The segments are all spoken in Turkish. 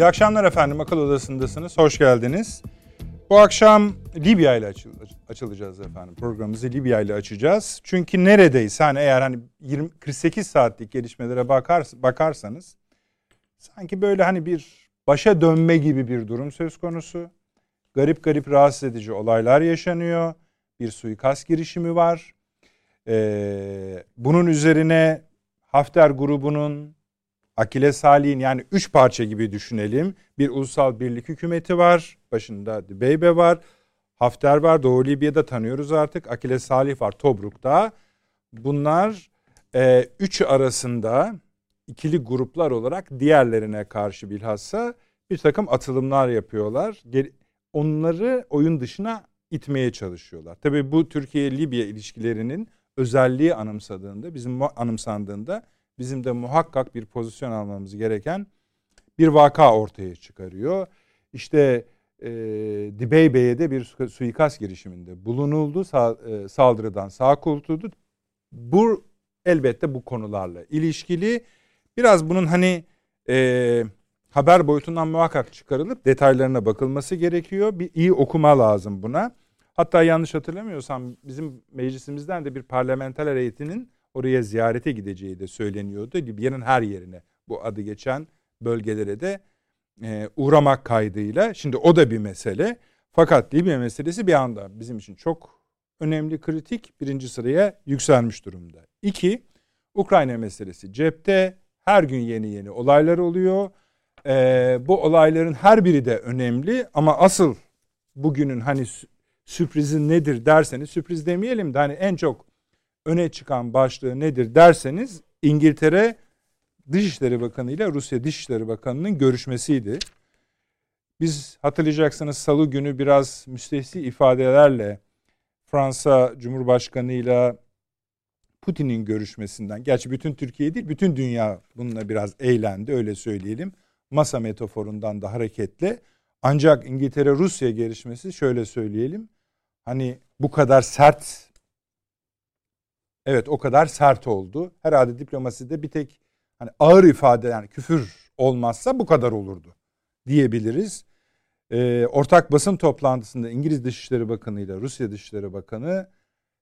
İyi akşamlar efendim. Akıl Odası'ndasınız. Hoş geldiniz. Bu akşam Libya ile açılacağız efendim. Programımızı Libya ile açacağız. Çünkü neredeyse hani eğer hani 20 48 saatlik gelişmelere bakar, bakarsanız sanki böyle hani bir başa dönme gibi bir durum söz konusu. Garip garip rahatsız edici olaylar yaşanıyor. Bir suikast girişimi var. Ee, bunun üzerine Hafter grubunun Akile Salih'in yani üç parça gibi düşünelim. Bir ulusal birlik hükümeti var. Başında Dibeybe var. Hafter var. Doğu Libya'da tanıyoruz artık. Akile Salih var Tobruk'ta. Bunlar e, üçü arasında ikili gruplar olarak diğerlerine karşı bilhassa bir takım atılımlar yapıyorlar. Onları oyun dışına itmeye çalışıyorlar. Tabii bu Türkiye-Libya ilişkilerinin özelliği anımsadığında, bizim anımsandığında bizim de muhakkak bir pozisyon almamız gereken bir vaka ortaya çıkarıyor. İşte e, Dibeybe'ye bir suikast girişiminde bulunuldu, sa, e, saldırıdan sağ kurtuldu. Bu elbette bu konularla ilişkili. Biraz bunun hani e, haber boyutundan muhakkak çıkarılıp detaylarına bakılması gerekiyor. Bir iyi okuma lazım buna. Hatta yanlış hatırlamıyorsam bizim meclisimizden de bir parlamenter heyetinin oraya ziyarete gideceği de söyleniyordu. Libya'nın her yerine bu adı geçen bölgelere de e, uğramak kaydıyla. Şimdi o da bir mesele. Fakat Libya meselesi bir anda bizim için çok önemli, kritik birinci sıraya yükselmiş durumda. İki, Ukrayna meselesi cepte. Her gün yeni yeni olaylar oluyor. Ee, bu olayların her biri de önemli ama asıl bugünün hani sürprizi nedir derseniz sürpriz demeyelim de hani en çok öne çıkan başlığı nedir derseniz İngiltere Dışişleri Bakanı ile Rusya Dışişleri Bakanı'nın görüşmesiydi. Biz hatırlayacaksınız salı günü biraz müstehsi ifadelerle Fransa Cumhurbaşkanı ile Putin'in görüşmesinden, gerçi bütün Türkiye değil bütün dünya bununla biraz eğlendi öyle söyleyelim. Masa metaforundan da hareketle. Ancak İngiltere-Rusya görüşmesi şöyle söyleyelim. Hani bu kadar sert Evet o kadar sert oldu. Herhalde diplomaside bir tek hani ağır ifade yani küfür olmazsa bu kadar olurdu diyebiliriz. Ee, ortak basın toplantısında İngiliz Dışişleri Bakanı ile Rusya Dışişleri Bakanı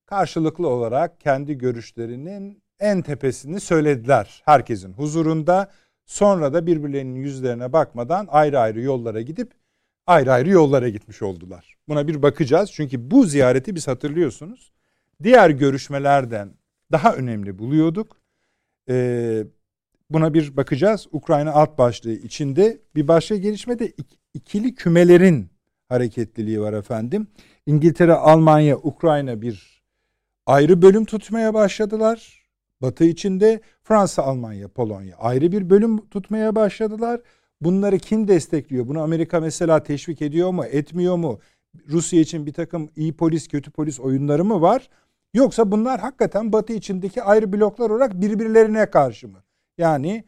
karşılıklı olarak kendi görüşlerinin en tepesini söylediler herkesin huzurunda. Sonra da birbirlerinin yüzlerine bakmadan ayrı ayrı yollara gidip ayrı ayrı yollara gitmiş oldular. Buna bir bakacağız çünkü bu ziyareti biz hatırlıyorsunuz diğer görüşmelerden daha önemli buluyorduk. Ee, buna bir bakacağız. Ukrayna alt başlığı içinde bir başka gelişme de ikili kümelerin hareketliliği var efendim. İngiltere, Almanya, Ukrayna bir ayrı bölüm tutmaya başladılar. Batı içinde Fransa, Almanya, Polonya ayrı bir bölüm tutmaya başladılar. Bunları kim destekliyor? Bunu Amerika mesela teşvik ediyor mu, etmiyor mu? Rusya için bir takım iyi polis, kötü polis oyunları mı var? Yoksa bunlar hakikaten Batı içindeki ayrı bloklar olarak birbirlerine karşı mı? Yani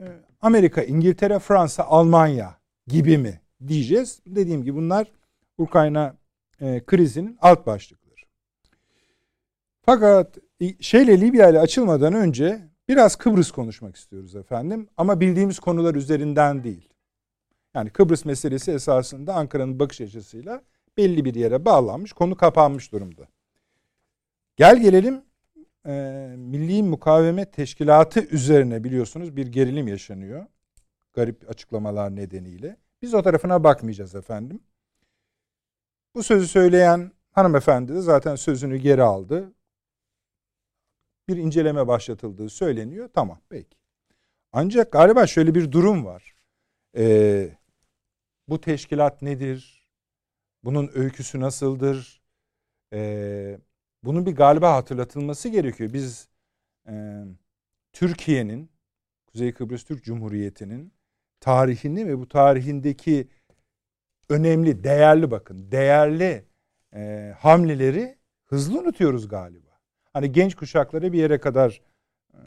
e, Amerika, İngiltere, Fransa, Almanya gibi mi diyeceğiz. Dediğim gibi bunlar Ukrayna e, krizinin alt başlıkları. Fakat şeyle Libya ile açılmadan önce biraz Kıbrıs konuşmak istiyoruz efendim. Ama bildiğimiz konular üzerinden değil. Yani Kıbrıs meselesi esasında Ankara'nın bakış açısıyla belli bir yere bağlanmış, konu kapanmış durumda. Gel gelelim e, Milli Mukavemet Teşkilatı üzerine biliyorsunuz bir gerilim yaşanıyor. Garip açıklamalar nedeniyle. Biz o tarafına bakmayacağız efendim. Bu sözü söyleyen hanımefendi de zaten sözünü geri aldı. Bir inceleme başlatıldığı söyleniyor. Tamam peki. Ancak galiba şöyle bir durum var. Ee, bu teşkilat nedir? Bunun öyküsü nasıldır? Ee, bunun bir galiba hatırlatılması gerekiyor. Biz e, Türkiye'nin, Kuzey Kıbrıs Türk Cumhuriyeti'nin tarihini ve bu tarihindeki önemli, değerli bakın, değerli e, hamleleri hızlı unutuyoruz galiba. Hani genç kuşaklara bir yere kadar e,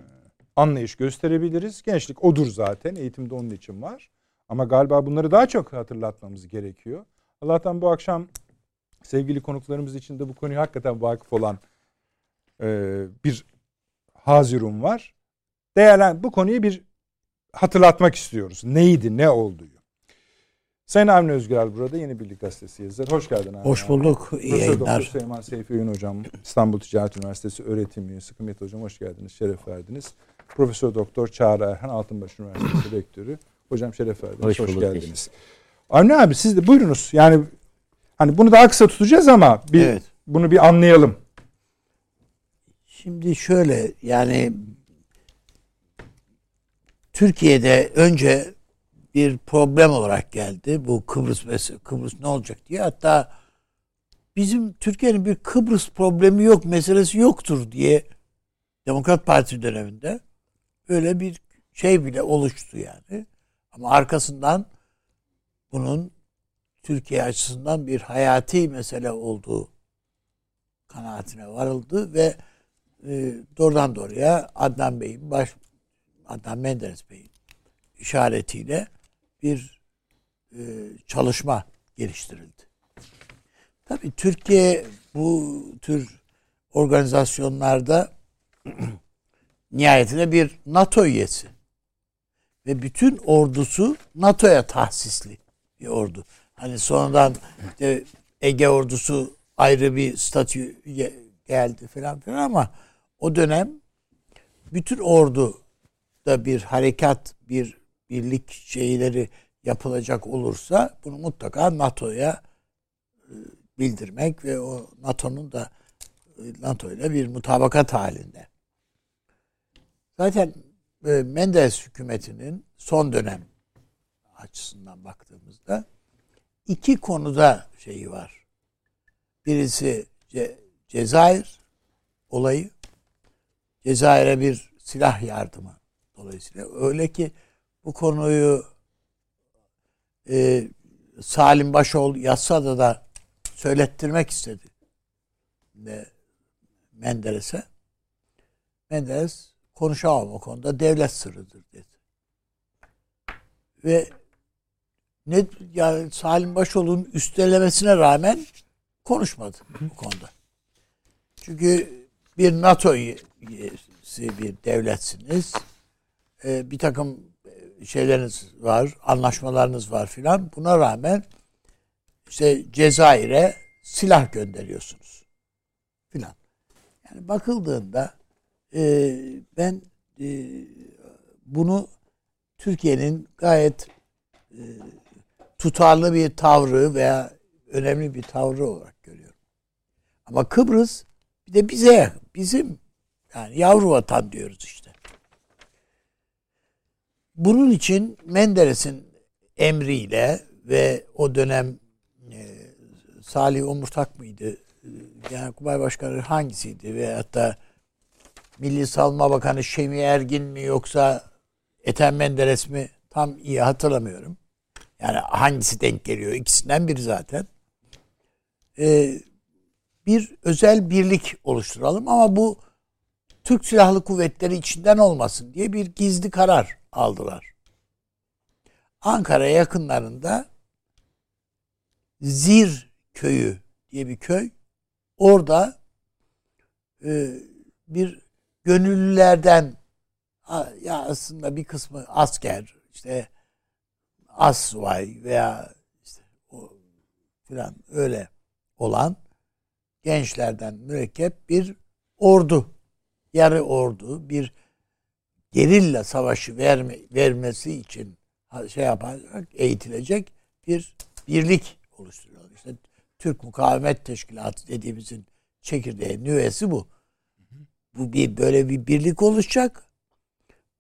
anlayış gösterebiliriz. Gençlik odur zaten, eğitimde onun için var. Ama galiba bunları daha çok hatırlatmamız gerekiyor. Allah'tan bu akşam sevgili konuklarımız için de bu konuyu hakikaten vakıf olan e, bir Hazirum var. Değerlen bu konuyu bir hatırlatmak istiyoruz. Neydi, ne olduğu. Sayın Avni Özgürel burada Yeni Birlik Gazetesi yazarı. Hoş geldin Avni. Hoş bulduk. İyi Profesör yayınlar. Doktor Süleyman Seyfi Öğün Hocam, İstanbul Ticaret Üniversitesi öğretim üyesi Kıymet Hocam hoş geldiniz, şeref verdiniz. Profesör Doktor Çağrı Erhan Altınbaş Üniversitesi Rektörü. Hocam şeref verdiniz, hoş, Hoş bulduk, geldiniz. Avni abi siz de buyurunuz. Yani hani bunu daha kısa tutacağız ama bir Evet. bunu bir anlayalım. Şimdi şöyle yani Türkiye'de önce bir problem olarak geldi bu Kıbrıs meselesi. Kıbrıs ne olacak diye. Hatta bizim Türkiye'nin bir Kıbrıs problemi yok, meselesi yoktur diye Demokrat Parti döneminde öyle bir şey bile oluştu yani. Ama arkasından bunun Türkiye açısından bir hayati mesele olduğu kanaatine varıldı ve e, doğrudan doğruya Adnan Bey'in baş Adnan Menderes Bey'in işaretiyle bir e, çalışma geliştirildi. Tabii Türkiye bu tür organizasyonlarda nihayetinde bir NATO üyesi ve bütün ordusu NATO'ya tahsisli bir ordu. Hani sonradan işte Ege ordusu ayrı bir statü ge- geldi falan filan ama o dönem bütün ordu da bir harekat, bir birlik şeyleri yapılacak olursa bunu mutlaka NATO'ya e, bildirmek ve o NATO'nun da e, NATO ile bir mutabakat halinde. Zaten e, Menderes hükümetinin son dönem açısından baktığımızda iki konuda şeyi var. Birisi Ce- Cezayir olayı. Cezayir'e bir silah yardımı dolayısıyla. Öyle ki bu konuyu e, Salim Başoğlu Yassıada da söylettirmek istedi. Ve Menderes'e. Menderes konuşamam o konuda devlet sırrıdır dedi. Ve ne yani Salim Başoğlu'nun üstelemesine rağmen konuşmadı bu konuda. Çünkü bir NATO üyesi bir devletsiniz. Ee, bir takım şeyleriniz var, anlaşmalarınız var filan. Buna rağmen işte Cezayir'e silah gönderiyorsunuz filan. Yani bakıldığında e, ben e, bunu Türkiye'nin gayet e, tutarlı bir tavrı veya önemli bir tavrı olarak görüyorum. Ama Kıbrıs bir de bize. Bizim yani yavru vatan diyoruz işte. Bunun için Menderes'in emriyle ve o dönem e, Salih Omurtak mıydı? Genelkurmay Başkanı hangisiydi? Ve hatta Milli Savunma Bakanı Şemi Ergin mi yoksa Ethem Menderes mi? Tam iyi hatırlamıyorum. Yani hangisi denk geliyor? İkisinden biri zaten. Ee, bir özel birlik oluşturalım ama bu Türk Silahlı Kuvvetleri içinden olmasın diye bir gizli karar aldılar. Ankara yakınlarında Zir köyü diye bir köy. Orada e, bir gönüllülerden ya aslında bir kısmı asker işte asvay veya işte o filan öyle olan gençlerden mürekkep bir ordu, yarı ordu, bir gerilla savaşı verme, vermesi için şey yapacak, eğitilecek bir birlik oluşturuyor. İşte Türk Mukavemet Teşkilatı dediğimizin çekirdeği, nüvesi bu. Bu bir böyle bir birlik oluşacak.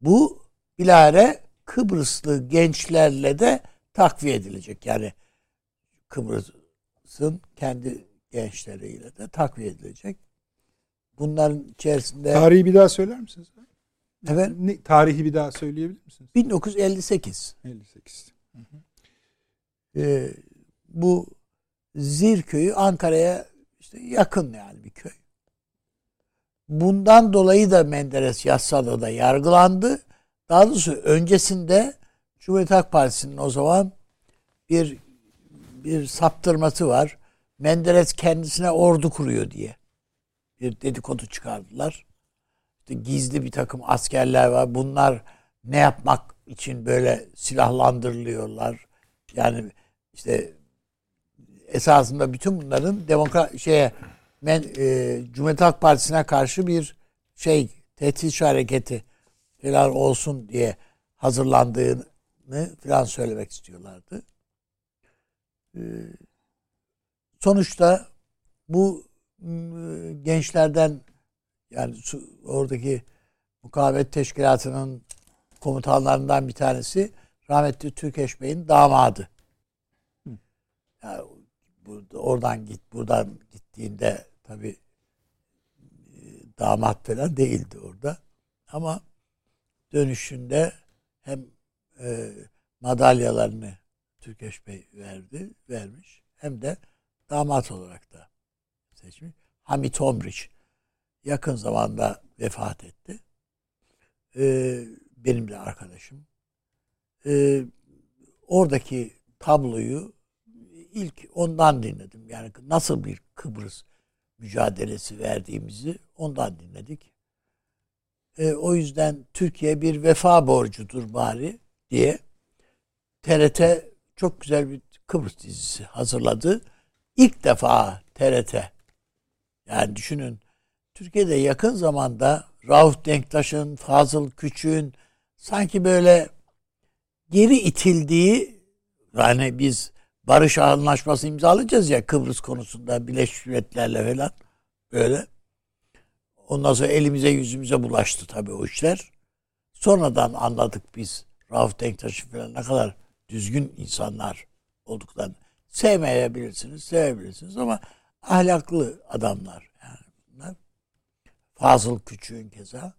Bu bilahare Kıbrıslı gençlerle de takviye edilecek. Yani Kıbrıs'ın kendi gençleriyle de takviye edilecek. Bunların içerisinde Tarihi bir daha söyler misiniz? Evet. Ne, tarihi bir daha söyleyebilir misiniz? 1958 58. e, bu Zir köyü Ankara'ya işte yakın yani bir köy. Bundan dolayı da Menderes Yassıada'da yargılandı. Daha doğrusu öncesinde Cumhuriyet Halk Partisi'nin o zaman bir bir saptırması var. Menderes kendisine ordu kuruyor diye bir dedikodu çıkardılar. İşte gizli bir takım askerler var. Bunlar ne yapmak için böyle silahlandırılıyorlar? Yani işte esasında bütün bunların demokrat şeye men, e, Cumhuriyet Halk Partisi'ne karşı bir şey tehdit hareketi falan olsun diye hazırlandığını falan söylemek istiyorlardı. E, sonuçta bu e, gençlerden yani oradaki mukavemet teşkilatının komutanlarından bir tanesi rahmetli Türkeş Bey'in damadı. Yani burada, oradan git, buradan gittiğinde tabi e, damat falan değildi orada. Ama dönüşünde hem e, madalyalarını Türkeş Bey verdi, vermiş hem de damat olarak da seçmiş. Hamit Omriç yakın zamanda vefat etti. Ee, benim de arkadaşım. Ee, oradaki tabloyu ilk ondan dinledim. Yani nasıl bir Kıbrıs mücadelesi verdiğimizi ondan dinledik. Ee, o yüzden Türkiye bir vefa borcudur bari diye TRT çok güzel bir Kıbrıs dizisi hazırladı. İlk defa TRT yani düşünün Türkiye'de yakın zamanda Rauf Denktaş'ın, Fazıl Küçük'ün sanki böyle geri itildiği yani biz barış anlaşması imzalayacağız ya Kıbrıs konusunda Birleşmiş Milletler'le falan böyle. Ondan sonra elimize yüzümüze bulaştı tabii o işler. Sonradan anladık biz Rauf Denktaş'ı falan ne kadar düzgün insanlar olduklarını. Sevmeyebilirsiniz, sevebilirsiniz ama ahlaklı adamlar yani bunlar. Fazıl Küçük'ün keza.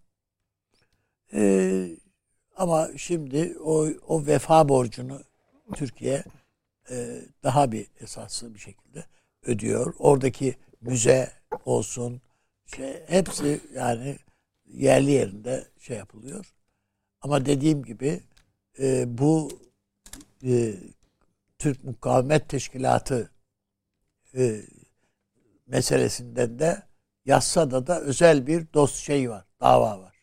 Ee, ama şimdi o, o vefa borcunu Türkiye e, daha bir esaslı bir şekilde ödüyor. Oradaki müze olsun şey, hepsi yani yerli yerinde şey yapılıyor. Ama dediğim gibi e, bu e, Türk Mukavemet Teşkilatı e, meselesinden de Yassada da özel bir dost şey var, dava var.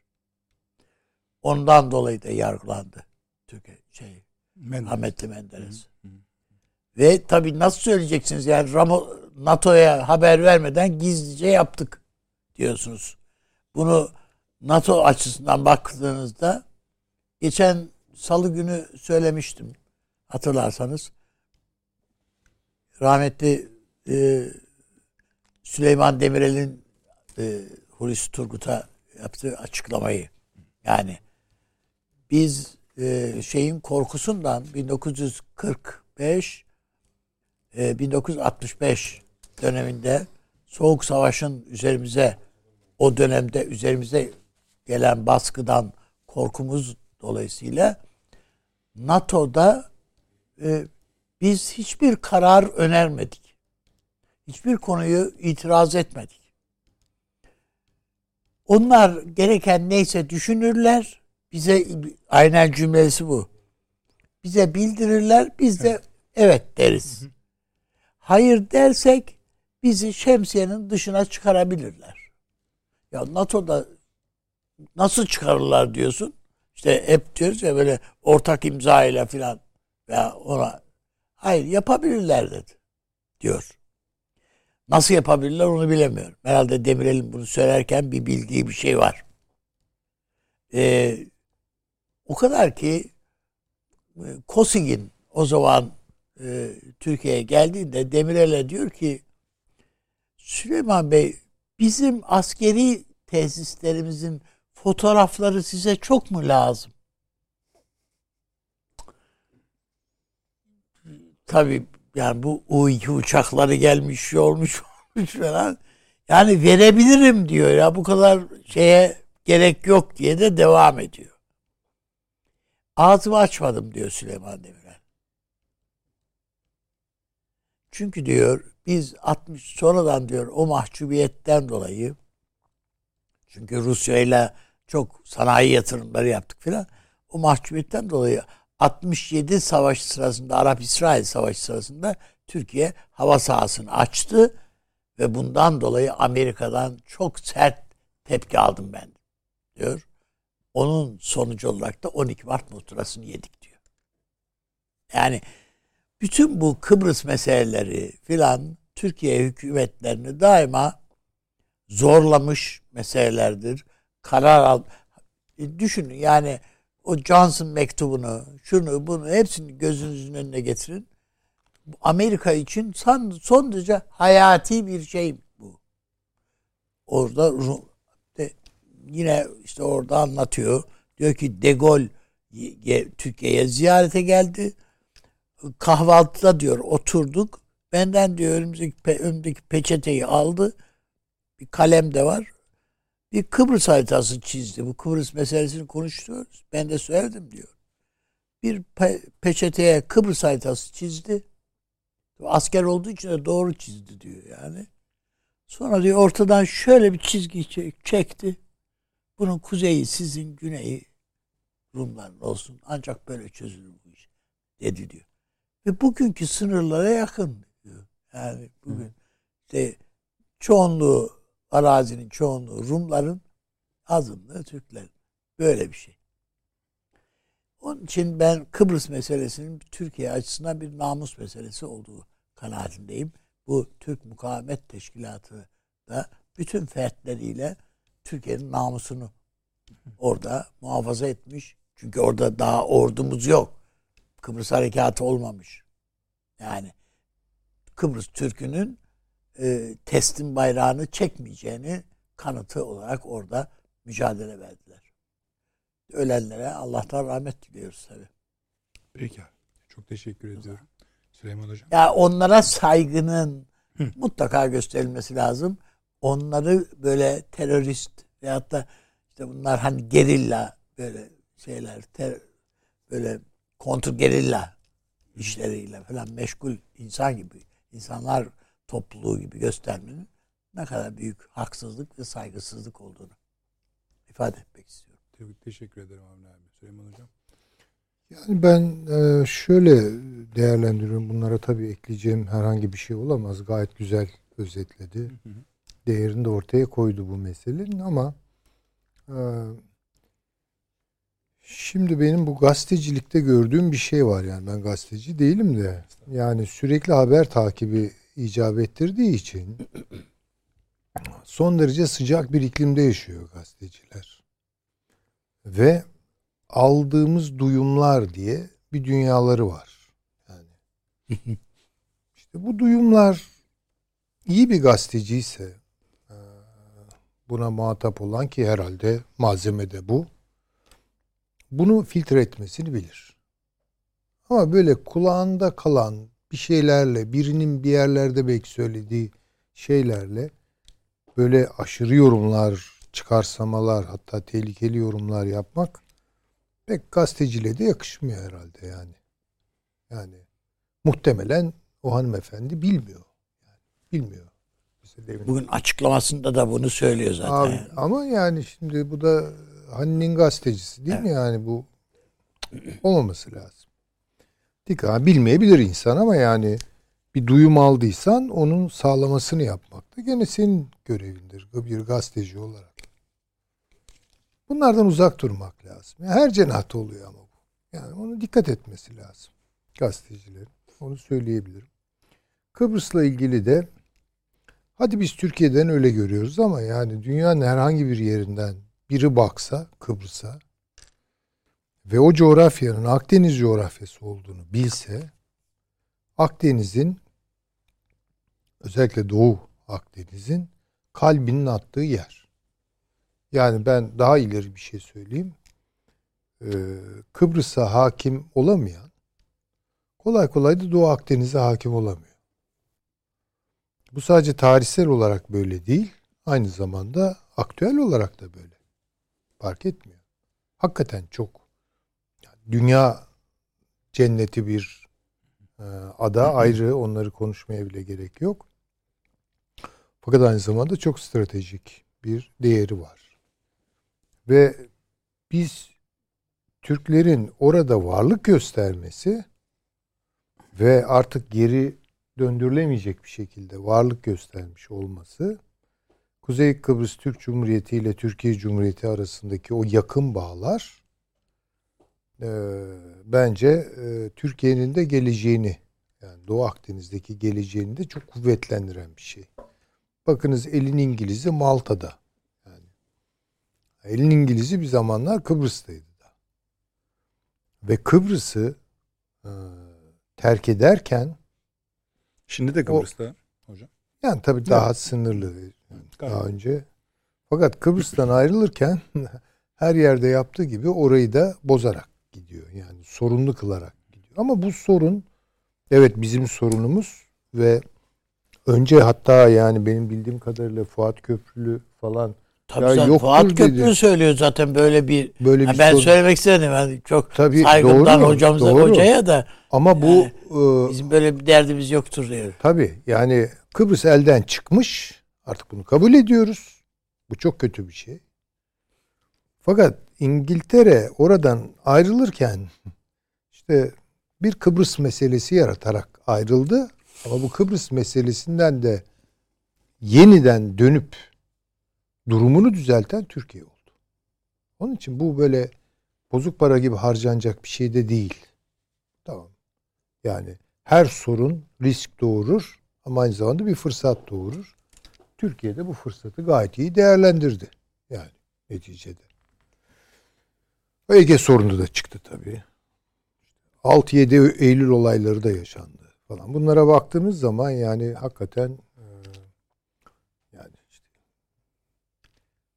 Ondan dolayı da yargılandı Türkiye şey Menderes. Ahmetli Menderes. Hı hı. Ve tabii nasıl söyleyeceksiniz yani Ramo, NATO'ya haber vermeden gizlice yaptık diyorsunuz. Bunu NATO açısından baktığınızda geçen salı günü söylemiştim hatırlarsanız. Rahmetli e, Süleyman Demirel'in e, Hulusi Turgut'a yaptığı açıklamayı yani biz e, şeyin korkusundan 1945 e, 1965 döneminde Soğuk Savaş'ın üzerimize o dönemde üzerimize gelen baskıdan korkumuz dolayısıyla NATO'da e, biz hiçbir karar önermedik. Hiçbir konuyu itiraz etmedik. Onlar gereken neyse düşünürler. Bize aynen cümlesi bu. Bize bildirirler. Biz de evet, evet deriz. Hayır dersek bizi şemsiyenin dışına çıkarabilirler. Ya NATO'da nasıl çıkarırlar diyorsun? İşte hep diyoruz ya böyle ortak imza ile filan veya ona hayır yapabilirler dedi diyor. Nasıl yapabilirler onu bilemiyorum. Herhalde Demirel'in bunu söylerken bir bildiği bir şey var. Ee, o kadar ki e, Kosigin o zaman e, Türkiye'ye geldiğinde Demirel'e diyor ki Süleyman Bey bizim askeri tesislerimizin fotoğrafları size çok mu lazım? Tabii yani bu U2 uçakları gelmiş şey olmuş olmuş falan. Yani verebilirim diyor ya bu kadar şeye gerek yok diye de devam ediyor. Ağzımı açmadım diyor Süleyman Demirel. Çünkü diyor biz 60 sonradan diyor o mahcubiyetten dolayı çünkü Rusya ile çok sanayi yatırımları yaptık filan. O mahcubiyetten dolayı 67 savaş sırasında Arap-İsrail savaşı sırasında Türkiye hava sahasını açtı ve bundan dolayı Amerika'dan çok sert tepki aldım ben diyor. Onun sonucu olarak da 12 Mart muhtırasını yedik diyor. Yani bütün bu Kıbrıs meseleleri filan Türkiye hükümetlerini daima zorlamış meselelerdir. Karar al. E, düşünün yani o Johnson mektubunu, şunu bunu hepsini gözünüzün önüne getirin. Amerika için son, son derece hayati bir şey bu. Orada de, yine işte orada anlatıyor. Diyor ki De Gaulle Türkiye'ye ziyarete geldi. Kahvaltıda diyor oturduk. Benden diyor önümüzdeki, pe, önümdeki peçeteyi aldı. Bir kalem de var. Bir Kıbrıs haritası çizdi. Bu Kıbrıs meselesini konuşuyoruz. Ben de söyledim diyor. Bir pe, peçeteye Kıbrıs haritası çizdi. Asker olduğu için de doğru çizdi diyor yani. Sonra diyor ortadan şöyle bir çizgi çekti. Bunun kuzeyi sizin, güneyi Rumların olsun. Ancak böyle çözülür bu iş. Dedi diyor. Ve bugünkü sınırlara yakın diyor. Yani bugün işte çoğunluğu arazinin çoğunluğu Rumların azınlığı Türkler. Böyle bir şey. Onun için ben Kıbrıs meselesinin Türkiye açısından bir namus meselesi olduğu kanaatindeyim. Bu Türk Mukavemet Teşkilatı da bütün fertleriyle Türkiye'nin namusunu orada muhafaza etmiş. Çünkü orada daha ordumuz yok. Kıbrıs harekatı olmamış. Yani Kıbrıs Türk'ünün e, teslim bayrağını çekmeyeceğini kanıtı olarak orada mücadele verdiler. Ölenlere Allah'tan rahmet diliyoruz tabii. Peki. Çok teşekkür ediyorum. Süleyman Hocam. Ya onlara saygının Hı. mutlaka gösterilmesi lazım. Onları böyle terörist veyahut da işte bunlar hani gerilla böyle şeyler ter, böyle kontr gerilla işleriyle falan meşgul insan gibi insanlar topluluğu gibi göstermenin ne kadar büyük haksızlık ve saygısızlık olduğunu ifade etmek istiyorum. Teşekkür ederim Avni abi. Süleyman Hocam. Yani ben e, şöyle değerlendiriyorum. Bunlara tabii ekleyeceğim herhangi bir şey olamaz. Gayet güzel özetledi. Değerini de ortaya koydu bu meselenin ama e, şimdi benim bu gazetecilikte gördüğüm bir şey var yani ben gazeteci değilim de yani sürekli haber takibi icap ettirdiği için son derece sıcak bir iklimde yaşıyor gazeteciler. Ve aldığımız duyumlar diye bir dünyaları var. Yani işte bu duyumlar iyi bir gazeteciyse buna muhatap olan ki herhalde malzemede bu. Bunu filtre etmesini bilir. Ama böyle kulağında kalan bir şeylerle, birinin bir yerlerde belki söylediği şeylerle böyle aşırı yorumlar, çıkarsamalar, hatta tehlikeli yorumlar yapmak pek gazeteciliğe de yakışmıyor herhalde yani. Yani muhtemelen o hanımefendi bilmiyor. Yani bilmiyor. Bugün açıklamasında da bunu söylüyor zaten. Abi, ama yani şimdi bu da Hani'nin gazetecisi değil evet. mi yani bu olmaması lazım. Dikkat bilmeyebilir insan ama yani bir duyum aldıysan onun sağlamasını yapmak da gene senin görevindir bir gazeteci olarak. Bunlardan uzak durmak lazım. Yani her cenahta oluyor ama bu. Yani onu dikkat etmesi lazım gazetecilerin. Onu söyleyebilirim. Kıbrıs'la ilgili de hadi biz Türkiye'den öyle görüyoruz ama yani dünyanın herhangi bir yerinden biri baksa Kıbrıs'a ve o coğrafyanın Akdeniz coğrafyası olduğunu bilse Akdeniz'in özellikle Doğu Akdeniz'in kalbinin attığı yer. Yani ben daha ileri bir şey söyleyeyim. Ee, Kıbrıs'a hakim olamayan kolay kolay da Doğu Akdeniz'e hakim olamıyor. Bu sadece tarihsel olarak böyle değil, aynı zamanda aktüel olarak da böyle. Fark etmiyor. Hakikaten çok dünya cenneti bir e, ada ayrı onları konuşmaya bile gerek yok. Fakat aynı zamanda çok stratejik bir değeri var. Ve biz Türklerin orada varlık göstermesi ve artık geri döndürülemeyecek bir şekilde varlık göstermiş olması Kuzey Kıbrıs Türk Cumhuriyeti ile Türkiye Cumhuriyeti arasındaki o yakın bağlar e, bence e, Türkiye'nin de geleceğini Doğu Akdeniz'deki geleceğini de çok kuvvetlendiren bir şey. Bakınız elin İngiliz'i Malta'da. Yani elin İngiliz'i bir zamanlar Kıbrıs'taydı da. Ve Kıbrıs'ı e, terk ederken Şimdi de Kıbrıs'ta hocam. yani tabii daha sınırlı yani daha önce. Fakat Kıbrıs'tan ayrılırken her yerde yaptığı gibi orayı da bozarak gidiyor. Yani sorunlu kılarak gidiyor. Ama bu sorun evet bizim sorunumuz ve önce hatta yani benim bildiğim kadarıyla Fuat Köprülü falan Tabii Ya zaten yoktur Fuat dedi. Köprü söylüyor zaten böyle bir böyle Ha, bir ben sorun. söylemek istedim. Yani çok Tabii, saygımdan doğru, hocamıza doğru. hocaya da Ama bu Yani e, bizim böyle bir derdimiz yoktur diyor. Tabii yani Kıbrıs elden çıkmış. Artık bunu kabul ediyoruz. Bu çok kötü bir şey. Fakat İngiltere oradan ayrılırken işte bir Kıbrıs meselesi yaratarak ayrıldı. Ama bu Kıbrıs meselesinden de yeniden dönüp durumunu düzelten Türkiye oldu. Onun için bu böyle bozuk para gibi harcanacak bir şey de değil. Tamam. Yani her sorun risk doğurur ama aynı zamanda bir fırsat doğurur. Türkiye de bu fırsatı gayet iyi değerlendirdi. Yani neticede. Ege sorunu da çıktı tabii. 6-7 Eylül olayları da yaşandı falan. Bunlara baktığımız zaman yani hakikaten e, yani işte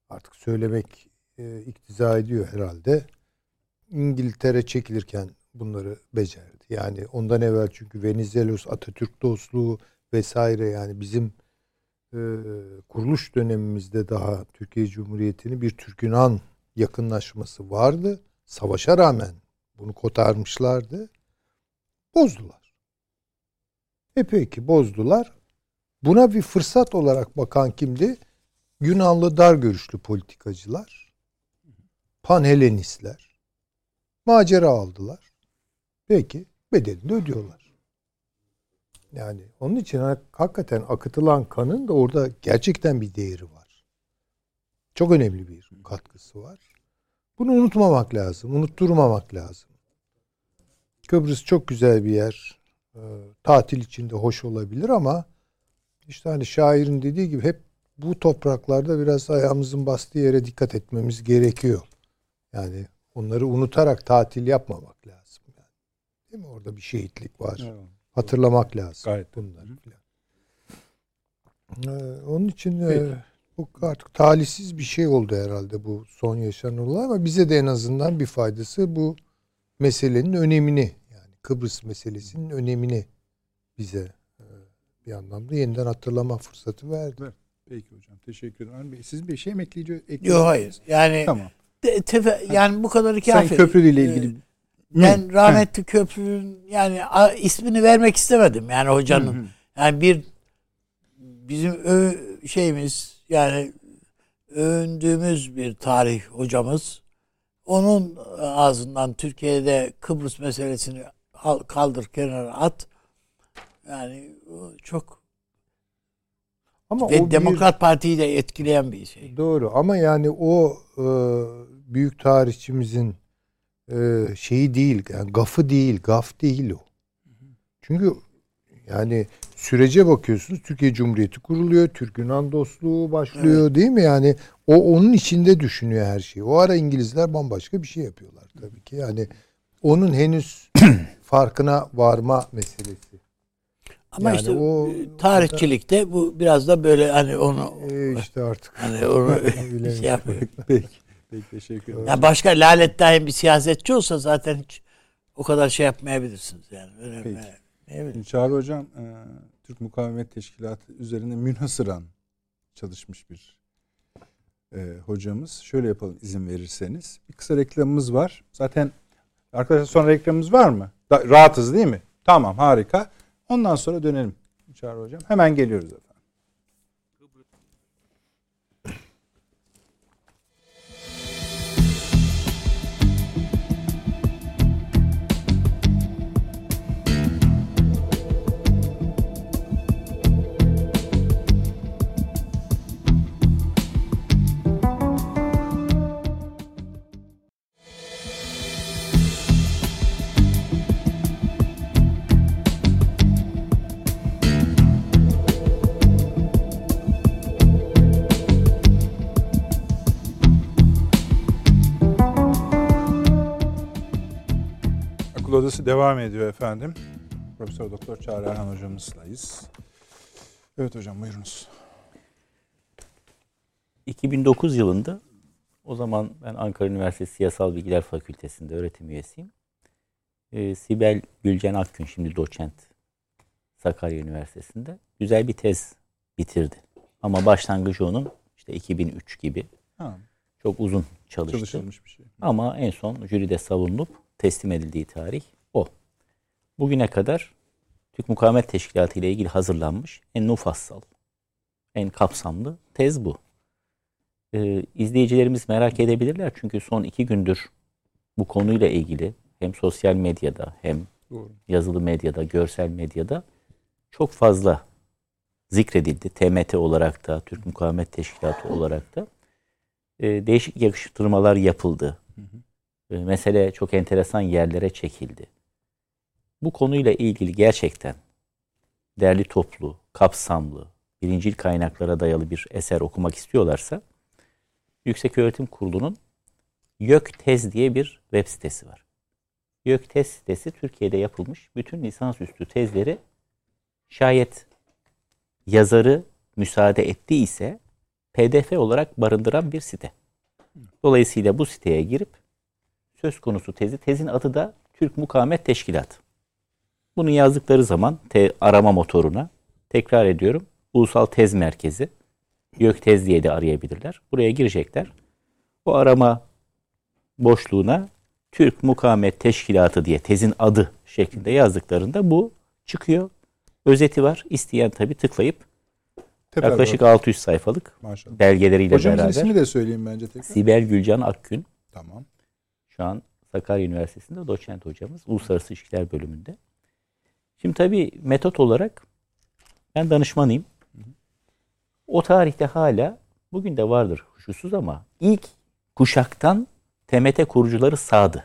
artık söylemek e, iktiza ediyor herhalde. İngiltere çekilirken bunları becerdi. Yani ondan evvel çünkü Venizelos, Atatürk dostluğu vesaire yani bizim e, kuruluş dönemimizde daha Türkiye Cumhuriyeti'ni bir Türk-Yunan yakınlaşması vardı. Savaşa rağmen bunu kotarmışlardı. Bozdular. E peki bozdular. Buna bir fırsat olarak bakan kimdi? Yunanlı dar görüşlü politikacılar, panhelenistler macera aldılar. Peki bedelini ödüyorlar. Yani onun için hak- hakikaten akıtılan kanın da orada gerçekten bir değeri var. Çok önemli bir katkısı var. Bunu unutmamak lazım, unutturmamak lazım. Kıbrıs çok güzel bir yer. Ee, tatil içinde hoş olabilir ama işte hani şairin dediği gibi hep bu topraklarda biraz ayağımızın bastığı yere dikkat etmemiz gerekiyor. Yani onları unutarak tatil yapmamak lazım. Yani. Değil mi? Orada bir şehitlik var. Evet. Hatırlamak lazım. Gayet. filan. Ee, onun için e, bu artık talihsiz bir şey oldu herhalde bu son yaşanan olay ama bize de en azından bir faydası bu meselenin önemini yani Kıbrıs meselesinin önemini bize e, bir anlamda yeniden hatırlama fırsatı verdi. Peki hocam. Teşekkür ederim. Bey, Siz bir şey mi ekleyici Yok hayır. Yani Tamam. de- tefe- yani bu kadar Sen kafi. köprüyle Ee, ilgili Ben rahmetli köprünün yani a- ismini vermek istemedim yani hocanın. Hı hı. Yani bir bizim ö- şeyimiz yani övündüğümüz bir tarih hocamız onun ağzından Türkiye'de Kıbrıs meselesini al- kaldır kenara at. Yani çok Ama ve o bir- Demokrat Parti'yi de etkileyen bir şey. Doğru ama yani o e, büyük tarihçimizin e, şeyi değil, yani gafı değil, gaf değil o. Çünkü yani sürece bakıyorsunuz Türkiye Cumhuriyeti kuruluyor, Türk-Yunan dostluğu başlıyor değil mi? Yani o onun içinde düşünüyor her şeyi. O ara İngilizler bambaşka bir şey yapıyorlar tabii ki. Yani onun henüz farkına varma meselesi. Ama Yani işte o- e, tarihçilikte bu biraz da böyle hani onu E işte artık. hani onu şey yapıyor. Peki. Peki teşekkür ederim. Ya başka lalet daim bir siyasetçi olsa zaten hiç o kadar şey yapmayabilirsiniz yani. Öyle, Peki. Şimdi Çağrı Hocam e, Türk Mukavemet Teşkilatı üzerine münhasıran çalışmış bir e, hocamız. Şöyle yapalım izin verirseniz. Bir kısa reklamımız var. Zaten arkadaşlar sonra reklamımız var mı? Da- rahatız değil mi? Tamam harika. Ondan sonra dönelim Çağrı Hocam. Hemen geliyoruz efendim. Odası devam ediyor efendim. Profesör Doktor Çağrı Erhan hocamızlayız. Evet hocam buyurunuz. 2009 yılında o zaman ben Ankara Üniversitesi Siyasal Bilgiler Fakültesi'nde öğretim üyesiyim. Ee, Sibel Gülcen Akgün şimdi doçent Sakarya Üniversitesi'nde güzel bir tez bitirdi. Ama başlangıcı onun işte 2003 gibi Ha, çok uzun çalıştı. çalışılmış bir şey. Ama en son jüride savunulup teslim edildiği tarih. Bugüne kadar Türk Mukavemet Teşkilatı ile ilgili hazırlanmış en mufassal, en kapsamlı tez bu. Ee, izleyicilerimiz merak edebilirler çünkü son iki gündür bu konuyla ilgili hem sosyal medyada hem Doğru. yazılı medyada, görsel medyada çok fazla zikredildi. TMT olarak da, Türk Mukavemet Teşkilatı olarak da e, değişik yakıştırmalar yapıldı. E, mesele çok enteresan yerlere çekildi. Bu konuyla ilgili gerçekten derli toplu, kapsamlı, birincil kaynaklara dayalı bir eser okumak istiyorlarsa Yükseköğretim Kurulu'nun YÖK Tez diye bir web sitesi var. YÖK Tez sitesi Türkiye'de yapılmış bütün lisansüstü tezleri şayet yazarı müsaade ettiyse PDF olarak barındıran bir site. Dolayısıyla bu siteye girip söz konusu tezi, tezin adı da Türk Mukavemet Teşkilatı. Bunu yazdıkları zaman te, arama motoruna tekrar ediyorum Ulusal Tez Merkezi YÖKTEZ diye de arayabilirler. Buraya girecekler. O arama boşluğuna Türk Mukavemet Teşkilatı diye tezin adı şeklinde yazdıklarında bu çıkıyor. Özeti var. İsteyen tabii tıklayıp Tekrar yaklaşık bak- 600 sayfalık Maşallah. belgeleriyle Hocamızın beraber ismini de söyleyeyim bence tekrar. Sibel Gülcan Akgün Tamam. şu an Sakarya Üniversitesi'nde doçent hocamız. Uluslararası İlişkiler bölümünde. Şimdi tabii metot olarak ben danışmanıyım. O tarihte hala bugün de vardır kuşkusuz ama ilk kuşaktan TMT kurucuları sağdı.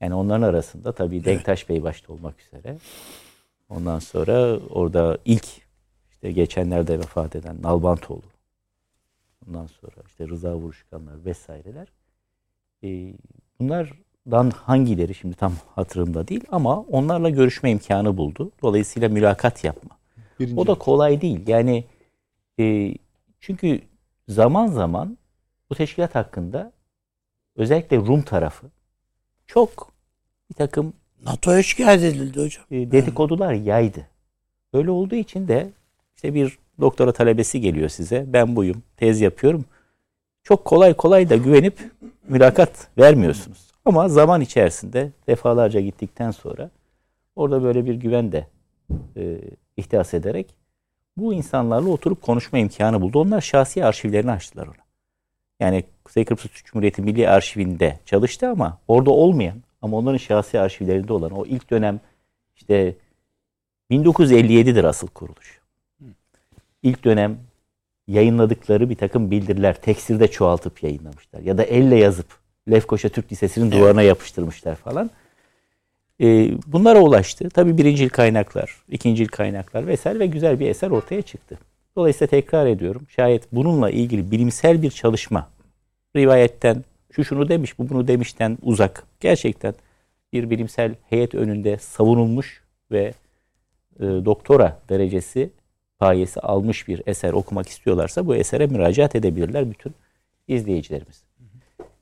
Yani onların arasında tabii Denktaş Bey başta olmak üzere. Ondan sonra orada ilk işte geçenlerde vefat eden Nalbantoğlu. Ondan sonra işte Rıza Vuruşkanlar vesaireler. Ee, bunlardan hangileri şimdi tam hatırımda değil ama onlarla görüşme imkanı buldu. Dolayısıyla mülakat yapma. Birinci. O da kolay değil. Yani e, çünkü zaman zaman bu teşkilat hakkında özellikle Rum tarafı çok bir takım NATO'ya şikayet edildi hocam. e, dedikodular yaydı. Öyle olduğu için de işte bir doktora talebesi geliyor size. Ben buyum, tez yapıyorum. Çok kolay kolay da güvenip mülakat vermiyorsunuz. Ama zaman içerisinde defalarca gittikten sonra orada böyle bir güven de e, ihdas ederek bu insanlarla oturup konuşma imkanı buldu. Onlar şahsi arşivlerini açtılar ona. Yani Kuzey Kıbrıs Türk Cumhuriyeti Milli Arşivinde çalıştı ama orada olmayan ama onların şahsi arşivlerinde olan o ilk dönem işte 1957'dir asıl kuruluş. İlk dönem yayınladıkları bir takım bildiriler tekstilde çoğaltıp yayınlamışlar. Ya da elle yazıp Lefkoşa Türk Lisesi'nin duvarına yapıştırmışlar falan. Ee, bunlara ulaştı. Tabii birincil kaynaklar, ikincil kaynaklar vesaire ve güzel bir eser ortaya çıktı. Dolayısıyla tekrar ediyorum. Şayet bununla ilgili bilimsel bir çalışma rivayetten şu şunu demiş, bu bunu demişten uzak. Gerçekten bir bilimsel heyet önünde savunulmuş ve e, doktora derecesi payesi almış bir eser okumak istiyorlarsa bu esere müracaat edebilirler bütün izleyicilerimiz.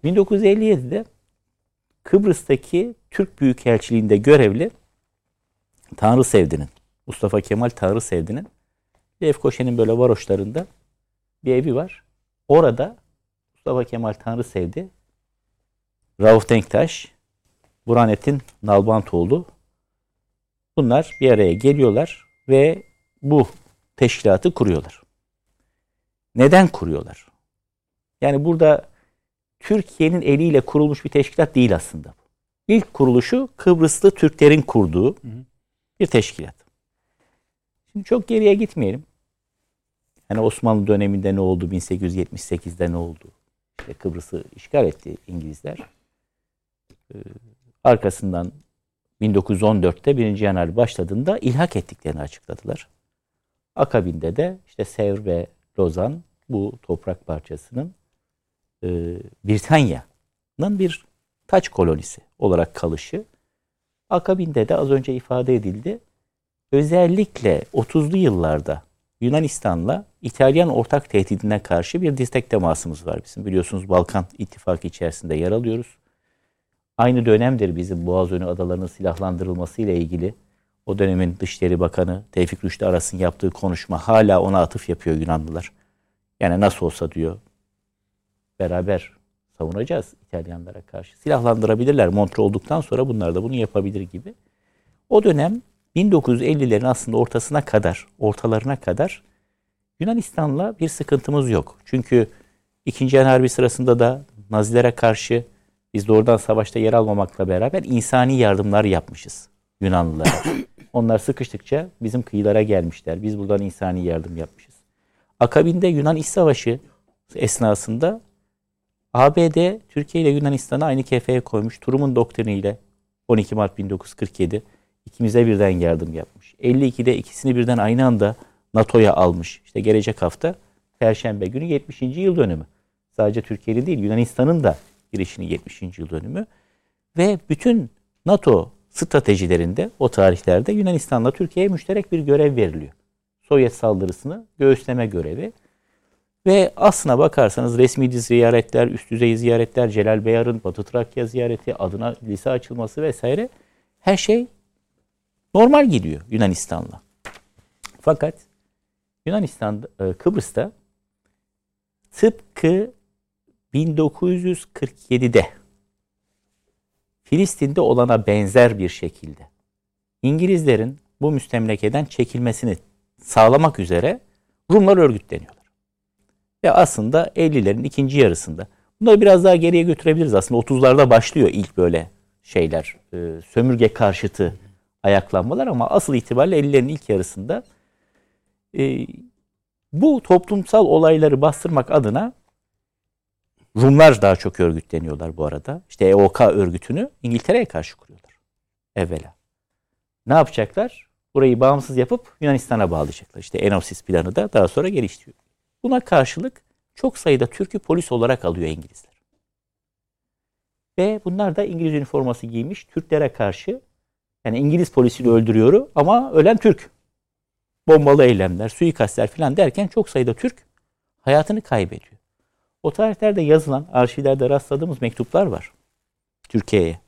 1957'de Kıbrıs'taki Türk Büyükelçiliğinde görevli Tanrı Sevdi'nin, Mustafa Kemal Tanrı Sevdi'nin Lefkoşe'nin böyle varoşlarında bir evi var. Orada Mustafa Kemal Tanrı Sevdi, Rauf Denktaş, Burhanettin Nalbantoğlu bunlar bir araya geliyorlar ve bu teşkilatı kuruyorlar. Neden kuruyorlar? Yani burada Türkiye'nin eliyle kurulmuş bir teşkilat değil aslında bu. İlk kuruluşu Kıbrıslı Türklerin kurduğu bir teşkilat. Şimdi çok geriye gitmeyelim. Yani Osmanlı döneminde ne oldu? 1878'de ne oldu? İşte Kıbrıs'ı işgal etti İngilizler. Ee, arkasından 1914'te birinci Yanar başladığında ilhak ettiklerini açıkladılar. Akabinde de işte Sevr ve Lozan bu toprak parçasının e, Britanya'nın bir taç kolonisi olarak kalışı. Akabinde de az önce ifade edildi. Özellikle 30'lu yıllarda Yunanistan'la İtalyan ortak tehdidine karşı bir destek temasımız var bizim. Biliyorsunuz Balkan İttifakı içerisinde yer alıyoruz. Aynı dönemdir bizim Boğazönü adalarının silahlandırılması ile ilgili o dönemin Dışişleri Bakanı Tevfik Rüştü Aras'ın yaptığı konuşma hala ona atıf yapıyor Yunanlılar. Yani nasıl olsa diyor beraber savunacağız İtalyanlara karşı. Silahlandırabilirler Montre olduktan sonra bunlar da bunu yapabilir gibi. O dönem 1950'lerin aslında ortasına kadar, ortalarına kadar Yunanistan'la bir sıkıntımız yok. Çünkü İkinci Dünya Harbi sırasında da Nazilere karşı biz doğrudan savaşta yer almamakla beraber insani yardımlar yapmışız Yunanlılara. Onlar sıkıştıkça bizim kıyılara gelmişler. Biz buradan insani yardım yapmışız. Akabinde Yunan İç Savaşı esnasında ABD Türkiye ile Yunanistan'ı aynı kefeye koymuş. Turum'un doktriniyle 12 Mart 1947 ikimize birden yardım yapmış. 52'de ikisini birden aynı anda NATO'ya almış. İşte gelecek hafta Perşembe günü 70. yıl dönümü. Sadece Türkiye'nin değil Yunanistan'ın da girişinin 70. yıl dönümü. Ve bütün NATO stratejilerinde o tarihlerde Yunanistan'la Türkiye'ye müşterek bir görev veriliyor. Sovyet saldırısını göğüsleme görevi. Ve aslına bakarsanız resmi ziyaretler, üst düzey ziyaretler, Celal Beyar'ın Batı Trakya ziyareti, adına lise açılması vesaire her şey normal gidiyor Yunanistan'la. Fakat Yunanistan e, Kıbrıs'ta tıpkı 1947'de Filistin'de olana benzer bir şekilde İngilizlerin bu müstemlekeden çekilmesini sağlamak üzere Rumlar örgütleniyorlar. Ve aslında 50'lerin ikinci yarısında bunları biraz daha geriye götürebiliriz aslında 30'larda başlıyor ilk böyle şeyler e, sömürge karşıtı ayaklanmalar ama asıl itibariyle 50'lerin ilk yarısında e, bu toplumsal olayları bastırmak adına Rumlar daha çok örgütleniyorlar bu arada. İşte EOK örgütünü İngiltere'ye karşı kuruyorlar evvela. Ne yapacaklar? Burayı bağımsız yapıp Yunanistan'a bağlayacaklar. İşte Enosis planı da daha sonra geliştiriyor. Buna karşılık çok sayıda Türk'ü polis olarak alıyor İngilizler. Ve bunlar da İngiliz üniforması giymiş Türklere karşı yani İngiliz polisini öldürüyor ama ölen Türk. Bombalı eylemler, suikastler falan derken çok sayıda Türk hayatını kaybediyor. O tarihlerde yazılan arşivlerde rastladığımız mektuplar var Türkiye'ye.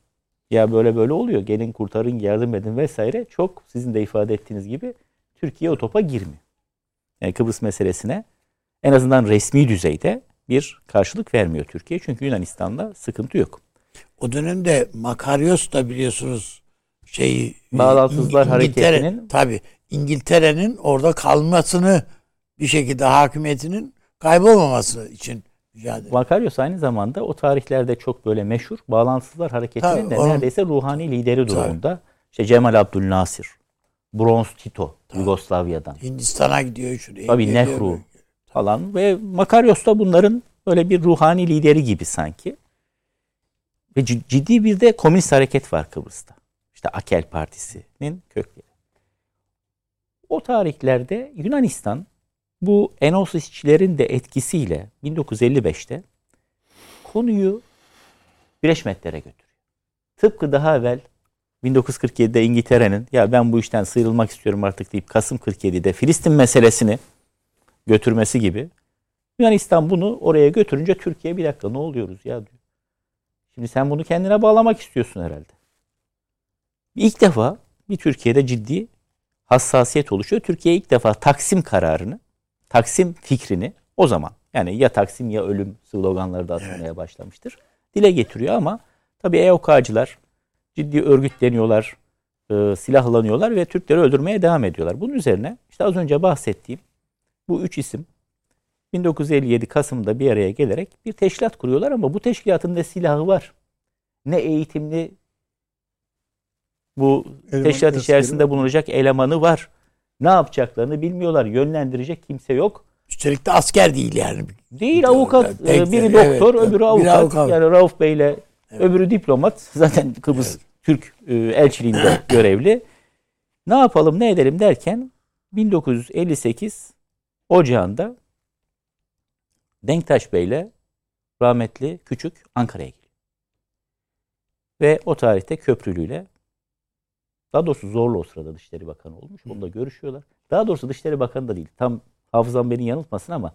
Ya böyle böyle oluyor. Gelin kurtarın, yardım edin vesaire. Çok sizin de ifade ettiğiniz gibi Türkiye o topa girmiyor. Yani Kıbrıs meselesine en azından resmi düzeyde bir karşılık vermiyor Türkiye. Çünkü Yunanistan'da sıkıntı yok. O dönemde Makaryos da biliyorsunuz şey Bağlantısızlar hareketinin tabi İngiltere'nin orada kalmasını bir şekilde hakimiyetinin kaybolmaması için mücadele. Makaryos aynı zamanda o tarihlerde çok böyle meşhur bağlantısızlar hareketinin Tabii, de onun- neredeyse ruhani lideri durumunda. İşte Cemal Abdülnasir, Bronz Tito Yugoslavya'dan. Hindistan'a gidiyor şuraya. Tabii. Nehru falan ve Makaryos da bunların böyle bir ruhani lideri gibi sanki. Ve ciddi bir de komünist hareket var Kıbrıs'ta. İşte Akel Partisi'nin kökleri. O tarihlerde Yunanistan bu Enosisçilerin de etkisiyle 1955'te konuyu Birleşmiş Milletler'e götürüyor. Tıpkı daha evvel 1947'de İngiltere'nin ya ben bu işten sıyrılmak istiyorum artık deyip Kasım 47'de Filistin meselesini götürmesi gibi Yunanistan bunu oraya götürünce Türkiye bir dakika ne oluyoruz ya diyor. Şimdi sen bunu kendine bağlamak istiyorsun herhalde. İlk defa bir Türkiye'de ciddi hassasiyet oluşuyor. Türkiye ilk defa Taksim kararını, Taksim fikrini o zaman yani ya Taksim ya ölüm sloganları da atmaya başlamıştır. Dile getiriyor ama tabii EOK'cılar ciddi örgütleniyorlar, e, silahlanıyorlar ve Türkleri öldürmeye devam ediyorlar. Bunun üzerine işte az önce bahsettiğim bu üç isim 1957 Kasım'da bir araya gelerek bir teşkilat kuruyorlar ama bu teşkilatın ne silahı var, ne eğitimli bu Eleman teşkilat içerisinde var. bulunacak elemanı var. Ne yapacaklarını bilmiyorlar. Yönlendirecek kimse yok. Üstelik de asker değil yani. Değil avukat. Evet, e, biri evet, doktor, evet. öbürü avukat. avukat. Yani Rauf Bey'le öbürü diplomat. Zaten Kıbrıs Türk e, elçiliğinde görevli. Ne yapalım, ne edelim derken 1958 Ocağı'nda Denktaş Bey'le rahmetli Küçük Ankara'ya geliyor. Ve o tarihte köprülüyle daha doğrusu zorlu o sırada Dışişleri Bakanı olmuş. Onunla görüşüyorlar. Daha doğrusu Dışişleri Bakanı da değil. Tam hafızam beni yanıltmasın ama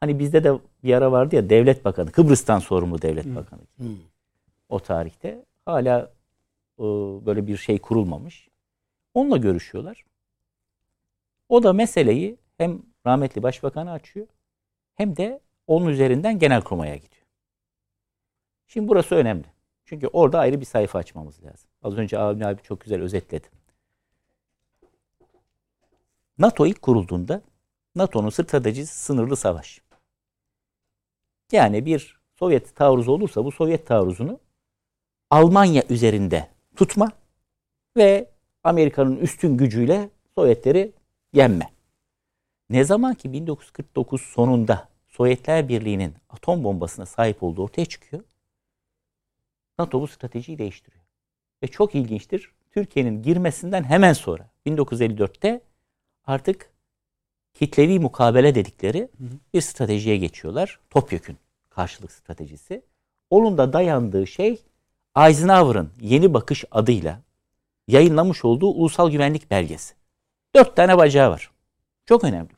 hani bizde de bir ara vardı ya Devlet Bakanı. Kıbrıs'tan sorumlu Devlet Bakanı. Hı. O tarihte. Hala e, böyle bir şey kurulmamış. Onunla görüşüyorlar. O da meseleyi hem rahmetli başbakanı açıyor hem de onun üzerinden genelkurmaya gidiyor. Şimdi burası önemli. Çünkü orada ayrı bir sayfa açmamız lazım. Az önce Avni abi çok güzel özetledi. NATO ilk kurulduğunda NATO'nun stratejisi sınırlı savaş. Yani bir Sovyet taarruzu olursa bu Sovyet taarruzunu Almanya üzerinde tutma ve Amerika'nın üstün gücüyle Sovyetleri yenme. Ne zaman ki 1949 sonunda Sovyetler Birliği'nin atom bombasına sahip olduğu ortaya çıkıyor. NATO bu stratejiyi değiştiriyor. Ve çok ilginçtir. Türkiye'nin girmesinden hemen sonra 1954'te artık kitlevi mukabele dedikleri bir stratejiye geçiyorlar. Topyekün karşılık stratejisi. Onun da dayandığı şey Eisenhower'ın Yeni Bakış adıyla yayınlamış olduğu ulusal güvenlik belgesi. Dört tane bacağı var. Çok önemli.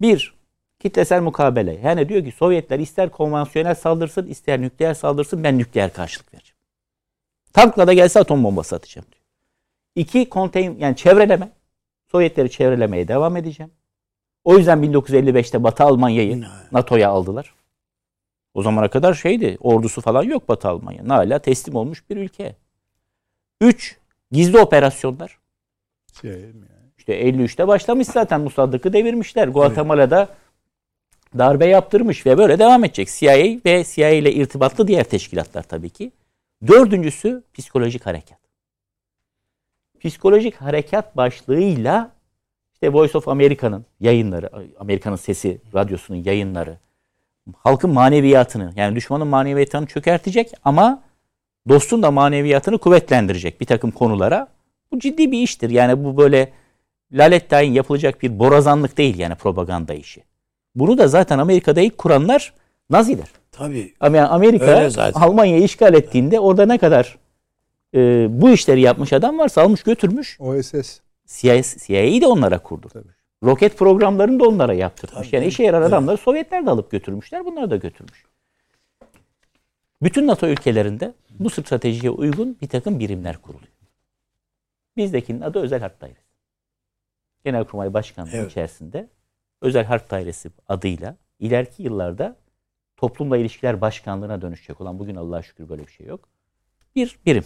Bir, kitlesel mukabele. Yani diyor ki Sovyetler ister konvansiyonel saldırsın, ister nükleer saldırsın ben nükleer karşılık vereceğim. Tankla da gelse atom bombası atacağım diyor. İki, konteyn yani çevreleme. Sovyetleri çevrelemeye devam edeceğim. O yüzden 1955'te Batı Almanya'yı NATO'ya aldılar. O zamana kadar şeydi, ordusu falan yok Batı Almanya. Hala teslim olmuş bir ülke. Üç, gizli operasyonlar. Mi yani? İşte 53'te başlamış zaten Musaddık'ı devirmişler. Guatemala'da darbe yaptırmış ve böyle devam edecek. CIA ve CIA ile irtibatlı diğer teşkilatlar tabii ki. Dördüncüsü psikolojik harekat. Psikolojik harekat başlığıyla işte Voice of America'nın yayınları, Amerika'nın Sesi radyosunun yayınları, halkın maneviyatını yani düşmanın maneviyatını çökertecek ama dostun da maneviyatını kuvvetlendirecek bir takım konulara. Bu ciddi bir iştir. Yani bu böyle lalet tayin yapılacak bir borazanlık değil yani propaganda işi. Bunu da zaten Amerika'da ilk kuranlar Naziler. Tabii. Yani Amerika. Almanya'yı işgal ettiğinde orada ne kadar e, bu işleri yapmış adam varsa almış götürmüş. OSS. CIA, CIA'yı de onlara kurdu. Tabii. Roket programlarını da onlara yaptırmış. Tabii, yani işe yarar adamları Sovyetler de alıp götürmüşler. Bunları da götürmüş. Bütün NATO ülkelerinde bu stratejiye uygun bir takım birimler kuruluyor. Bizdekinin adı Özel Harp Dairesi. Genelkurmay Başkanlığı Evet. içerisinde Özel Harp Dairesi adıyla ileriki yıllarda Toplumla İlişkiler Başkanlığı'na dönüşecek olan bugün Allah'a şükür böyle bir şey yok. Bir birim.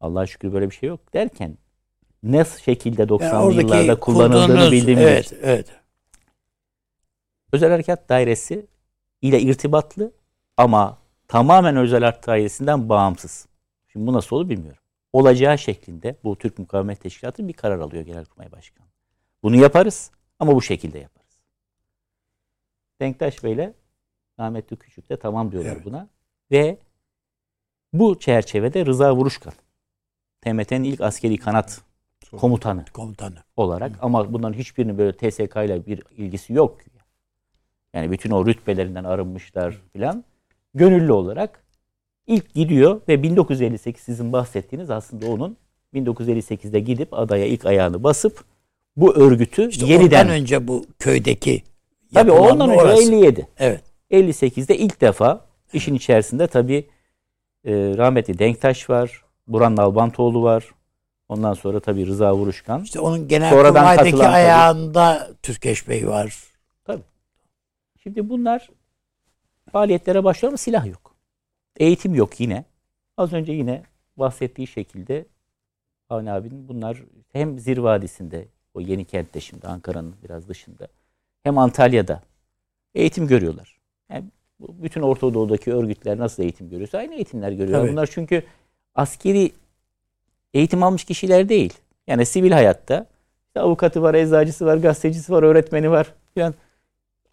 Allah'a şükür böyle bir şey yok derken ne şekilde 90'lı yıllarda kullanıldığını bildiğimiz Evet, için. evet. Özel Harekat Dairesi ile irtibatlı ama tamamen Özel Harp Dairesi'nden bağımsız. Şimdi bu nasıl olur bilmiyorum. Olacağı şeklinde bu Türk Mukavemet Teşkilatı bir karar alıyor Genelkurmay Başkanı. Bunu yaparız ama bu şekilde yaparız. Denktaş Bey'le Ahmetli Küçük de tamam diyorlar Evet. buna. Ve bu çerçevede Rıza Vuruşkan, TMT'nin ilk askeri kanat komutanı Komutanı. olarak ama bunların hiçbirinin böyle TSK ile bir ilgisi yok. Yani bütün o rütbelerinden arınmışlar filan. Gönüllü olarak ilk gidiyor ve 1958 sizin bahsettiğiniz aslında onun 1958'de gidip adaya ilk ayağını basıp bu örgütü İşte yeniden ondan önce bu köydeki tabii ondan önce orası. 57. Evet. 58'de ilk defa işin içerisinde tabii e, rahmetli Denktaş var, Burhan Nalbantoğlu var. Ondan sonra tabii Rıza Vuruşkan. İşte onun genelkurmaydaki katılan tabii. ayağında Türkeş Bey var. Şimdi bunlar faaliyetlere başlıyor ama silah yok. Eğitim yok yine. Az önce yine bahsettiği şekilde Avni abinin bunlar hem Zir Vadisi'nde o yeni kentte şimdi Ankara'nın biraz dışında hem Antalya'da eğitim görüyorlar. Yani bütün Orta Doğu'daki örgütler nasıl eğitim görüyorsa aynı eğitimler görüyorlar. Tabii. Bunlar çünkü askeri eğitim almış kişiler değil. Yani sivil hayatta avukatı var, eczacısı var, gazetecisi var, öğretmeni var. Yani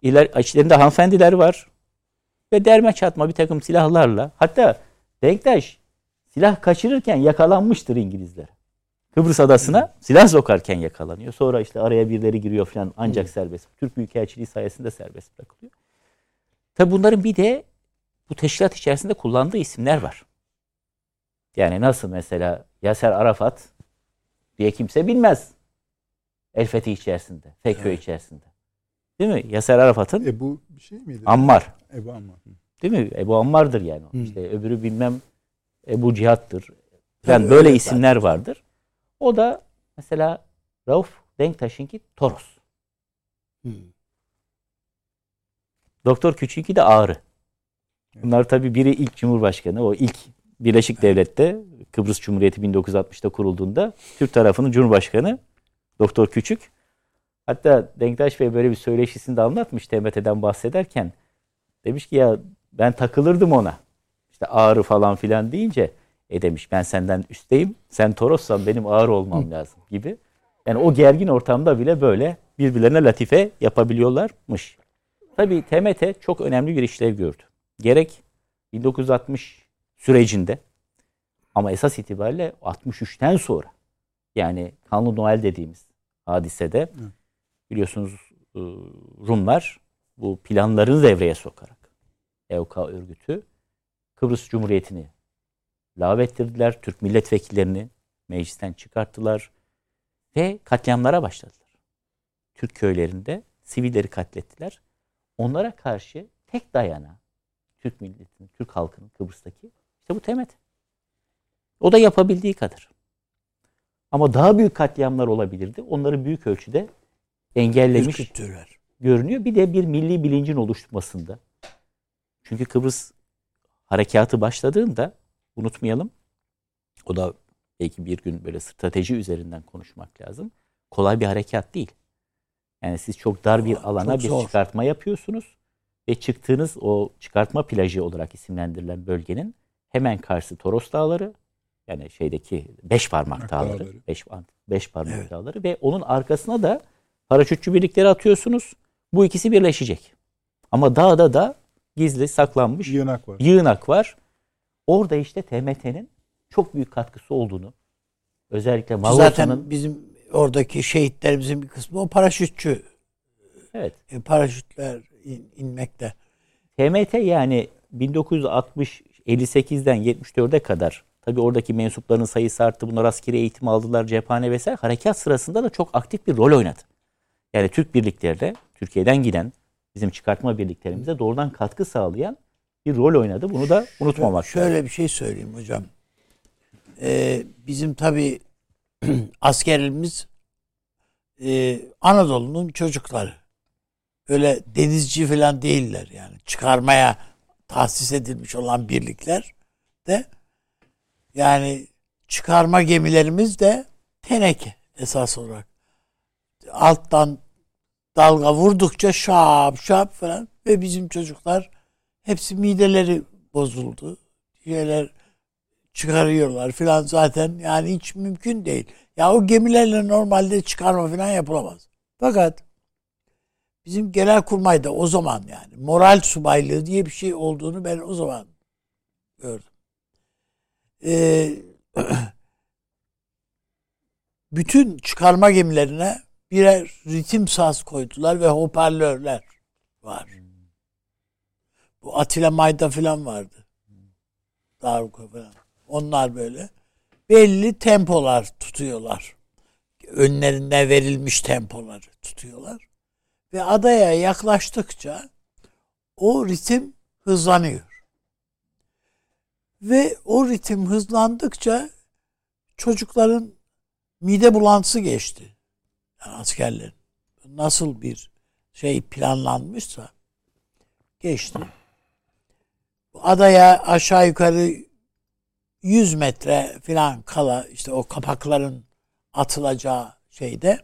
İler, içlerinde hanımefendiler var. Ve derme çatma bir takım silahlarla. Hatta Denktaş silah kaçırırken yakalanmıştır İngilizler. Kıbrıs adasına silah sokarken yakalanıyor. Sonra işte araya birileri giriyor falan ancak serbest. Türk Büyükelçiliği sayesinde serbest bırakılıyor. Tabi bunların bir de bu teşkilat içerisinde kullandığı isimler var. Yani nasıl mesela Yaser Arafat diye kimse bilmez. El Fethi içerisinde, FKÖ evet. içerisinde. Değil mi? Yaser Arafat'ın Ebu bir şey miydi? Ammar. Ebu Ammar. Değil mi? Ebu Ammar'dır yani. Hı. İşte öbürü bilmem Ebu Cihat'tır. Yani Tabii böyle isimler zaten. vardır. O da mesela Rauf Denktaş'ınki Toros. Hmm. Doktor Küçük'ü de Ağrı. Bunlar tabii biri ilk Cumhurbaşkanı. O ilk Birleşik Devlet'te Kıbrıs Cumhuriyeti 1960'ta kurulduğunda Türk tarafının Cumhurbaşkanı Doktor Küçük. Hatta Denktaş Bey böyle bir söyleşisini de anlatmış TMT'den bahsederken. Demiş ki ya ben takılırdım ona. İşte ağrı falan filan deyince e demiş ben senden üstteyim. Sen Toros'san benim ağır olmam lazım gibi. Yani o gergin ortamda bile böyle birbirlerine latife yapabiliyorlarmış. Tabii TMT çok önemli bir işlev gördü. Gerek 1960 sürecinde ama esas itibariyle 63'ten sonra yani Kanlı Noel dediğimiz hadisede biliyorsunuz ıı, Rumlar bu planlarını devreye sokarak EOK örgütü Kıbrıs Cumhuriyeti'ni lağvettirdiler. Türk milletvekillerini meclisten çıkarttılar ve katliamlara başladılar. Türk köylerinde sivilleri katlettiler. Onlara karşı tek dayana Türk milletinin, Türk halkının Kıbrıs'taki işte bu temet. O da yapabildiği kadar. Ama daha büyük katliamlar olabilirdi. Onları büyük ölçüde engellemiş görünüyor. Bir de bir milli bilincin oluşmasında. Çünkü Kıbrıs harekatı başladığında unutmayalım. O da belki bir gün böyle strateji üzerinden konuşmak lazım. Kolay bir harekat değil. Yani siz çok dar bir alana çok bir zor. çıkartma yapıyorsunuz ve çıktığınız o çıkartma plajı olarak isimlendirilen bölgenin hemen karşı Toros Dağları yani şeydeki beş parmak dağları, dağları. Beş, beş parmak evet. dağları ve onun arkasına da paraşütçü birlikleri atıyorsunuz. Bu ikisi birleşecek. Ama dağda da gizli saklanmış yığınak var. Yığınak var. Orada işte TMT'nin çok büyük katkısı olduğunu özellikle Malosa'nın zaten bizim oradaki şehitlerimizin bir kısmı o paraşütçü. Evet. E, paraşütler in, inmekte. TMT yani 1960 58'den 74'e kadar tabii oradaki mensupların sayısı arttı. Bunlar askeri eğitim aldılar, cephane vesaire. Harekat sırasında da çok aktif bir rol oynadı. Yani Türk birliklerinde Türkiye'den giden bizim çıkartma birliklerimize doğrudan katkı sağlayan bir rol oynadı. Bunu da unutmamak Şöyle, şöyle bir şey söyleyeyim hocam. Ee, bizim tabii askerimiz e, Anadolu'nun çocukları. Öyle denizci falan değiller yani. Çıkarmaya tahsis edilmiş olan birlikler de yani çıkarma gemilerimiz de teneke esas olarak. Alttan dalga vurdukça şap şap falan ve bizim çocuklar hepsi mideleri bozuldu. Şeyler çıkarıyorlar filan zaten yani hiç mümkün değil. Ya o gemilerle normalde çıkarma filan yapılamaz. Fakat bizim genel kurmayda o zaman yani moral subaylığı diye bir şey olduğunu ben o zaman gördüm. Ee, bütün çıkarma gemilerine birer ritim saz koydular ve hoparlörler var. Bu Atilla Mayda falan vardı. Daruka falan. Onlar böyle belli tempolar tutuyorlar. Önlerinde verilmiş tempoları tutuyorlar. Ve adaya yaklaştıkça o ritim hızlanıyor. Ve o ritim hızlandıkça çocukların mide bulantısı geçti. Yani askerlerin. Nasıl bir şey planlanmışsa geçti. Adaya aşağı yukarı 100 metre falan kala işte o kapakların atılacağı şeyde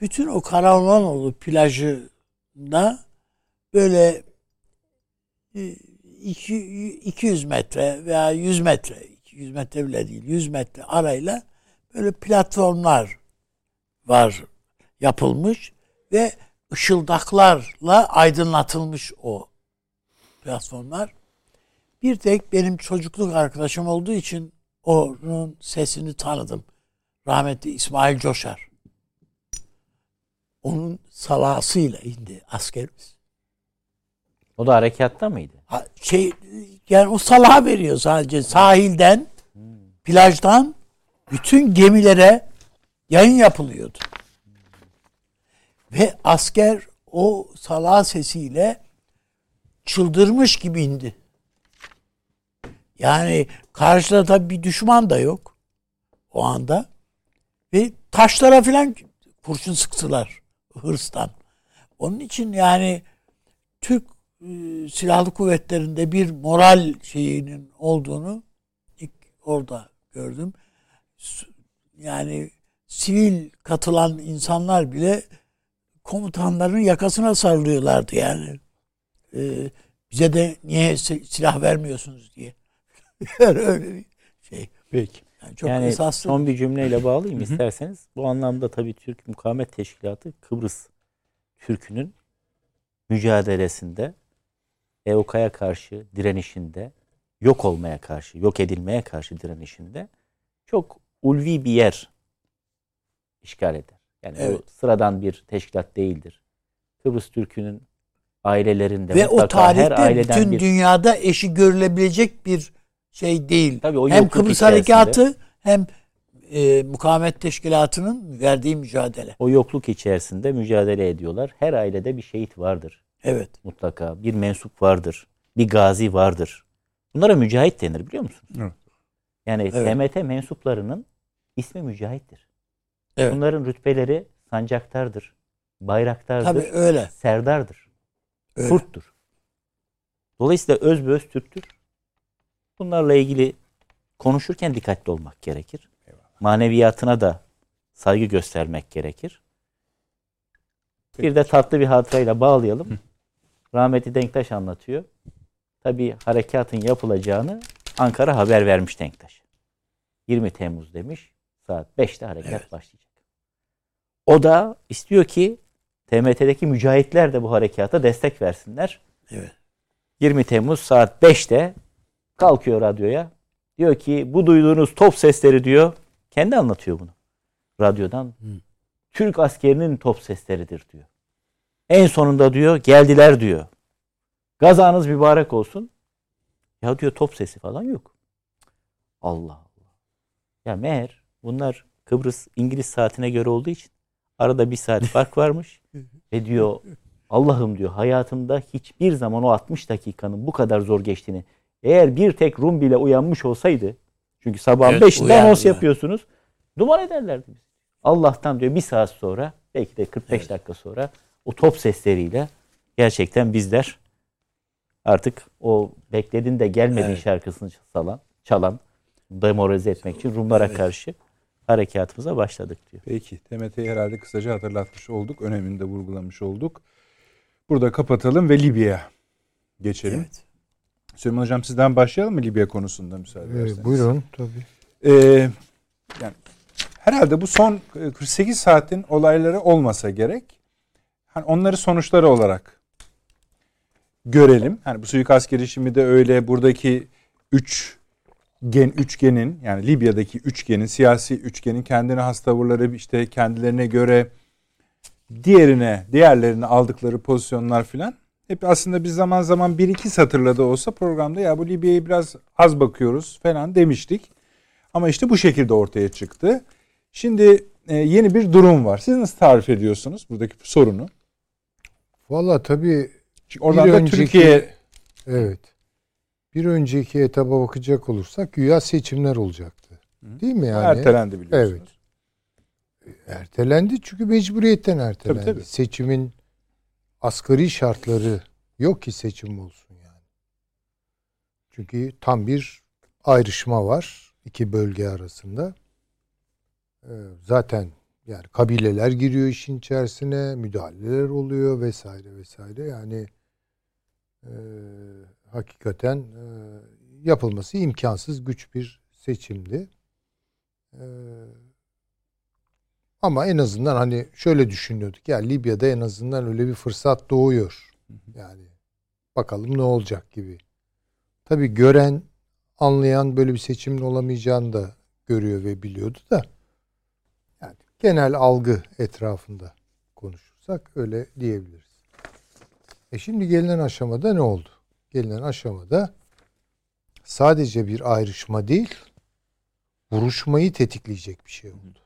bütün o Karaolanoğlu plajında böyle 200 e, metre veya 100 metre 200 metre bile değil 100 metre arayla böyle platformlar var yapılmış ve ışıldaklarla aydınlatılmış o platformlar. Bir tek benim çocukluk arkadaşım olduğu için onun sesini tanıdım. Rahmetli İsmail Coşar. Onun salasıyla indi askerimiz. O da harekatta mıydı? Ha, şey yani o salaha veriyor sadece sahilden plajdan bütün gemilere yayın yapılıyordu. Ve asker o salaha sesiyle çıldırmış gibi indi. Yani karşıda tabii bir düşman da yok o anda. Ve taşlara filan kurşun sıktılar hırstan. Onun için yani Türk e, silahlı kuvvetlerinde bir moral şeyinin olduğunu ilk orada gördüm. Yani sivil katılan insanlar bile komutanların yakasına sarılıyorlardı yani. E, bize de niye si- silah vermiyorsunuz diye. yani öyle bir şey. Peki. Yani çok yani esaslı. son bir cümleyle bağlayayım isterseniz. Bu anlamda tabii Türk Mukavemet Teşkilatı Kıbrıs Türk'ünün mücadelesinde EOK'ya karşı direnişinde yok olmaya karşı, yok edilmeye karşı direnişinde çok ulvi bir yer işgal eder. Yani Evet. bu sıradan bir teşkilat değildir. Kıbrıs Türk'ünün ailelerinde Ve o her tarihte aileden bütün bir dünyada eşi görülebilecek bir şey değil. Tabii o hem Kıbrıs Harekatı hem e, mukavemet teşkilatının verdiği mücadele. o yokluk içerisinde mücadele ediyorlar. Her ailede bir şehit vardır. Evet. mutlaka bir mensup vardır. Bir gazi vardır. Bunlara mücahit denir biliyor musunuz? Evet. Yani Evet. TMT mensuplarının ismi mücahittir. Evet. Bunların rütbeleri sancaktardır, bayraktardır, Tabii öyle. serdardır, öyle. kurttur. Dolayısıyla özbeöz Türktür. Bunlarla ilgili konuşurken dikkatli olmak gerekir. Maneviyatına da saygı göstermek gerekir. Bir de tatlı bir hatırayla bağlayalım. Rahmetli Denktaş anlatıyor. Tabii harekatın yapılacağını Ankara haber vermiş Denktaş. 20 Temmuz demiş. Saat 5'te harekat Evet. başlayacak. O da istiyor ki TMT'deki mücahitler de bu harekata destek versinler. Evet. 20 Temmuz saat 5'te kalkıyor radyoya. Diyor ki bu duyduğunuz top sesleri diyor. Kendi anlatıyor bunu. Radyodan. Türk askerinin top sesleridir diyor. En sonunda diyor geldiler diyor. Gazanız mübarek olsun. Ya diyor top sesi falan yok. Allah Allah. Ya meğer bunlar Kıbrıs İngiliz saatine göre olduğu için arada bir saat fark varmış. Ve diyor Allah'ım diyor hayatımda hiçbir zaman o 60 dakikanın bu kadar zor geçtiğini eğer bir tek Rum bile uyanmış olsaydı çünkü sabahın Evet, 5'inde anons uyandılar. yapıyorsunuz duman ederlerdi. Allah'tan diyor bir saat sonra belki de 45 dakika sonra o top sesleriyle gerçekten bizler artık o bekledin de gelmedin Evet. şarkısını çalan, çalan demoralize etmek için Rumlara Evet. karşı harekatımıza başladık diyor. Peki. TMT'yi herhalde kısaca hatırlatmış olduk. Önemini de vurgulamış olduk. Burada kapatalım ve Libya'ya geçelim. Evet. Süleyman Hocam sizden başlayalım mı Libya konusunda müsaade Ee, ederseniz? buyurun tabii. Ee, yani herhalde bu son 48 saatin olayları olmasa gerek. Hani onları sonuçları olarak görelim. Hani bu suikast girişimi de öyle buradaki 3 gen üçgenin yani Libya'daki üçgenin siyasi üçgenin kendine has tavırları işte kendilerine göre diğerine diğerlerine aldıkları pozisyonlar filan hep aslında biz zaman zaman bir iki satırla da olsa programda ya bu Libya'yı biraz az bakıyoruz falan demiştik. Ama işte bu şekilde ortaya çıktı. Şimdi e, yeni bir durum var. Siz nasıl tarif ediyorsunuz buradaki sorunu? Valla tabii Çünkü oradan da önceki- Türkiye evet. Bir önceki etaba bakacak olursak güya seçimler olacaktı. Değil mi yani? ertelendi biliyorsunuz. Ertelendi çünkü mecburiyetten ertelendi. Tabii, tabii. Seçimin asgari şartları yok ki seçim olsun yani. Çünkü tam bir ayrışma var iki bölge arasında. Ee, zaten yani kabileler giriyor işin içerisine, müdahaleler oluyor vesaire vesaire. Yani e, hakikaten e, yapılması imkansız güç bir seçimdi. E, ama en azından hani şöyle düşünüyorduk. Ya Libya'da en azından öyle bir fırsat doğuyor. Yani bakalım ne olacak gibi. Tabii gören, anlayan böyle bir seçimin olamayacağını da görüyor ve biliyordu da. Yani genel algı etrafında konuşursak öyle diyebiliriz. E şimdi gelinen aşamada ne oldu? Gelinen aşamada sadece bir ayrışma değil, vuruşmayı tetikleyecek bir şey oldu.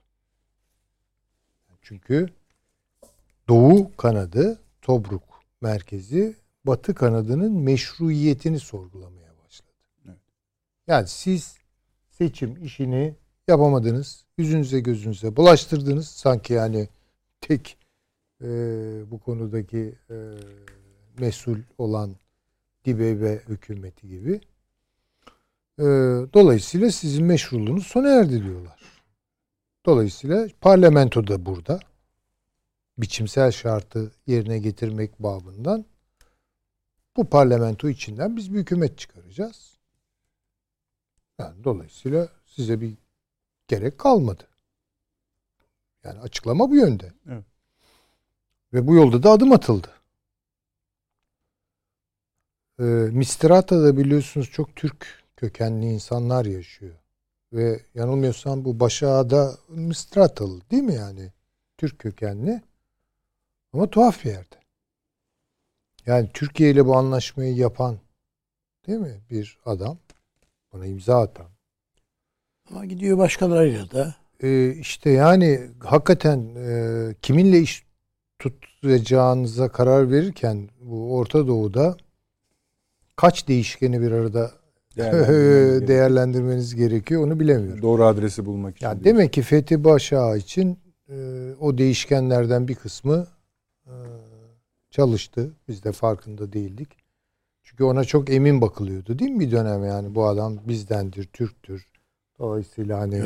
Çünkü Doğu kanadı, Tobruk merkezi, Batı kanadının meşruiyetini sorgulamaya başladı. Evet. Yani siz seçim işini yapamadınız, yüzünüze gözünüze bulaştırdınız. Sanki yani tek e, bu konudaki e, mesul olan Dibeybe hükümeti gibi. E, dolayısıyla sizin meşruluğunuz sona erdi diyorlar. Dolayısıyla parlamento da burada. Biçimsel şartı yerine getirmek babından bu parlamento içinden biz bir hükümet çıkaracağız. Yani dolayısıyla size bir gerek kalmadı. Yani açıklama bu yönde. Evet. Ve bu yolda da adım atıldı. Ee, Mistirata'da biliyorsunuz çok Türk kökenli insanlar yaşıyor. Ve yanılmıyorsam bu Başak'da Mistratalı değil mi yani? Türk kökenli. Ama tuhaf bir yerde. Yani Türkiye ile bu anlaşmayı yapan değil mi bir adam? Buna imza atan. Ama gidiyor başkalarıyla da. Ee, işte yani hakikaten e, kiminle iş tutacağınıza karar verirken bu Orta Doğu'da kaç değişkeni bir arada Değerlendirmeniz değerlendirmeniz gerekiyor onu bilemiyorum. Doğru adresi bulmak için. Yani demek ki Fethi Başağı için e, o değişkenlerden bir kısmı e, çalıştı. Biz de farkında değildik. Çünkü ona çok emin bakılıyordu değil mi bir dönem yani bu adam bizdendir, Türktür. Dolayısıyla hani.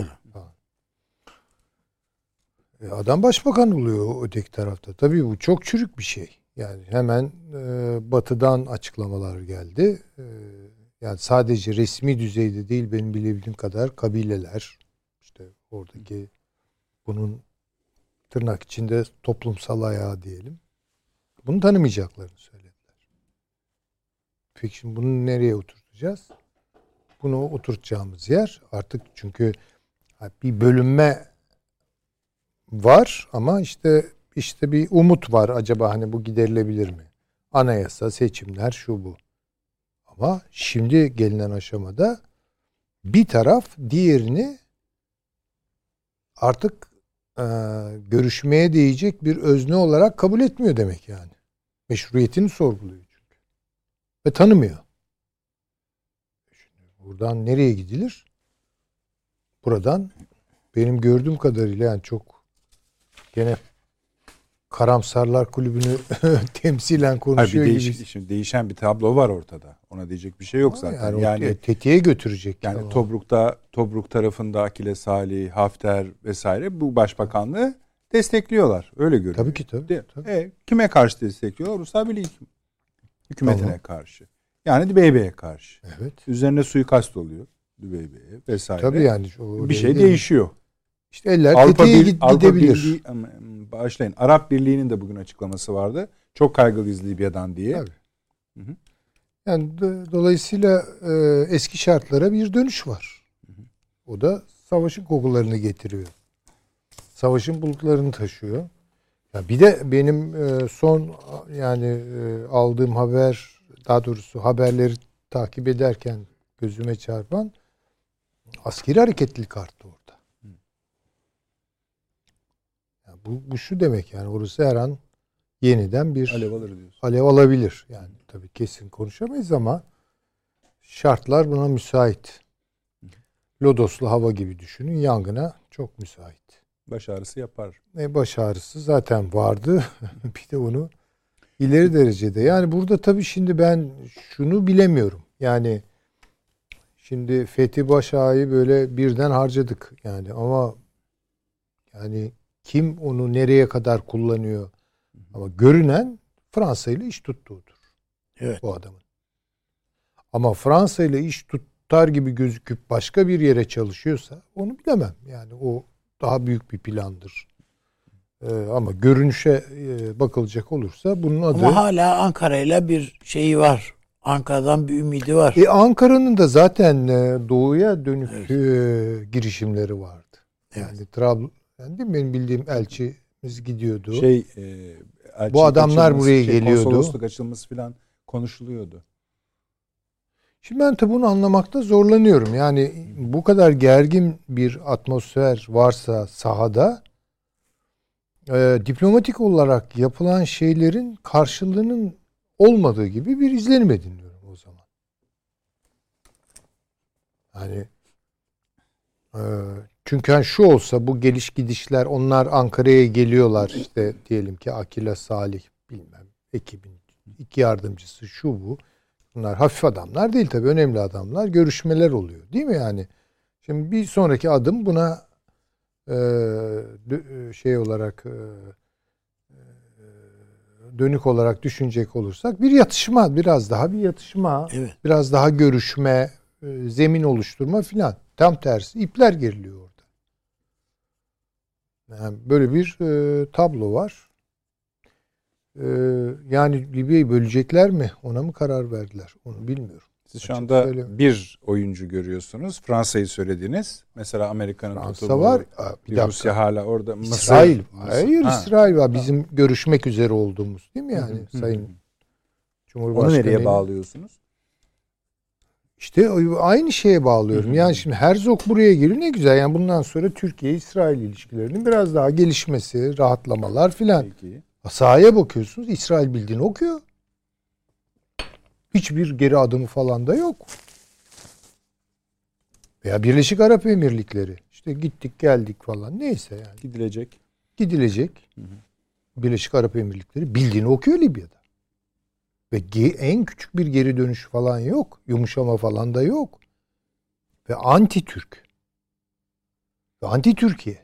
E, adam başbakan oluyor öteki tarafta. Tabii bu çok çürük bir şey. Yani hemen e, batıdan açıklamalar geldi. E, yani sadece resmi düzeyde değil benim bilebildiğim kadar kabileler işte oradaki bunun tırnak içinde toplumsal ayağı diyelim. Bunu tanımayacaklarını söylediler. Peki şimdi bunu nereye oturtacağız? Bunu oturtacağımız yer artık çünkü bir bölünme var ama işte işte bir umut var acaba hani bu giderilebilir mi? Anayasa, seçimler şu bu. Ama şimdi gelinen aşamada bir taraf diğerini artık e, görüşmeye değecek bir özne olarak kabul etmiyor demek yani. Meşruiyetini sorguluyor çünkü. Ve tanımıyor. Şimdi buradan nereye gidilir? Buradan benim gördüğüm kadarıyla yani çok gene Karamsarlar Kulübü'nü temsilen Hayır, konuşuyor bir gibi. değiş, şimdi değişen bir tablo var ortada. Ona diyecek bir şey yok Ama zaten. Yani, Yani, tetiğe götürecek. yani ama. Tobruk'ta Tobruk tarafında Akile Salih, Hafter vesaire bu başbakanlığı destekliyorlar. Öyle görünüyor. Tabii ki tabii. Tabii. E, kime karşı destekliyorlar? Ulusal Birliği hüküm- hükümetine Tamam. karşı. Yani DBB'ye karşı. Evet. Üzerine suikast oluyor DBB'ye vesaire. Tabii yani. o bir şey değişiyor. İşte eller Avrupa, tetiğe Bir- gidebilir. Birliği, em, bağışlayın. Arap Birliği'nin de bugün açıklaması vardı. Çok kaygılıyız Libya'dan diye. Tabii. Hı hı. Yani do- dolayısıyla e, eski şartlara bir dönüş var. O da savaşın kokularını getiriyor. Savaşın bulutlarını taşıyor. Ya bir de benim e, son yani e, aldığım haber daha doğrusu haberleri takip ederken gözüme çarpan askeri hareketlilik arttı orada. Ya bu, bu şu demek yani orası her an yeniden bir Alev alır diyorsun. alev alabilir. Yani tabii kesin konuşamayız ama şartlar buna müsait. Lodoslu hava gibi düşünün. Yangına çok müsait. Baş ağrısı yapar. E baş ağrısı zaten vardı. bir de onu ileri derecede. Yani burada tabii şimdi ben şunu bilemiyorum. Yani şimdi Fethi Başak'ı böyle birden harcadık yani ama yani kim onu nereye kadar kullanıyor? Ama görünen Fransa ile iş tuttuğudur Evet. bu adamın. Ama Fransa ile iş tutar gibi gözüküp başka bir yere çalışıyorsa onu bilemem. Yani o daha büyük bir plandır. Ee, ama görünüşe e, bakılacak olursa bunun adı... Ama hala Ankara ile bir şeyi var. Ankara'dan bir ümidi var. E, Ankara'nın da zaten e, doğuya dönük e, girişimleri vardı. Yani Trabzon, yani değil mi? benim bildiğim elçimiz gidiyordu. Şey e, elçilik Bu adamlar buraya şey, geliyordu. Konsolosluk açılması falan konuşuluyordu. Şimdi ben tabi bunu anlamakta zorlanıyorum. Yani bu kadar gergin bir atmosfer varsa sahada e, diplomatik olarak yapılan şeylerin karşılığının olmadığı gibi bir izlenim ediniyorum o zaman. Yani e, çünkü hani şu olsa bu geliş gidişler onlar Ankara'ya geliyorlar işte diyelim ki Akila Salih bilmem ekibin iki yardımcısı şu bu. Bunlar hafif adamlar değil tabii önemli adamlar. Görüşmeler oluyor değil mi yani? Şimdi bir sonraki adım buna e, dö- şey olarak e, e, dönük olarak düşünecek olursak bir yatışma biraz daha bir yatışma Evet. biraz daha görüşme e, zemin oluşturma filan tam tersi ipler geriliyor. Yani böyle bir e, tablo var. E, yani Libya'yı bölecekler mi? Ona mı karar verdiler? Onu bilmiyorum. Siz şu anda söyleyeyim. bir oyuncu görüyorsunuz. Fransa'yı söylediniz. Mesela Amerika'nın Fransa tuttuğu var. Bir. Rusya hala orada. Mısır- İsrail. Mısır- Hayır Ha. İsrail var. Bizim görüşmek üzere olduğumuz değil mi yani Hı hı. Sayın Onu Cumhurbaşkanı? nereye bağlıyorsunuz? İşte aynı şeye bağlıyorum. Hı hı. Yani şimdi Herzog buraya geliyor ne güzel. Yani bundan sonra Türkiye-İsrail ilişkilerinin biraz daha gelişmesi, rahatlamalar filan. Sahaya bakıyorsunuz İsrail bildiğini okuyor. Hiçbir geri adımı falan da yok. Veya Birleşik Arap Emirlikleri. İşte gittik geldik falan neyse yani. Gidilecek. gidilecek. Birleşik Arap Emirlikleri bildiğini okuyor Libya'da. Ve en küçük bir geri dönüş falan yok. Yumuşama falan da yok. Ve anti Türk. Ve anti Türkiye.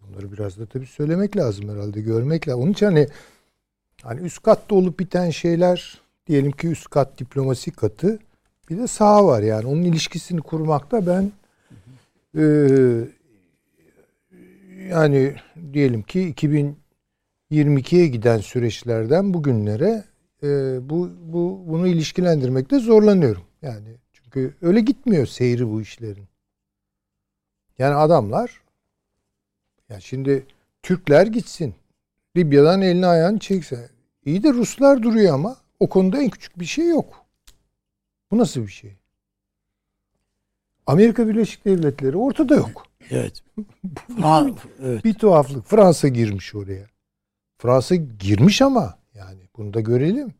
Bunları biraz da tabii söylemek lazım herhalde. Görmek lazım. Onun için hani hani üst katta olup biten şeyler diyelim ki üst kat diplomasi katı bir de saha var yani. Onun ilişkisini kurmakta ben eee yani diyelim ki 2022'ye giden süreçlerden bugünlere e, bu, bu bunu ilişkilendirmekte zorlanıyorum. Yani çünkü öyle gitmiyor seyri bu işlerin. Yani adamlar ya şimdi Türkler gitsin. Libya'dan elini ayağını çekse. İyi de Ruslar duruyor ama o konuda en küçük bir şey yok. Bu nasıl bir şey? Amerika Birleşik Devletleri ortada yok. Evet. Evet. Bir tuhaflık. Fransa girmiş oraya. Fransa girmiş ama yani bunu da görelim.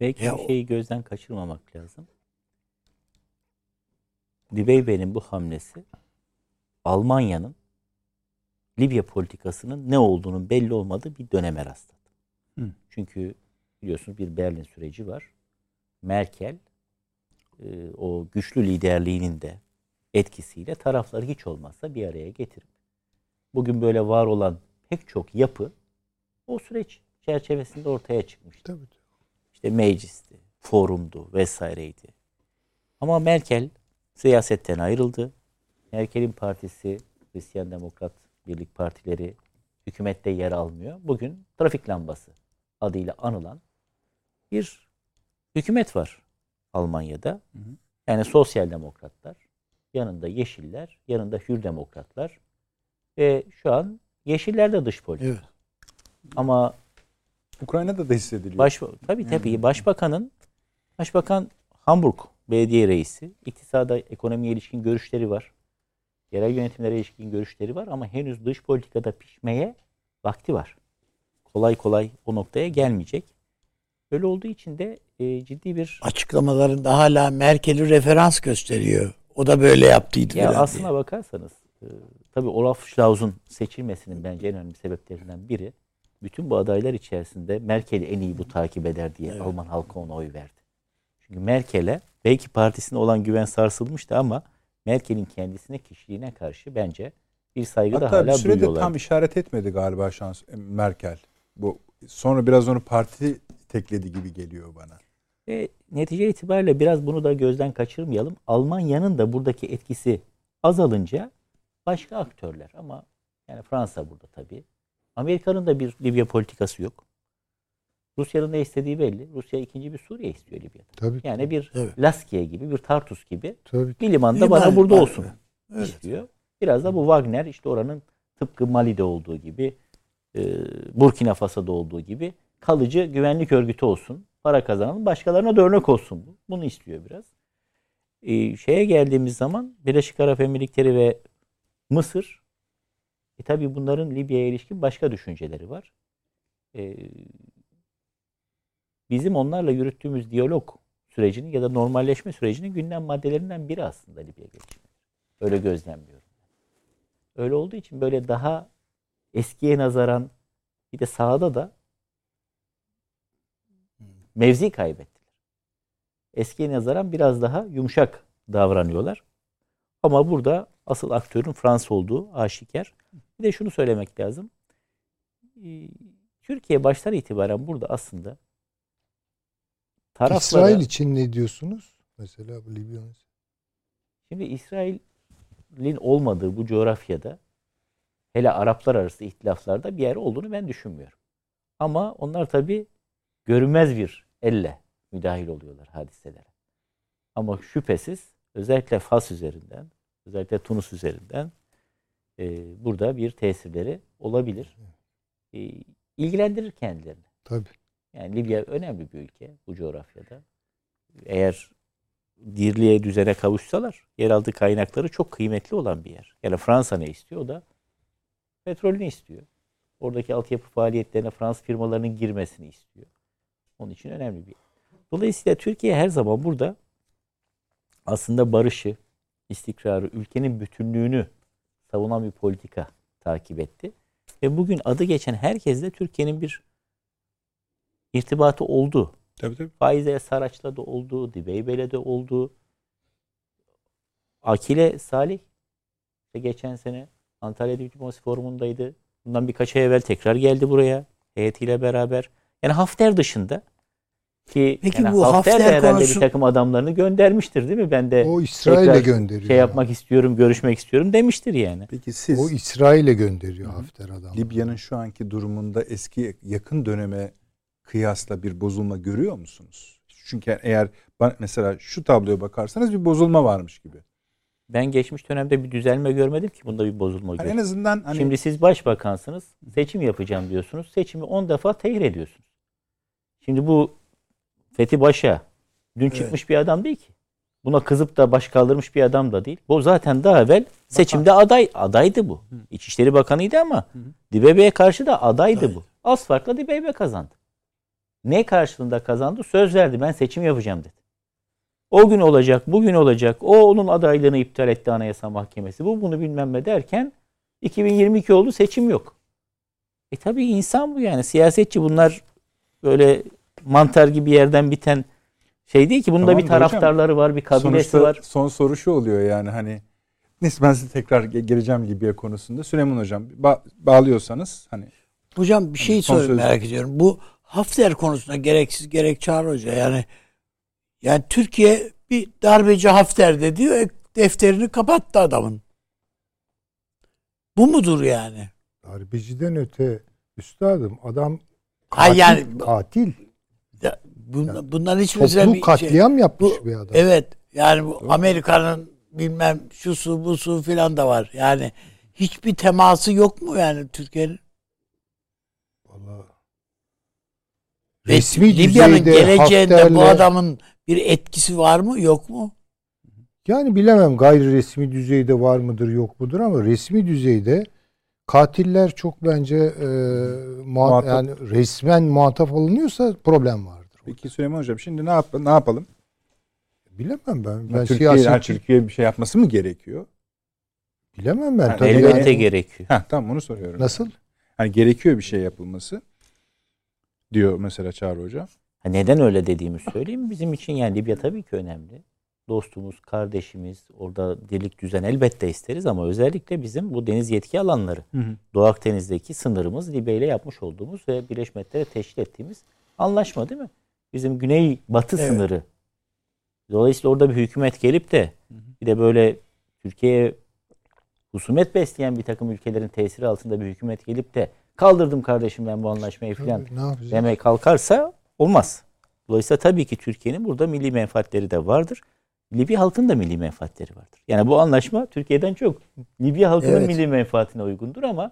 Belki Ya bir şeyi gözden kaçırmamak lazım. Dibeybe'nin bu hamlesi Almanya'nın Libya politikasının ne olduğunun belli olmadığı bir döneme rastladı. Hı. Çünkü biliyorsunuz bir Berlin süreci var. Merkel e, o güçlü liderliğinin de etkisiyle tarafları hiç olmazsa bir araya getirip bugün böyle var olan pek çok yapı o süreç çerçevesinde ortaya çıkmıştı. Tabii. İşte meclisti, forumdu vesaireydi. Ama Merkel siyasetten ayrıldı. Merkel'in partisi Hristiyan Demokrat Birlik Partileri hükümette yer almıyor. Bugün trafik lambası adıyla anılan bir hükümet var Almanya'da. Yani sosyal demokratlar, yanında yeşiller, yanında hür demokratlar ve şu an yeşiller de dış politika. Evet. Ama Ukrayna'da da hissediliyor. Baş, tabii tabii başbakanın başbakan Hamburg belediye reisi iktisada ekonomiye ilişkin görüşleri var. Yerel yönetimlere ilişkin görüşleri var ama henüz dış politikada pişmeye vakti var. Kolay kolay o noktaya gelmeyecek. Böyle olduğu için de e, ciddi bir Açıklamalarında hala Merkel'i referans gösteriyor. O da böyle yaptıydı ya aslına bakarsanız e, tabii Olaf Scholz'un seçilmesinin bence en önemli sebeplerinden biri bütün bu adaylar içerisinde Merkel'i en iyi bu takip eder diye Evet. Alman halkı ona oy verdi. Çünkü Merkel'e belki partisine olan güven sarsılmıştı ama Merkel'in kendisine, kişiliğine karşı bence bir saygı da Hatta bir hala sürede duyuyorlar. tam işaret etmedi galiba şans Merkel. Bu sonra biraz onu parti tekledi gibi geliyor bana. Ve netice itibariyle biraz bunu da gözden kaçırmayalım. Almanya'nın da buradaki etkisi azalınca başka aktörler ama yani Fransa burada tabii. Amerika'nın da bir Libya politikası yok. Rusya'nın da istediği belli. Rusya ikinci bir Suriye istiyor Libya'da. Tabii. Yani bir Evet. Laskiye gibi, bir Tartus gibi Tabii. bir limanda Liman bana burada var. olsun Evet. istiyor. Biraz da bu Wagner işte oranın tıpkı Mali'de olduğu gibi e, Burkina Faso'da olduğu gibi kalıcı güvenlik örgütü olsun. Para kazanalım. Başkalarına da örnek olsun bu. Bunu istiyor biraz. E, şeye geldiğimiz zaman Birleşik Arap Emirlikleri ve Mısır e tabi bunların Libya'ya ilişkin başka düşünceleri var. E, bizim onlarla yürüttüğümüz diyalog sürecinin ya da normalleşme sürecinin gündem maddelerinden biri aslında Libya gelişimi. Öyle gözlemliyorum. Öyle olduğu için böyle daha eskiye nazaran bir de sahada da mevzi kaybettiler. Eskiye nazaran biraz daha yumuşak davranıyorlar. Ama burada asıl aktörün Fransa olduğu aşikar. Bir de şunu söylemek lazım. Ee, Türkiye baştan itibaren burada aslında taraflara... İsrail için ne diyorsunuz? Mesela bu Libya Şimdi İsrail'in olmadığı bu coğrafyada hele Araplar arası ihtilaflarda bir yer olduğunu ben düşünmüyorum. Ama onlar tabi görünmez bir elle müdahil oluyorlar hadiselere. Ama şüphesiz özellikle Fas üzerinden, özellikle Tunus üzerinden e, burada bir tesirleri olabilir. E, ilgilendirir kendilerini. Tabii. Yani Libya önemli bir ülke bu coğrafyada. Eğer dirliğe düzene kavuşsalar yeraltı kaynakları çok kıymetli olan bir yer. Yani Fransa ne istiyor? O da petrolünü istiyor. Oradaki altyapı faaliyetlerine Fransız firmalarının girmesini istiyor. Onun için önemli bir yer. Dolayısıyla Türkiye her zaman burada aslında barışı, istikrarı, ülkenin bütünlüğünü savunan bir politika takip etti. Ve bugün adı geçen herkesle Türkiye'nin bir irtibatı oldu. Tabii tabii. Faize Saraç'la da oldu, Dibeybe'yle de oldu. Akile Salih işte geçen sene Antalya Diplomasi Forumu'ndaydı. Bundan birkaç ay evvel tekrar geldi buraya heyetiyle beraber. Yani Hafter dışında ki Peki yani bu Hafter, Hafter herhalde konusu... bir takım adamlarını göndermiştir değil mi? Ben de o İsrail'e gönderiyor. Şey yapmak istiyorum, görüşmek istiyorum demiştir yani. Peki siz o İsrail'e gönderiyor Hafter adam. Libya'nın şu anki durumunda eski yakın döneme kıyasla bir bozulma görüyor musunuz? Çünkü eğer mesela şu tabloya bakarsanız bir bozulma varmış gibi. Ben geçmiş dönemde bir düzelme görmedim ki bunda bir bozulma yani En azından hani... Şimdi siz başbakansınız, seçim yapacağım diyorsunuz. Seçimi 10 defa tehir ediyorsunuz. Şimdi bu Fethi Başa dün evet. çıkmış bir adam değil ki. Buna kızıp da baş kaldırmış bir adam da değil. Bu zaten daha evvel seçimde Bakan. aday adaydı bu. Hı. İçişleri Bakanıydı ama Dibebe'ye karşı da adaydı evet. bu. Az farkla Dibebe kazandı. Ne karşılığında kazandı? Söz verdi ben seçim yapacağım dedi. O gün olacak, bugün olacak. O onun adaylığını iptal etti Anayasa Mahkemesi. Bu bunu bilmem ne derken 2022 oldu seçim yok. E tabii insan bu yani. Siyasetçi bunlar böyle mantar gibi yerden biten şey değil ki. Bunda tamam, bir taraftarları hocam, var, bir kabilesi var. Son soru şu oluyor yani hani Neyse ben size tekrar geleceğim Libya konusunda. Süleyman Hocam ba- bağlıyorsanız hani. Hocam bir şey sorayım merak ediyorum. Bu Hafter konusunda gereksiz gerek Çağrı Hoca yani yani Türkiye bir darbeci Hafter de diyor e, defterini kapattı adamın. Bu mudur yani? Darbeciden öte üstadım adam katil. yani, katil. Ya, bun, yani, bunların hiçbir toplu bir katliam şey, yapmış bu, bir adam. Evet. Yani bu Amerika'nın bilmem şu su bu su filan da var. Yani hiçbir teması yok mu yani Türkiye'nin? Vallahi resmi Libya'nın geleceğinde Hafter'le, bu adamın bir etkisi var mı yok mu? Yani bilemem gayri resmi düzeyde var mıdır yok mudur ama resmi düzeyde katiller çok bence e, muhat, yani resmen muhatap alınıyorsa problem vardır. Peki Süleyman Hocam şimdi ne, yap ne yapalım? Bilemem ben. ben Türkiye, siyasi... Türkiye bir şey yapması mı gerekiyor? Bilemem ben. Yani Tabii elbette yani... gerekiyor. Heh, tamam onu soruyorum. Nasıl? Hani gerekiyor bir şey yapılması diyor mesela Çağrı Hoca. Neden öyle dediğimi söyleyeyim. Bizim için yani Libya tabii ki önemli. Dostumuz, kardeşimiz, orada dirlik düzen elbette isteriz ama özellikle bizim bu deniz yetki alanları. Hı hı. Doğu Akdeniz'deki sınırımız Libya ile yapmış olduğumuz ve Birleşmiş Milletler'e teşkil ettiğimiz anlaşma değil mi? Bizim güney batı evet. sınırı. Dolayısıyla orada bir hükümet gelip de hı hı. bir de böyle Türkiye'ye husumet besleyen bir takım ülkelerin tesiri altında bir hükümet gelip de kaldırdım kardeşim ben bu anlaşmayı falan demeye kalkarsa olmaz. Dolayısıyla tabii ki Türkiye'nin burada milli menfaatleri de vardır. Libya halkının da milli menfaatleri vardır. Yani bu anlaşma Türkiye'den çok Libya halkının evet. milli menfaatine uygundur ama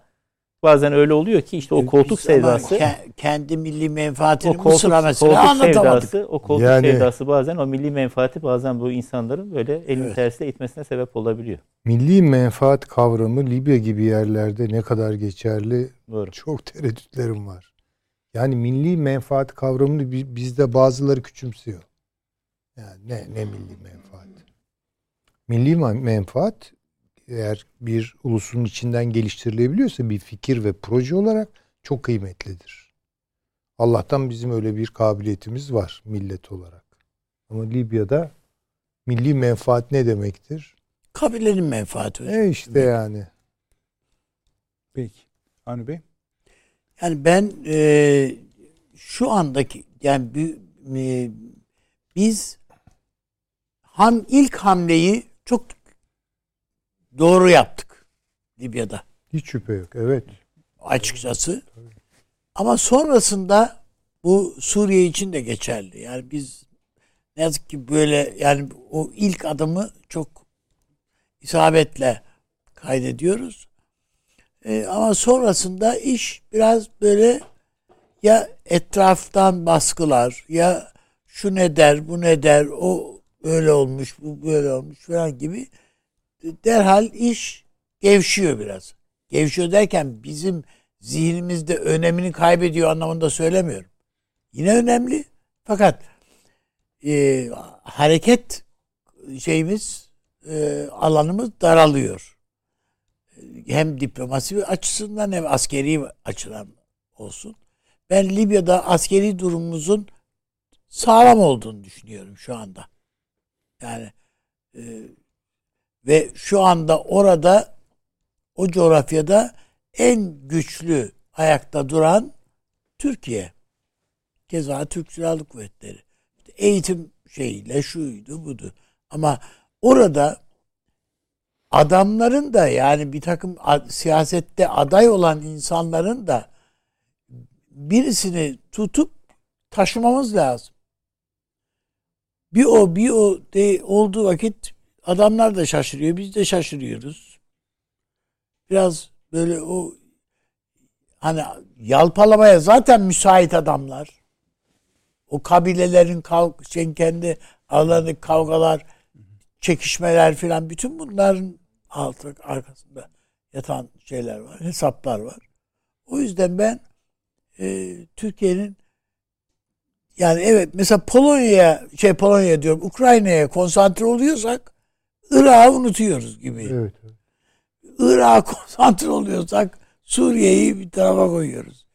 bazen öyle oluyor ki işte o koltuk sevdası ke- kendi milli menfaatini o koltuk, Mısır'a mesela koltuk anlatamadık. sevdası, o koltuk Yani- sevdası bazen o milli menfaati bazen bu insanların böyle elini Evet. tersine itmesine sebep olabiliyor. Milli menfaat kavramı Libya gibi yerlerde ne kadar geçerli Doğru. çok tereddütlerim var. Yani milli menfaat kavramını bi- bizde bazıları küçümsüyor. Yani ne ne milli menfaat? Milli menfaat eğer bir ulusun içinden geliştirilebiliyorsa bir fikir ve proje olarak çok kıymetlidir. Allah'tan bizim öyle bir kabiliyetimiz var millet olarak. Ama Libya'da milli menfaat ne demektir? Kabilenin menfaati. hocam. E işte yani. Peki. Avni Bey? Yani ben e, şu andaki yani e, biz ham ilk hamleyi çok doğru yaptık Libya'da Hiç şüphe yok. Evet. açıkçası. Ama sonrasında bu Suriye için de geçerli. Yani biz ne yazık ki böyle yani o ilk adımı çok isabetle kaydediyoruz. Ee, ama sonrasında iş biraz böyle ya etraftan baskılar ya şu ne der bu ne der o böyle olmuş bu böyle olmuş falan gibi derhal iş gevşiyor biraz. Gevşiyor derken bizim zihnimizde önemini kaybediyor anlamında söylemiyorum. Yine önemli fakat e, hareket şeyimiz e, alanımız daralıyor. Hem diplomasi açısından hem askeri açıdan olsun. Ben Libya'da askeri durumumuzun sağlam olduğunu düşünüyorum şu anda. Yani e, ve şu anda orada o coğrafyada en güçlü ayakta duran Türkiye. Keza Türk Silahlı Kuvvetleri. İşte eğitim şeyiyle şuydu budu. Ama orada adamların da yani bir takım siyasette aday olan insanların da birisini tutup taşımamız lazım. Bir o bir o de olduğu vakit adamlar da şaşırıyor. Biz de şaşırıyoruz. Biraz böyle o hani yalpalamaya zaten müsait adamlar. O kabilelerin kav şey, kendi aralarındaki kavgalar, çekişmeler filan bütün bunların altı arkasında yatan şeyler var, hesaplar var. O yüzden ben e, Türkiye'nin yani evet mesela Polonya'ya şey Polonya diyorum Ukrayna'ya konsantre oluyorsak Irak'ı unutuyoruz gibi. Evet. Irak'a konsantre oluyorsak Suriye'yi bir tarafa koyuyoruz.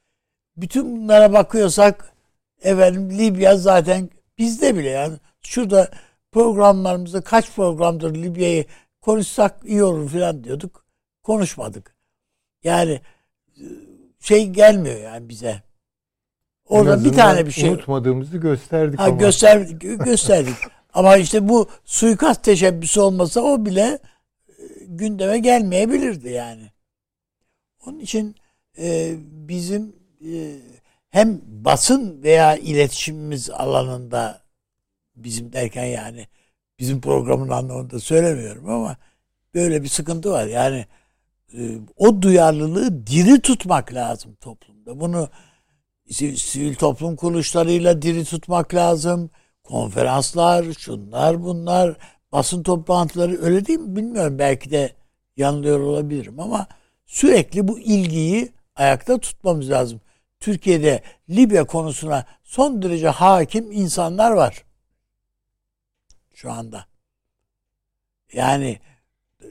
Bütün bunlara bakıyorsak efendim Libya zaten bizde bile yani şurada programlarımızda kaç programdır Libya'yı konuşsak iyi olur falan diyorduk. Konuşmadık. Yani e, şey gelmiyor yani bize. Orada bir tane bir şey. Unutmadığımızı gösterdik Ha, ama. göster, gösterdik. Ama işte bu suikast teşebbüsü olmasa o bile e, gündeme gelmeyebilirdi yani. Onun için e, bizim e, hem basın veya iletişimimiz alanında bizim derken yani bizim programın anlamında söylemiyorum ama böyle bir sıkıntı var. Yani e, o duyarlılığı diri tutmak lazım toplumda. Bunu sivil toplum kuruluşlarıyla diri tutmak lazım. Konferanslar, şunlar bunlar, basın toplantıları öyle değil mi bilmiyorum. Belki de yanılıyor olabilirim ama sürekli bu ilgiyi ayakta tutmamız lazım. Türkiye'de Libya konusuna son derece hakim insanlar var. Şu anda. Yani e,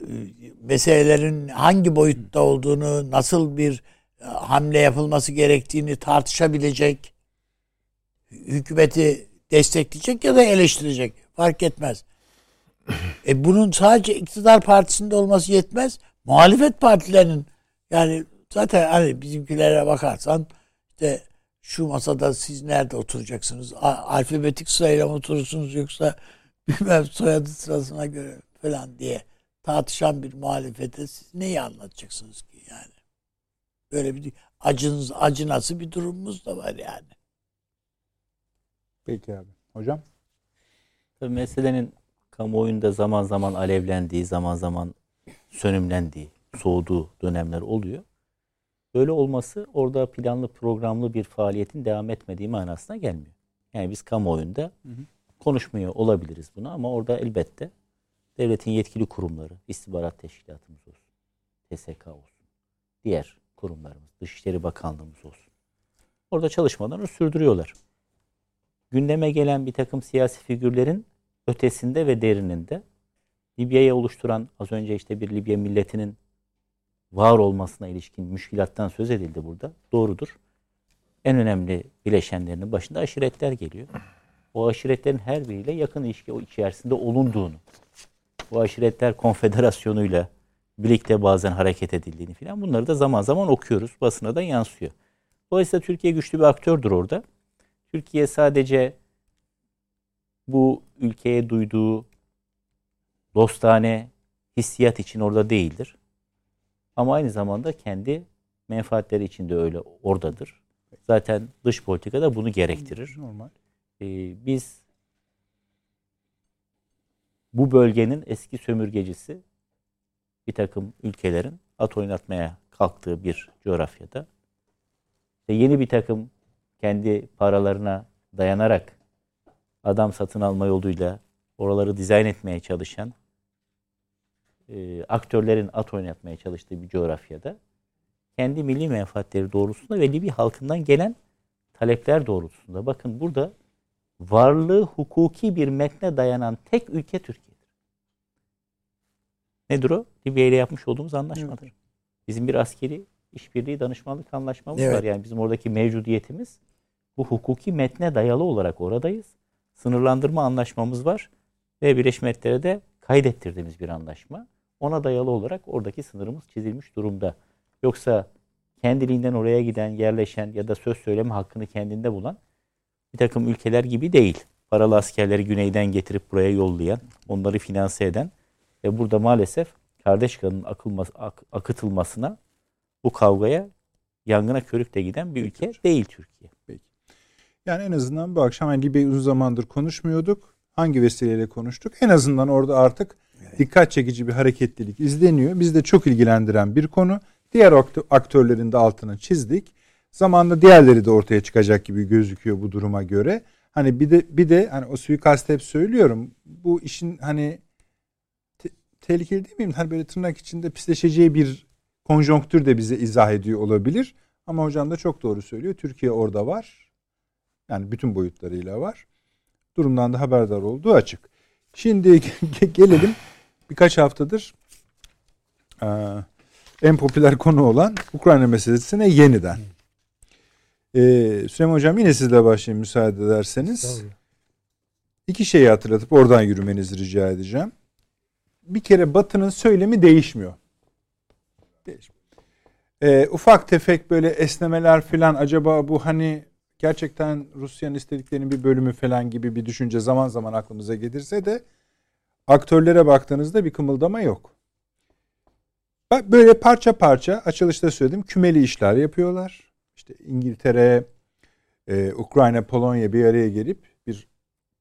meselelerin hangi boyutta olduğunu, nasıl bir hamle yapılması gerektiğini tartışabilecek, hükümeti destekleyecek ya da eleştirecek. Fark etmez. E bunun sadece iktidar partisinde olması yetmez. Muhalefet partilerinin yani zaten hani bizimkilere bakarsan işte şu masada siz nerede oturacaksınız? Alfabetik sırayla mı oturursunuz yoksa bilmem soyadı sırasına göre falan diye tartışan bir muhalefete siz neyi anlatacaksınız ki? Böyle bir acınız acınası bir durumumuz da var yani. Peki abi. Hocam? Tabii meselenin kamuoyunda zaman zaman alevlendiği, zaman zaman sönümlendiği, soğuduğu dönemler oluyor. Böyle olması orada planlı programlı bir faaliyetin devam etmediği manasına gelmiyor. Yani biz kamuoyunda konuşmuyor olabiliriz bunu ama orada elbette devletin yetkili kurumları, istihbarat teşkilatımız olsun, TSK olsun, diğer kurumlarımız, Dışişleri Bakanlığımız olsun. Orada çalışmalarını sürdürüyorlar. Gündeme gelen bir takım siyasi figürlerin ötesinde ve derininde Libya'yı oluşturan az önce işte bir Libya milletinin var olmasına ilişkin müşkilattan söz edildi burada. Doğrudur. En önemli bileşenlerinin başında aşiretler geliyor. O aşiretlerin her biriyle yakın ilişki içerisinde olunduğunu, bu aşiretler konfederasyonuyla birlikte bazen hareket edildiğini filan bunları da zaman zaman okuyoruz. Basına da yansıyor. Dolayısıyla Türkiye güçlü bir aktördür orada. Türkiye sadece bu ülkeye duyduğu dostane hissiyat için orada değildir. Ama aynı zamanda kendi menfaatleri için de öyle oradadır. Zaten dış politika da bunu gerektirir. Normal. Ee, biz bu bölgenin eski sömürgecisi bir takım ülkelerin at oynatmaya kalktığı bir coğrafyada ve yeni bir takım kendi paralarına dayanarak adam satın alma yoluyla oraları dizayn etmeye çalışan e, aktörlerin at oynatmaya çalıştığı bir coğrafyada kendi milli menfaatleri doğrultusunda ve Libya halkından gelen talepler doğrultusunda bakın burada varlığı hukuki bir metne dayanan tek ülke Türkiye'dir. Nedir o? Libya ile yapmış olduğumuz anlaşmadır. Bizim bir askeri işbirliği danışmanlık anlaşmamız Evet. var. Yani bizim oradaki mevcudiyetimiz bu hukuki metne dayalı olarak oradayız. Sınırlandırma anlaşmamız var ve Birleşmiş Milletler'e de kaydettirdiğimiz bir anlaşma. Ona dayalı olarak oradaki sınırımız çizilmiş durumda. Yoksa kendiliğinden oraya giden, yerleşen ya da söz söyleme hakkını kendinde bulan bir takım ülkeler gibi değil. Paralı askerleri güneyden getirip buraya yollayan, onları finanse eden ve burada maalesef kardeş kanının akılması, ak- akıtılmasına bu kavgaya yangına körükle giden bir ülke değil Türkiye. Yani en azından bu akşam hani Libya'yı uzun zamandır konuşmuyorduk. Hangi vesileyle konuştuk? En azından orada artık dikkat çekici bir hareketlilik izleniyor. Bizi de çok ilgilendiren bir konu. Diğer aktö- aktörlerin de altını çizdik. Zamanla diğerleri de ortaya çıkacak gibi gözüküyor bu duruma göre. Hani bir de bir de hani o suikast hep söylüyorum. Bu işin hani tehlikeli değil miyim? Hani böyle tırnak içinde pisleşeceği bir konjonktür de bize izah ediyor olabilir. Ama hocam da çok doğru söylüyor. Türkiye orada var. Yani bütün boyutlarıyla var. Durumdan da haberdar olduğu açık. Şimdi ge- gelelim birkaç haftadır eee, en popüler konu olan Ukrayna meselesine yeniden. Eee Süleyman Hocam yine sizle başlayayım müsaade ederseniz. Tabii. İki şeyi hatırlatıp oradan yürümenizi rica edeceğim. Bir kere Batı'nın söylemi değişmiyor. Değişmiyor. Ee, ufak tefek böyle esnemeler falan acaba bu hani gerçekten Rusya'nın istediklerinin bir bölümü falan gibi bir düşünce zaman zaman aklımıza gelirse de aktörlere baktığınızda bir kımıldama yok. Böyle parça parça açılışta söyledim kümeli işler yapıyorlar. İşte İngiltere, e, Ukrayna, Polonya bir araya gelip bir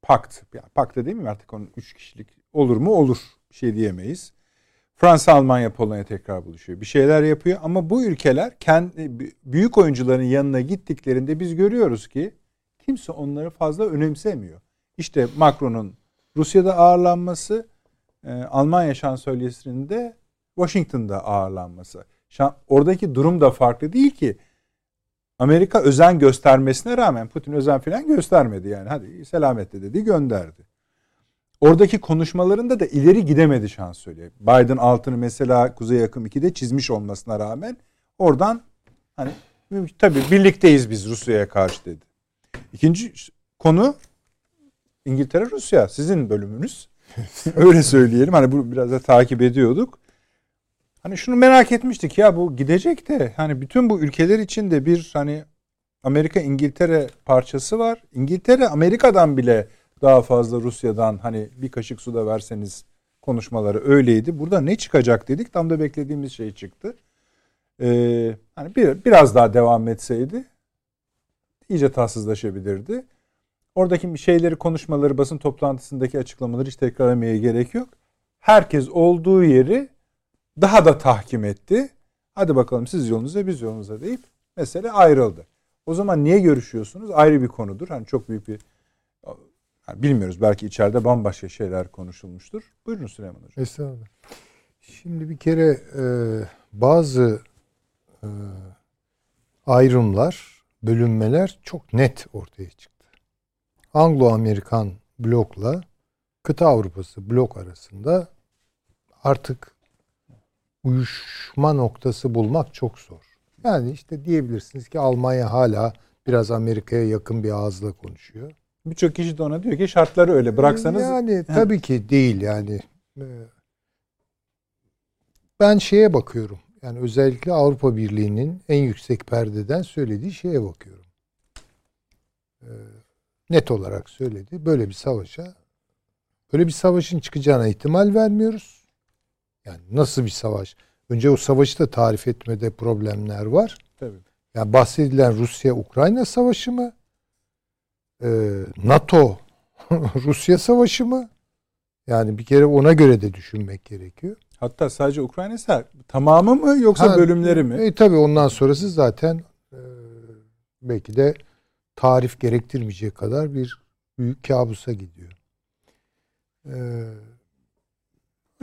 pakt, yani pakt değil mi artık onun üç kişilik olur mu olur bir şey diyemeyiz. Fransa, Almanya, Polonya tekrar buluşuyor. Bir şeyler yapıyor ama bu ülkeler kendi büyük oyuncuların yanına gittiklerinde biz görüyoruz ki kimse onları fazla önemsemiyor. İşte Macron'un Rusya'da ağırlanması, e, Almanya şansölyesinin de Washington'da ağırlanması. Oradaki durum da farklı değil ki. Amerika özen göstermesine rağmen Putin özen falan göstermedi yani. Hadi selametle dedi gönderdi. Oradaki konuşmalarında da ileri gidemedi şansölye. Biden altını mesela Kuzey Akım 2'de çizmiş olmasına rağmen oradan hani tabii birlikteyiz biz Rusya'ya karşı dedi. İkinci konu İngiltere Rusya sizin bölümünüz. Öyle söyleyelim. Hani bu biraz da takip ediyorduk. Hani şunu merak etmiştik ya bu gidecek de hani bütün bu ülkeler için de bir hani Amerika İngiltere parçası var. İngiltere Amerika'dan bile daha fazla Rusya'dan hani bir kaşık suda verseniz konuşmaları öyleydi. Burada ne çıkacak dedik. Tam da beklediğimiz şey çıktı. Ee, hani bir, biraz daha devam etseydi iyice tatsızlaşabilirdi. Oradaki şeyleri konuşmaları basın toplantısındaki açıklamaları hiç tekrarlamaya gerek yok. Herkes olduğu yeri daha da tahkim etti. Hadi bakalım siz yolunuza biz yolumuza deyip mesele ayrıldı. O zaman niye görüşüyorsunuz? Ayrı bir konudur. Hani çok büyük bir bilmiyoruz. Belki içeride bambaşka şeyler konuşulmuştur. Buyurun Süleyman Hocam. Estağfurullah. Şimdi bir kere e, bazı e, ayrımlar, bölünmeler çok net ortaya çıktı. Anglo-Amerikan blokla kıta Avrupası blok arasında artık uyuşma noktası bulmak çok zor. Yani işte diyebilirsiniz ki Almanya hala biraz Amerika'ya yakın bir ağızla konuşuyor. Birçok kişi de ona diyor ki şartları öyle bıraksanız. Yani tabii ki değil yani. Ee, Ben şeye bakıyorum. Yani özellikle Avrupa Birliği'nin en yüksek perdeden söylediği şeye bakıyorum. Ee, Net olarak söyledi. Böyle bir savaşa böyle bir savaşın çıkacağına ihtimal vermiyoruz. Yani nasıl bir savaş? Önce o savaşı da tarif etmede problemler var. Tabii. Yani bahsedilen Rusya-Ukrayna savaşı mı? Ee, NATO Rusya savaşı mı? Yani bir kere ona göre de düşünmek gerekiyor. Hatta sadece Ukrayna tamamı mı yoksa Ha, bölümleri mi? E, tabii ondan sonrası zaten e, belki de tarif gerektirmeyecek kadar bir büyük kabusa gidiyor. E,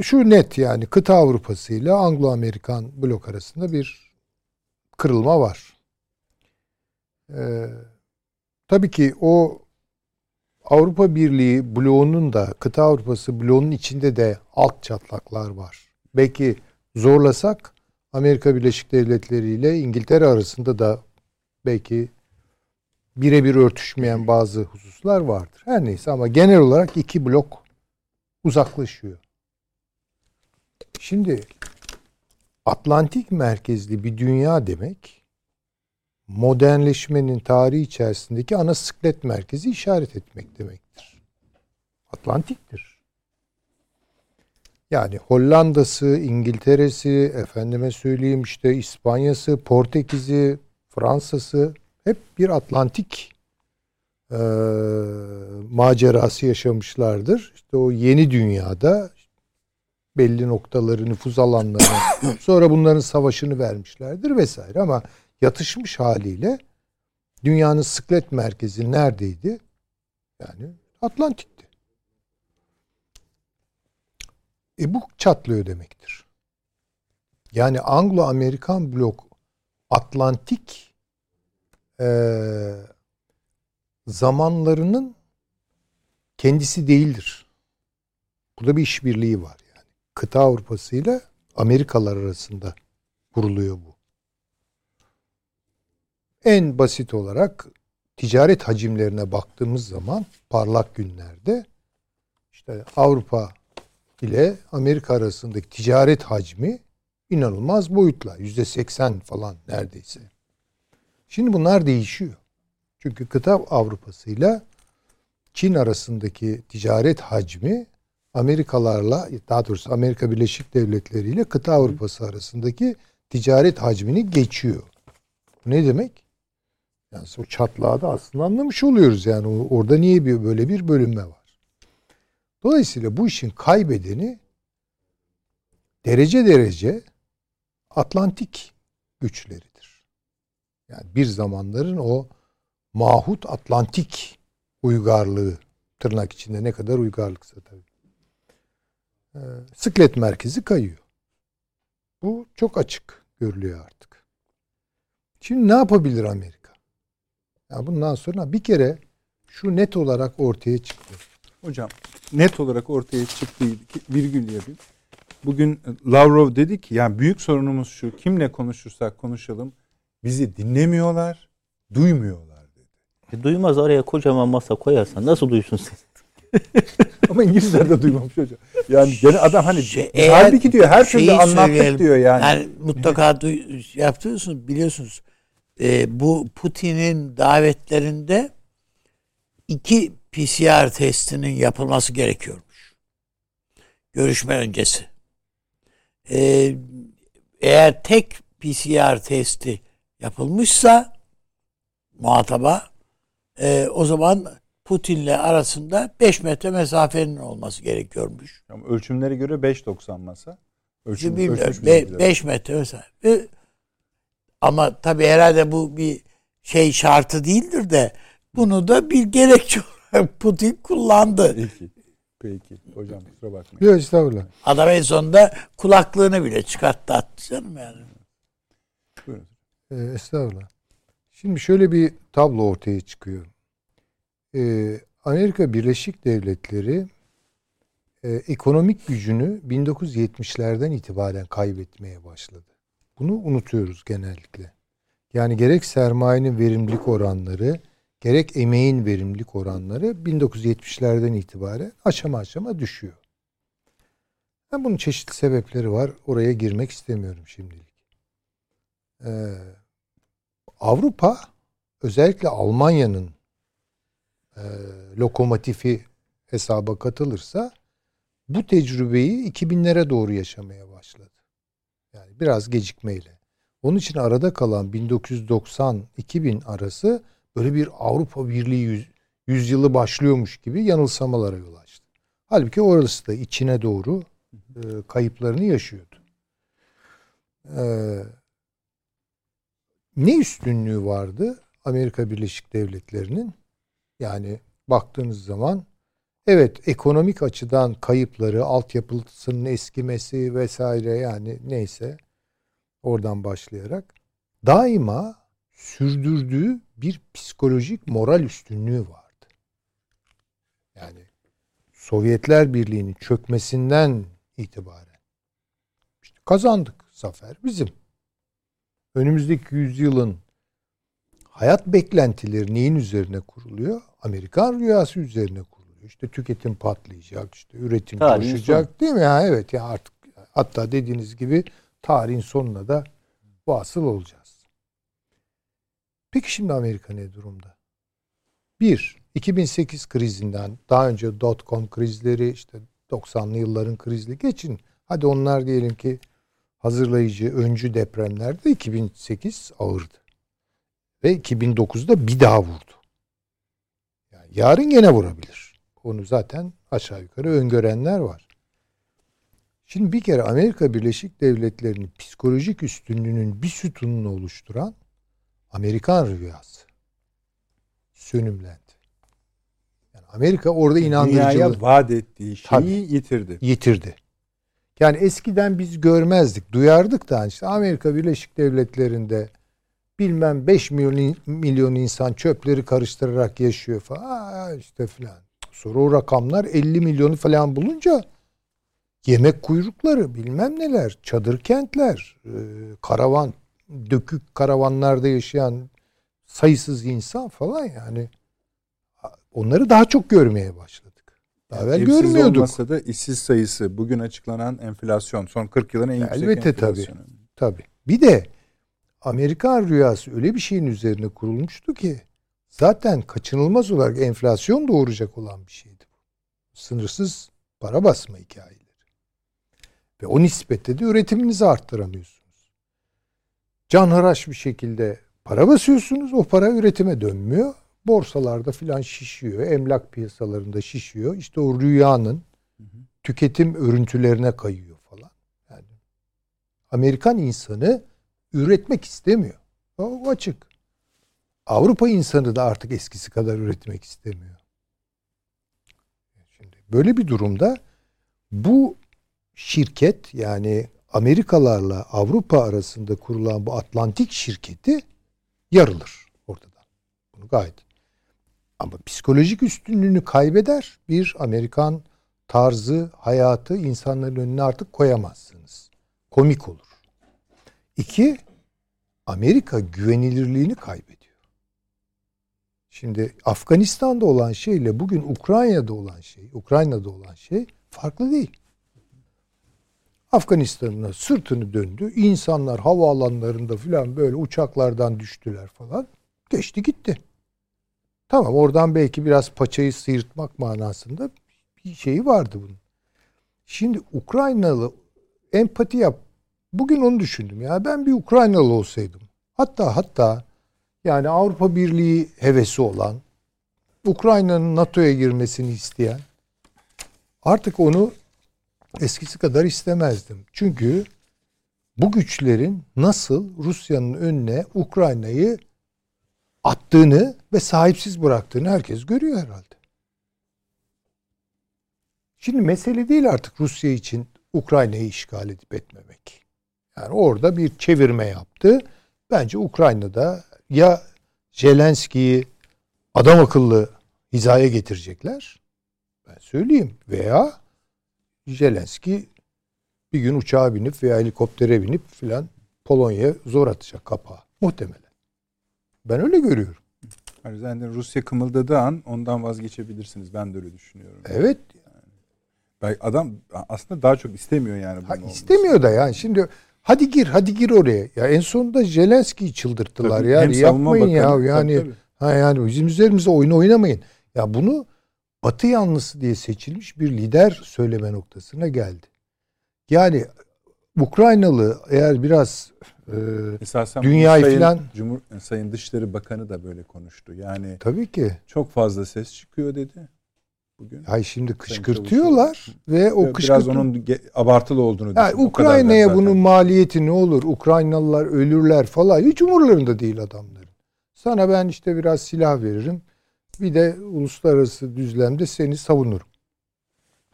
şu net yani kıta Avrupası ile Anglo-Amerikan blok arasında bir kırılma var. E, tabii ki o Avrupa Birliği bloğunun da kıta Avrupası bloğunun içinde de alt çatlaklar var. Belki zorlasak Amerika Birleşik Devletleri ile İngiltere arasında da belki birebir örtüşmeyen bazı hususlar vardır. Her neyse ama genel olarak iki blok uzaklaşıyor. Şimdi Atlantik merkezli bir dünya demek modernleşmenin tarihi içerisindeki ana sıklet merkezi işaret etmek demektir. Atlantik'tir. Yani Hollanda'sı, İngiltere'si, efendime söyleyeyim işte İspanya'sı, Portekiz'i, Fransa'sı hep bir Atlantik e, macerası yaşamışlardır. İşte o yeni dünyada belli noktaları, nüfuz alanlarını, sonra bunların savaşını vermişlerdir vesaire ama yatışmış haliyle dünyanın sıklet merkezi neredeydi? Yani Atlantik'ti. E bu çatlıyor demektir. Yani Anglo-Amerikan blok Atlantik e, zamanlarının kendisi değildir. Burada bir işbirliği var yani. Kıta Avrupası ile Amerikalar arasında kuruluyor bu. En basit olarak ticaret hacimlerine baktığımız zaman parlak günlerde işte Avrupa ile Amerika arasındaki ticaret hacmi inanılmaz boyutla. Yüzde seksen falan neredeyse. Şimdi bunlar değişiyor. Çünkü kıta Avrupası ile Çin arasındaki ticaret hacmi Amerikalarla daha doğrusu Amerika Birleşik Devletleri ile kıta Avrupası arasındaki ticaret hacmini geçiyor. Bu ne demek? Yani o çatlağı da aslında anlamış oluyoruz yani orada niye bir böyle bir bölünme var. Dolayısıyla bu işin kaybedeni derece derece Atlantik güçleridir. Yani bir zamanların o mahut Atlantik uygarlığı tırnak içinde ne kadar uygarlıksa tabii. Ee, sıklet merkezi kayıyor. Bu çok açık görülüyor artık. Şimdi ne yapabilir Amerika? Ya bundan sonra bir kere şu net olarak ortaya çıktı. Hocam net olarak ortaya çıktı virgül yapayım. Bugün Lavrov dedi ki yani büyük sorunumuz şu kimle konuşursak konuşalım bizi dinlemiyorlar, duymuyorlar dedi. E, duymaz oraya kocaman masa koyarsan nasıl duysun seni? Ama İngilizler de duymamış hocam. Yani gene adam hani Şey, halbuki diyor her türlü şeyi anlattık diyor yani. Yani mutlaka duy- yapıyorsunuz biliyorsunuz. Ee, bu Putin'in davetlerinde iki PCR testinin yapılması gerekiyormuş. Görüşme öncesi. Ee, eğer tek PCR testi yapılmışsa muhataba e, o zaman Putin'le arasında 5 metre mesafenin olması gerekiyormuş. Ama ölçümlere göre 5.90 masa. Ölçüm, Bilmiyorum. ölçmüş bizimkiler. 5 metre mesela. Ve Ama tabii herhalde bu bir şey şartı değildir de bunu da bir gerekçe olarak Putin kullandı. Peki. Peki. Hocam kusura bakmayın. Yok estağfurullah. Adam en sonunda kulaklığını bile çıkarttı attı canım yani. Buyurun. Ee, estağfurullah. Şimdi şöyle bir tablo ortaya çıkıyor. Ee, Amerika Birleşik Devletleri e, ekonomik gücünü 1970'lerden itibaren kaybetmeye başladı. Bunu unutuyoruz genellikle. Yani gerek sermayenin verimlilik oranları, gerek emeğin verimlilik oranları 1970'lerden itibaren aşama aşama düşüyor. Ben bunun çeşitli sebepleri var. Oraya girmek istemiyorum şimdilik. Ee, Avrupa özellikle Almanya'nın e, lokomotifi hesaba katılırsa bu tecrübeyi 2000'lere doğru yaşamaya başladı. Yani biraz gecikmeyle. Onun için arada kalan 1990-2000 arası böyle bir Avrupa Birliği yüz, yüzyılı başlıyormuş gibi yanılsamalara yol açtı. Halbuki orası da içine doğru e, kayıplarını yaşıyordu. Ee, ne üstünlüğü vardı Amerika Birleşik Devletleri'nin? Yani baktığınız zaman evet ekonomik açıdan kayıpları, altyapısının eskimesi vesaire yani neyse oradan başlayarak daima sürdürdüğü bir psikolojik moral üstünlüğü vardı. Yani Sovyetler Birliği'nin çökmesinden itibaren işte kazandık. Zafer bizim. Önümüzdeki yüzyılın hayat beklentileri neyin üzerine kuruluyor? Amerikan rüyası üzerine kuruluyor. İşte tüketim patlayacak, işte üretim Tarihin coşacak değil mi? Ya evet ya artık hatta dediğiniz gibi tarihin sonuna da vasıl olacağız. Peki şimdi Amerika ne durumda? Bir, 2008 krizinden daha önce dot-com krizleri işte 90'lı yılların krizli geçin. Hadi onlar diyelim ki hazırlayıcı, öncü depremlerde 2008 ağırdı. Ve 2009'da bir daha vurdu. Yani yarın gene vurabilir. Onu zaten aşağı yukarı öngörenler var. Şimdi bir kere Amerika Birleşik Devletleri'nin psikolojik üstünlüğünün bir sütununu oluşturan Amerikan rüyası sönümlendi. Yani Amerika orada inandırıcılığı Dünyaya vaat ettiği şeyi Tabii. yitirdi. yitirdi. Yani eskiden biz görmezdik, duyardık da işte Amerika Birleşik Devletleri'nde bilmem 5 milyon, milyon insan çöpleri karıştırarak yaşıyor falan Aa, işte filan. Sonra o rakamlar 50 milyonu falan bulunca yemek kuyrukları bilmem neler, çadır kentler, e, karavan, dökük karavanlarda yaşayan sayısız insan falan yani onları daha çok görmeye başladık. Daha evvel Evsiz görmüyorduk. olmasa da işsiz sayısı bugün açıklanan enflasyon son 40 yılın en yüksek Elbette enflasyonu. Tabii. Bir de Amerikan rüyası öyle bir şeyin üzerine kurulmuştu ki zaten kaçınılmaz olarak enflasyon doğuracak olan bir şeydi. Sınırsız para basma hikayeleri. Ve o nispette de üretiminizi arttıramıyorsunuz. Canhıraş bir şekilde para basıyorsunuz. O para üretime dönmüyor. Borsalarda filan şişiyor. Emlak piyasalarında şişiyor. İşte o rüyanın tüketim örüntülerine kayıyor falan. Yani Amerikan insanı üretmek istemiyor. O açık. Avrupa insanı da artık eskisi kadar üretmek istemiyor. Şimdi böyle bir durumda bu şirket yani Amerikalarla Avrupa arasında kurulan bu Atlantik şirketi yarılır ortadan. Bunu gayet. Ama psikolojik üstünlüğünü kaybeder. Bir Amerikan tarzı, hayatı insanların önüne artık koyamazsınız. Komik olur. İki, Amerika güvenilirliğini kaybediyor. Şimdi Afganistan'da olan şeyle bugün Ukrayna'da olan şey, Ukrayna'da olan şey farklı değil. Afganistan'ına sırtını döndü. İnsanlar havaalanlarında falan böyle uçaklardan düştüler falan. Geçti gitti. Tamam oradan belki biraz paçayı sıyırtmak manasında bir şeyi vardı bunun. Şimdi Ukraynalı empati yap. Bugün onu düşündüm ya. Ben bir Ukraynalı olsaydım. Hatta hatta yani Avrupa Birliği hevesi olan, Ukrayna'nın NATO'ya girmesini isteyen artık onu eskisi kadar istemezdim. Çünkü bu güçlerin nasıl Rusya'nın önüne Ukrayna'yı attığını ve sahipsiz bıraktığını herkes görüyor herhalde. Şimdi mesele değil artık Rusya için Ukrayna'yı işgal edip etmemek. Yani orada bir çevirme yaptı. Bence Ukrayna'da ya Zelenski'yi adam akıllı hizaya getirecekler. Ben söyleyeyim. Veya Zelenski bir gün uçağa binip veya helikoptere binip filan Polonya'ya zor atacak kapağı. Muhtemelen. Ben öyle görüyorum. Yani Rusya kımıldadığı an ondan vazgeçebilirsiniz. Ben de öyle düşünüyorum. Evet. Yani adam aslında daha çok istemiyor yani bunu. Ha, istemiyor da yani. Şimdi hadi gir hadi gir oraya. Ya en sonunda Zelenski'yi çıldırttılar tabii, yani. Yapmayın bakanı, ya yani. Tabii, tabii. Ha yani bizim üzerimize oyun oynamayın. Ya bunu Batı yanlısı diye seçilmiş bir lider söyleme noktasına geldi. Yani Ukraynalı eğer biraz e, Esasen dünyayı sayın, filan Cumhur Sayın Dışişleri Bakanı da böyle konuştu. Yani Tabii ki. Çok fazla ses çıkıyor dedi. Bugün. Hay şimdi kışkırtıyorlar ve o kışkırtı biraz onun abartılı olduğunu yani Ukrayna'ya bunun maliyeti ne olur? Ukraynalılar ölürler falan hiç umurlarında değil adamların. Sana ben işte biraz silah veririm. Bir de uluslararası düzlemde seni savunurum.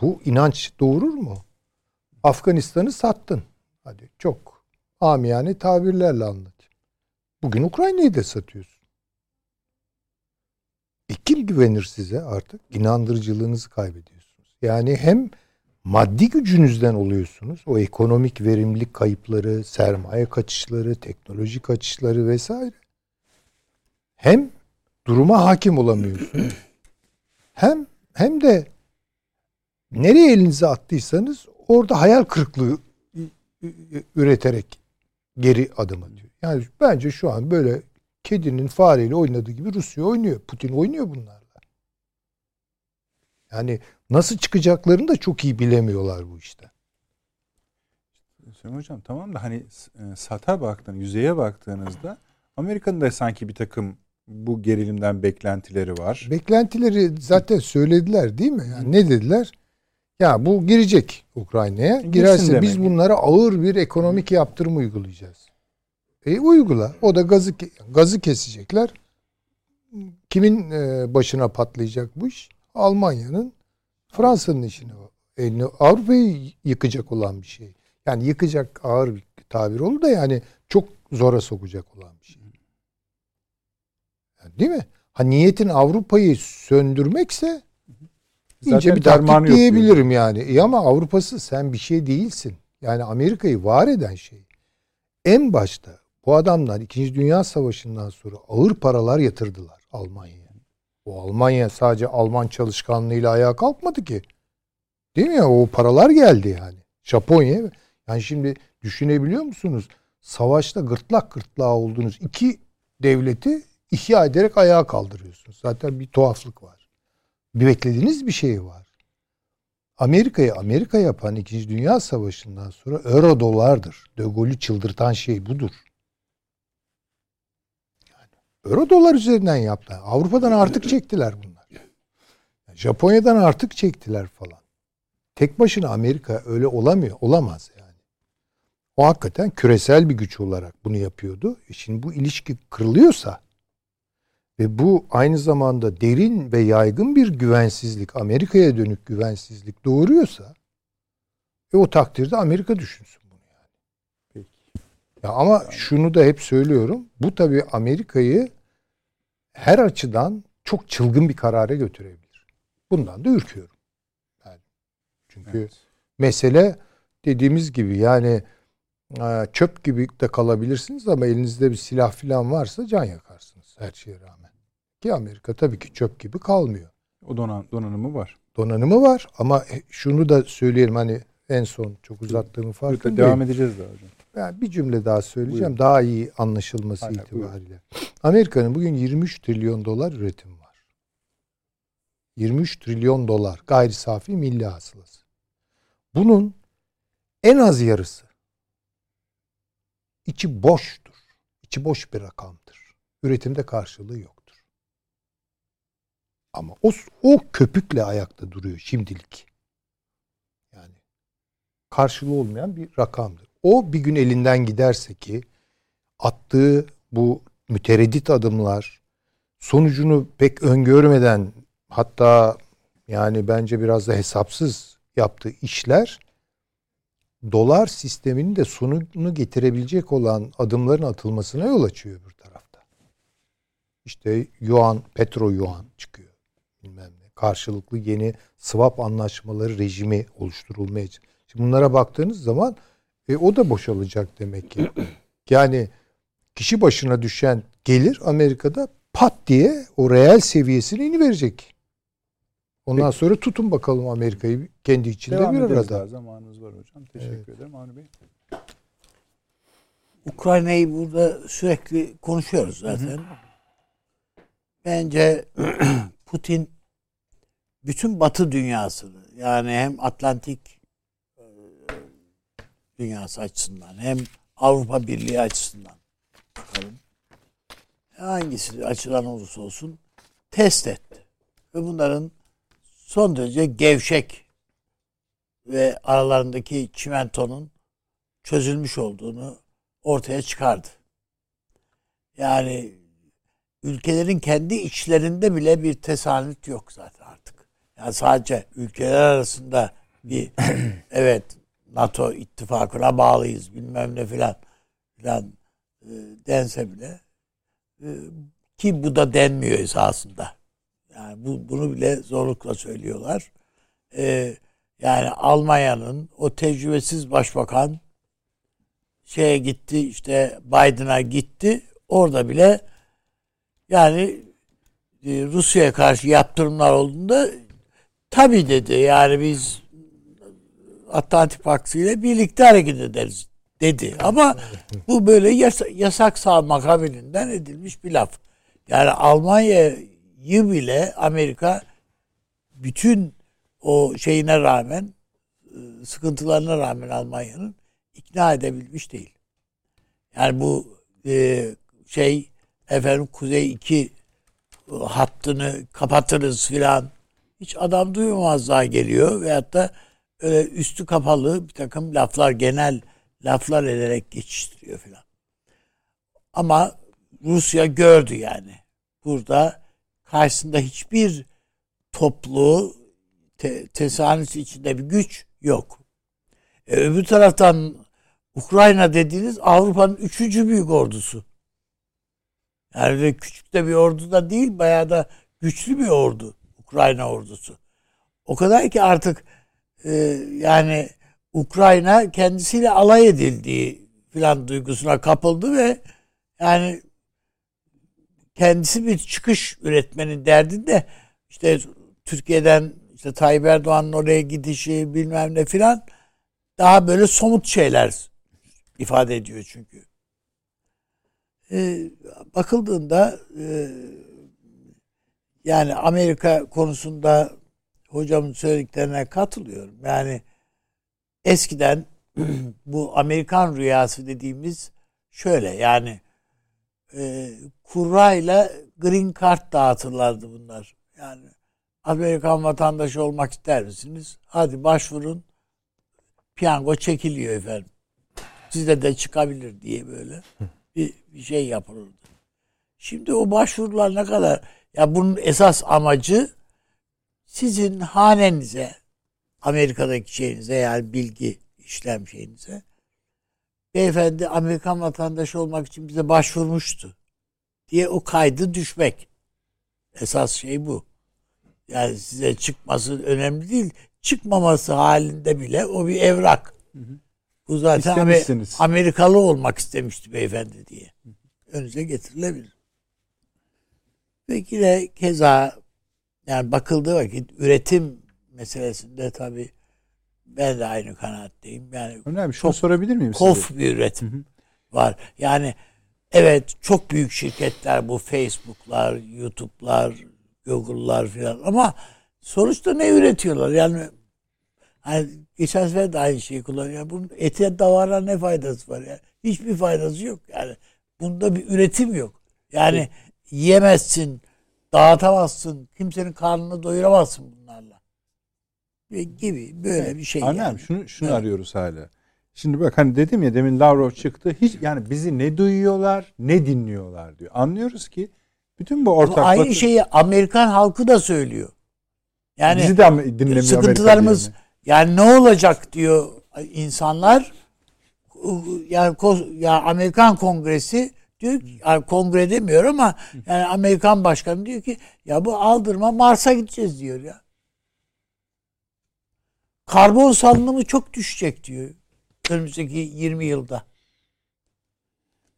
Bu inanç doğurur mu? Afganistan'ı sattın. Hadi çok amiyane tabirlerle anlatayım. Bugün Ukrayna'yı da satıyorsun. E kim güvenir size artık? İnandırıcılığınızı kaybediyorsunuz. Yani hem maddi gücünüzden oluyorsunuz. O ekonomik verimlilik kayıpları, sermaye kaçışları, teknoloji kaçışları vesaire. Hem duruma hakim olamıyorsunuz. hem hem de nereye elinizi attıysanız orada hayal kırıklığı üreterek geri adım atıyor. Yani bence şu an böyle kedinin fareyle oynadığı gibi Rusya oynuyor. Putin oynuyor bunlarla. Yani nasıl çıkacaklarını da çok iyi bilemiyorlar bu işte. Hüseyin Hocam tamam da hani e, sata baktığınız, yüzeye baktığınızda Amerika'nın da sanki bir takım bu gerilimden beklentileri var. Beklentileri zaten söylediler değil mi? Yani ne dediler? Ya bu girecek Ukrayna'ya. Girerse biz bunlara ağır bir ekonomik yaptırım uygulayacağız. E uygula. O da gazı gazı kesecekler. Kimin e, başına patlayacak bu iş? Almanya'nın Fransa'nın işine elini Avrupa'yı yıkacak olan bir şey. Yani yıkacak ağır bir tabir olur da yani çok zora sokacak olan bir şey. Yani değil mi? Ha niyetin Avrupa'yı söndürmekse Zaten ince bir taktik diyebilirim yani. E ama Avrupa'sı sen bir şey değilsin. Yani Amerika'yı var eden şey. En başta bu adamlar 2. Dünya Savaşı'ndan sonra ağır paralar yatırdılar Almanya'ya. O Almanya sadece Alman çalışkanlığıyla ayağa kalkmadı ki. Değil mi ya? O paralar geldi yani. Japonya. Yani şimdi düşünebiliyor musunuz? Savaşta gırtlak gırtlağa olduğunuz iki devleti ihya ederek ayağa kaldırıyorsunuz. Zaten bir tuhaflık var. Bir beklediğiniz bir şey var. Amerika'yı Amerika yapan 2. Dünya Savaşı'ndan sonra euro dolardır. De Gaulle'ü çıldırtan şey budur. Euro dolar üzerinden yaptılar. Avrupa'dan artık çektiler bunlar. Japonya'dan artık çektiler falan. Tek başına Amerika öyle olamıyor. Olamaz yani. O hakikaten küresel bir güç olarak bunu yapıyordu. E şimdi bu ilişki kırılıyorsa ve bu aynı zamanda derin ve yaygın bir güvensizlik, Amerika'ya dönük güvensizlik doğuruyorsa e o takdirde Amerika düşünsün bunu yani. Peki. Ya ama şunu da hep söylüyorum. Bu tabii Amerika'yı her açıdan çok çılgın bir karara götürebilir. Bundan da ürküyorum. Yani çünkü evet. mesele dediğimiz gibi yani e, çöp gibi de kalabilirsiniz ama elinizde bir silah falan varsa can yakarsınız her şeye rağmen. Ki Amerika tabii ki çöp gibi kalmıyor. O donan, donanımı var. Donanımı var ama şunu da söyleyelim hani en son çok uzattığımı farkındayım. Devam edeceğiz daha hocam. Yani bir cümle daha söyleyeceğim. Buyurun. Daha iyi anlaşılması Aynen, itibariyle. Amerika'nın bugün 23 trilyon dolar üretim var. 23 trilyon dolar gayri safi milli hasılası. Bunun en az yarısı içi boştur. İçi boş bir rakamdır. Üretimde karşılığı yoktur. Ama o, o köpükle ayakta duruyor şimdilik. Yani karşılığı olmayan bir rakamdır. O bir gün elinden giderse ki attığı bu mütereddit adımlar sonucunu pek öngörmeden hatta yani bence biraz da hesapsız yaptığı işler dolar sisteminin de sonunu getirebilecek olan adımların atılmasına yol açıyor bir tarafta. İşte yuan, petro yuan çıkıyor. Bilmem ne. Karşılıklı yeni swap anlaşmaları rejimi oluşturulmaya Şimdi bunlara baktığınız zaman e, o da boşalacak demek ki. Yani kişi başına düşen gelir Amerika'da pat diye o reel seviyesini ini verecek. Ondan Peki. sonra tutun bakalım Amerika'yı kendi içinde Devam bir arada. Daha. Zamanınız var hocam. Teşekkür evet. ederim Avni Bey. Ukrayna'yı burada sürekli konuşuyoruz zaten. Hı hı. Bence Putin bütün Batı dünyasını yani hem Atlantik dünyası açısından hem Avrupa Birliği açısından bakalım. Hangisi açıdan olursa olsun test etti. Ve bunların son derece gevşek ve aralarındaki çimentonun çözülmüş olduğunu ortaya çıkardı. Yani ülkelerin kendi içlerinde bile bir tesanüt yok zaten artık. Yani sadece ülkeler arasında bir evet NATO ittifakına bağlıyız bilmem ne filan filan e, dense bile e, ki bu da denmiyor esasında. Yani bu, bunu bile zorlukla söylüyorlar. Ee, yani Almanya'nın o tecrübesiz başbakan şeye gitti işte Biden'a gitti. Orada bile yani e, Rusya'ya karşı yaptırımlar olduğunda tabi dedi yani biz Atlantik Paktı ile birlikte hareket ederiz dedi. Ama bu böyle yasa, yasak sağ makabilinden edilmiş bir laf. Yani Almanya yıl bile Amerika bütün o şeyine rağmen e, sıkıntılarına rağmen Almanya'nın ikna edebilmiş değil. Yani bu e, şey efendim Kuzey 2 e, hattını kapatırız filan hiç adam duymamazlığa geliyor veyahut da öyle üstü kapalı bir takım laflar genel laflar ederek geçiştiriyor filan. Ama Rusya gördü yani. Burada karşısında hiçbir toplu te, tesanüs içinde bir güç yok. E, öbür taraftan Ukrayna dediğiniz Avrupa'nın üçüncü büyük ordusu. Yani küçük de bir ordu da değil, bayağı da güçlü bir ordu. Ukrayna ordusu. O kadar ki artık e, yani Ukrayna kendisiyle alay edildiği filan duygusuna kapıldı ve yani kendisi bir çıkış üretmenin derdinde işte Türkiye'den işte Tayyip Erdoğan'ın oraya gidişi bilmem ne filan daha böyle somut şeyler ifade ediyor çünkü. Ee, bakıldığında e, yani Amerika konusunda hocamın söylediklerine katılıyorum. Yani eskiden bu Amerikan rüyası dediğimiz şöyle yani e, kurayla green card dağıtırlardı bunlar. Yani Amerikan vatandaşı olmak ister misiniz? Hadi başvurun. Piyango çekiliyor efendim. Sizde de çıkabilir diye böyle bir, bir şey yapılırdı. Şimdi o başvurular ne kadar ya bunun esas amacı sizin hanenize Amerika'daki şeyinize yani bilgi işlem şeyinize beyefendi Amerikan vatandaşı olmak için bize başvurmuştu diye o kaydı düşmek. Esas şey bu. Yani size çıkması önemli değil. Çıkmaması halinde bile o bir evrak. Bu zaten Amerikalı olmak istemişti beyefendi diye. Önünüze getirilebilir. Peki de keza yani bakıldığı vakit üretim meselesinde tabii ben de aynı kanaatteyim. Yani Önemli. Şunu çok sorabilir miyim kof size? bir üretim hı hı. var. Yani evet çok büyük şirketler bu Facebook'lar, YouTube'lar, Google'lar filan ama sonuçta ne üretiyorlar? Yani hani geçen sefer de aynı şeyi kullanıyor. Bunun ete davara ne faydası var? Yani hiçbir faydası yok. Yani bunda bir üretim yok. Yani yiyemezsin, dağıtamazsın, kimsenin karnını doyuramazsın bunlarla. Ve gibi böyle bir şey. Annem yani. şunu şunu evet. arıyoruz hala. Şimdi bak hani dedim ya demin Lavrov çıktı. Hiç yani bizi ne duyuyorlar ne dinliyorlar diyor. Anlıyoruz ki bütün bu ortak Bu aynı batı- şeyi Amerikan halkı da söylüyor. Yani bizi de dinlemiyor sıkıntılarımız Amerika yani ne olacak diyor insanlar. Yani ya Amerikan Kongresi diyor ki, yani kongre demiyor ama yani Amerikan başkanı diyor ki ya bu aldırma Mars'a gideceğiz diyor ya. Karbon salınımı çok düşecek diyor önümüzdeki 20 yılda.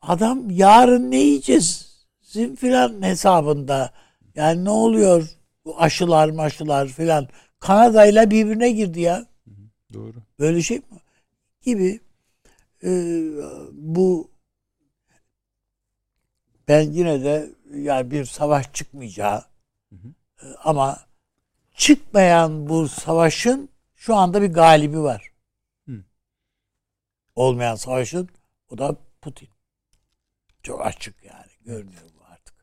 Adam yarın ne yiyeceğiz? Sizin filan hesabında. Yani ne oluyor? Bu aşılar maşılar filan. Kanada ile birbirine girdi ya. Doğru. Böyle şey mi? Gibi e, bu ben yine de yani bir savaş çıkmayacağı e, ama çıkmayan bu savaşın şu anda bir galibi var. Hı. Olmayan savaşın o da Putin. Çok açık yani. Görünüyor bu artık.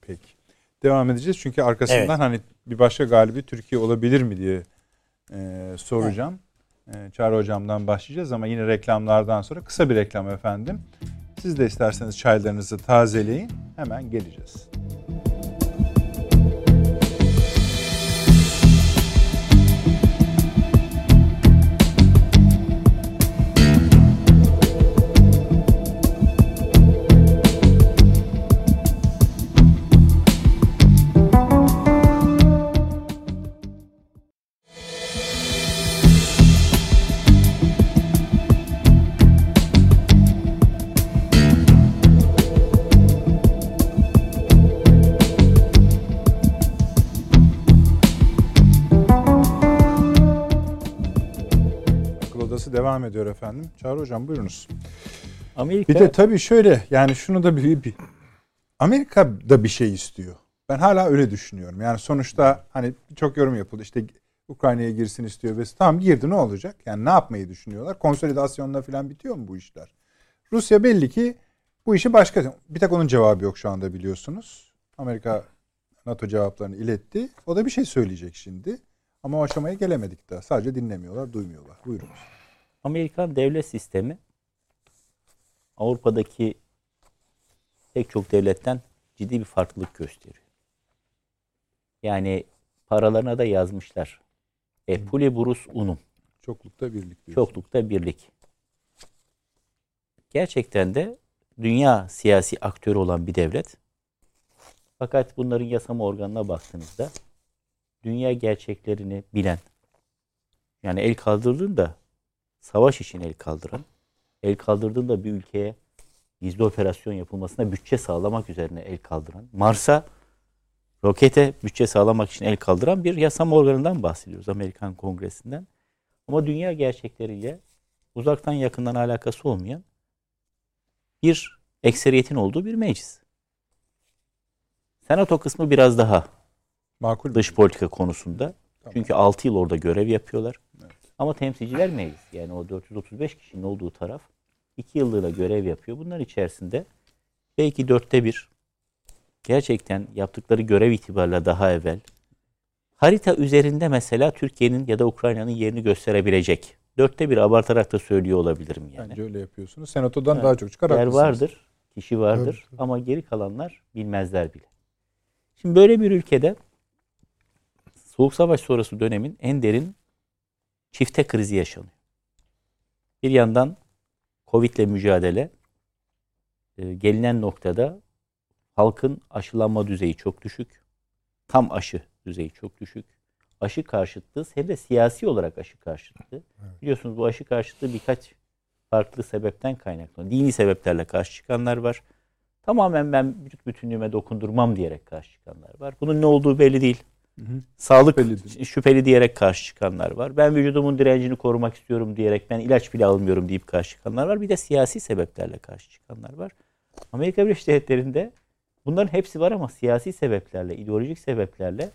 Peki. Devam edeceğiz çünkü arkasından Evet. hani bir başka galibi Türkiye olabilir mi diye e, soracağım. E, Çağrı hocamdan başlayacağız ama yine reklamlardan sonra kısa bir reklam efendim. Siz de isterseniz çaylarınızı tazeleyin. Hemen geleceğiz. Ediyor efendim. Çağrı hocam buyurunuz. Amerika Bir de tabii şöyle yani şunu da bir, bir Amerika da bir şey istiyor. Ben hala öyle düşünüyorum. Yani sonuçta hani çok yorum yapıldı. İşte Ukrayna'ya girsin istiyor ve tamam girdi ne olacak? Yani ne yapmayı düşünüyorlar? Konsolidasyonla falan bitiyor mu bu işler? Rusya belli ki bu işi başka bir tek onun cevabı yok şu anda biliyorsunuz. Amerika NATO cevaplarını iletti. O da bir şey söyleyecek şimdi. Ama o aşamaya gelemedik daha. Sadece dinlemiyorlar, duymuyorlar. Buyurun. Amerikan devlet sistemi Avrupa'daki pek çok devletten ciddi bir farklılık gösteriyor. Yani paralarına da yazmışlar. E pluribus unum. Çoklukta birlik diyorsun. Çoklukta birlik. Gerçekten de dünya siyasi aktörü olan bir devlet. Fakat bunların yasama organına baktığınızda dünya gerçeklerini bilen, yani el kaldırdığında savaş için el kaldıran, el kaldırdığında bir ülkeye gizli operasyon yapılmasına bütçe sağlamak üzerine el kaldıran, Mars'a rokete bütçe sağlamak için el kaldıran bir yasama organından bahsediyoruz Amerikan Kongresi'nden. Ama dünya gerçekleriyle uzaktan yakından alakası olmayan bir ekseriyetin olduğu bir meclis. Senato kısmı biraz daha Makul dış politika konusunda. Tamam. Çünkü 6 yıl orada görev yapıyorlar. Ama temsilciler meclis yani o 435 kişinin olduğu taraf 2 yıllığına görev yapıyor. Bunlar içerisinde belki dörtte bir gerçekten yaptıkları görev itibariyle daha evvel harita üzerinde mesela Türkiye'nin ya da Ukrayna'nın yerini gösterebilecek. Dörtte bir abartarak da söylüyor olabilirim yani. Bence öyle yapıyorsunuz. Senatodan Evet. daha çok çıkar Yer vardır, kişi vardır Evet. ama geri kalanlar bilmezler bile. Şimdi böyle bir ülkede Soğuk Savaş sonrası dönemin en derin çifte krizi yaşanıyor. Bir yandan Covid'le mücadele e, gelinen noktada halkın aşılanma düzeyi çok düşük. Tam aşı düzeyi çok düşük. Aşı karşıtlığı hem de siyasi olarak aşı karşıtlığı. Biliyorsunuz bu aşı karşıtlığı birkaç farklı sebepten kaynaklanıyor. Dini sebeplerle karşı çıkanlar var. Tamamen ben vücut bütünlüğüme dokundurmam diyerek karşı çıkanlar var. Bunun ne olduğu belli değil. Hı hı. Sağlık Şüphelidir. şüpheli, diyerek karşı çıkanlar var. Ben vücudumun direncini korumak istiyorum diyerek ben ilaç bile almıyorum deyip karşı çıkanlar var. Bir de siyasi sebeplerle karşı çıkanlar var. Amerika Birleşik Devletleri'nde bunların hepsi var ama siyasi sebeplerle, ideolojik sebeplerle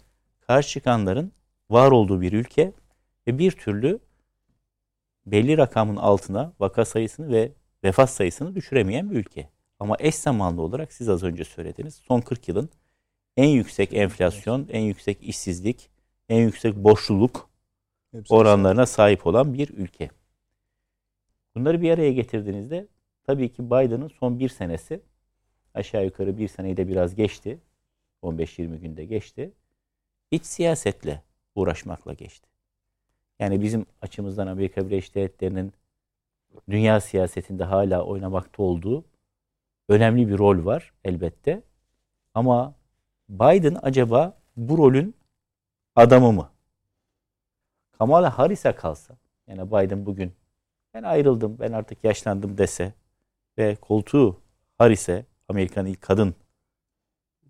karşı çıkanların var olduğu bir ülke ve bir türlü belli rakamın altına vaka sayısını ve vefat sayısını düşüremeyen bir ülke. Ama eş zamanlı olarak siz az önce söylediniz son 40 yılın en yüksek enflasyon, en yüksek işsizlik, en yüksek boşluluk Hepsi oranlarına sahip olan bir ülke. Bunları bir araya getirdiğinizde tabii ki Biden'ın son bir senesi aşağı yukarı bir seneyi de biraz geçti. 15-20 günde geçti. İç siyasetle uğraşmakla geçti. Yani bizim açımızdan Amerika Birleşik Devletleri'nin dünya siyasetinde hala oynamakta olduğu önemli bir rol var elbette. Ama Biden acaba bu rolün adamı mı? Kamala Harris'e kalsa, yani Biden bugün ben ayrıldım, ben artık yaşlandım dese ve koltuğu Harris'e, Amerika'nın ilk kadın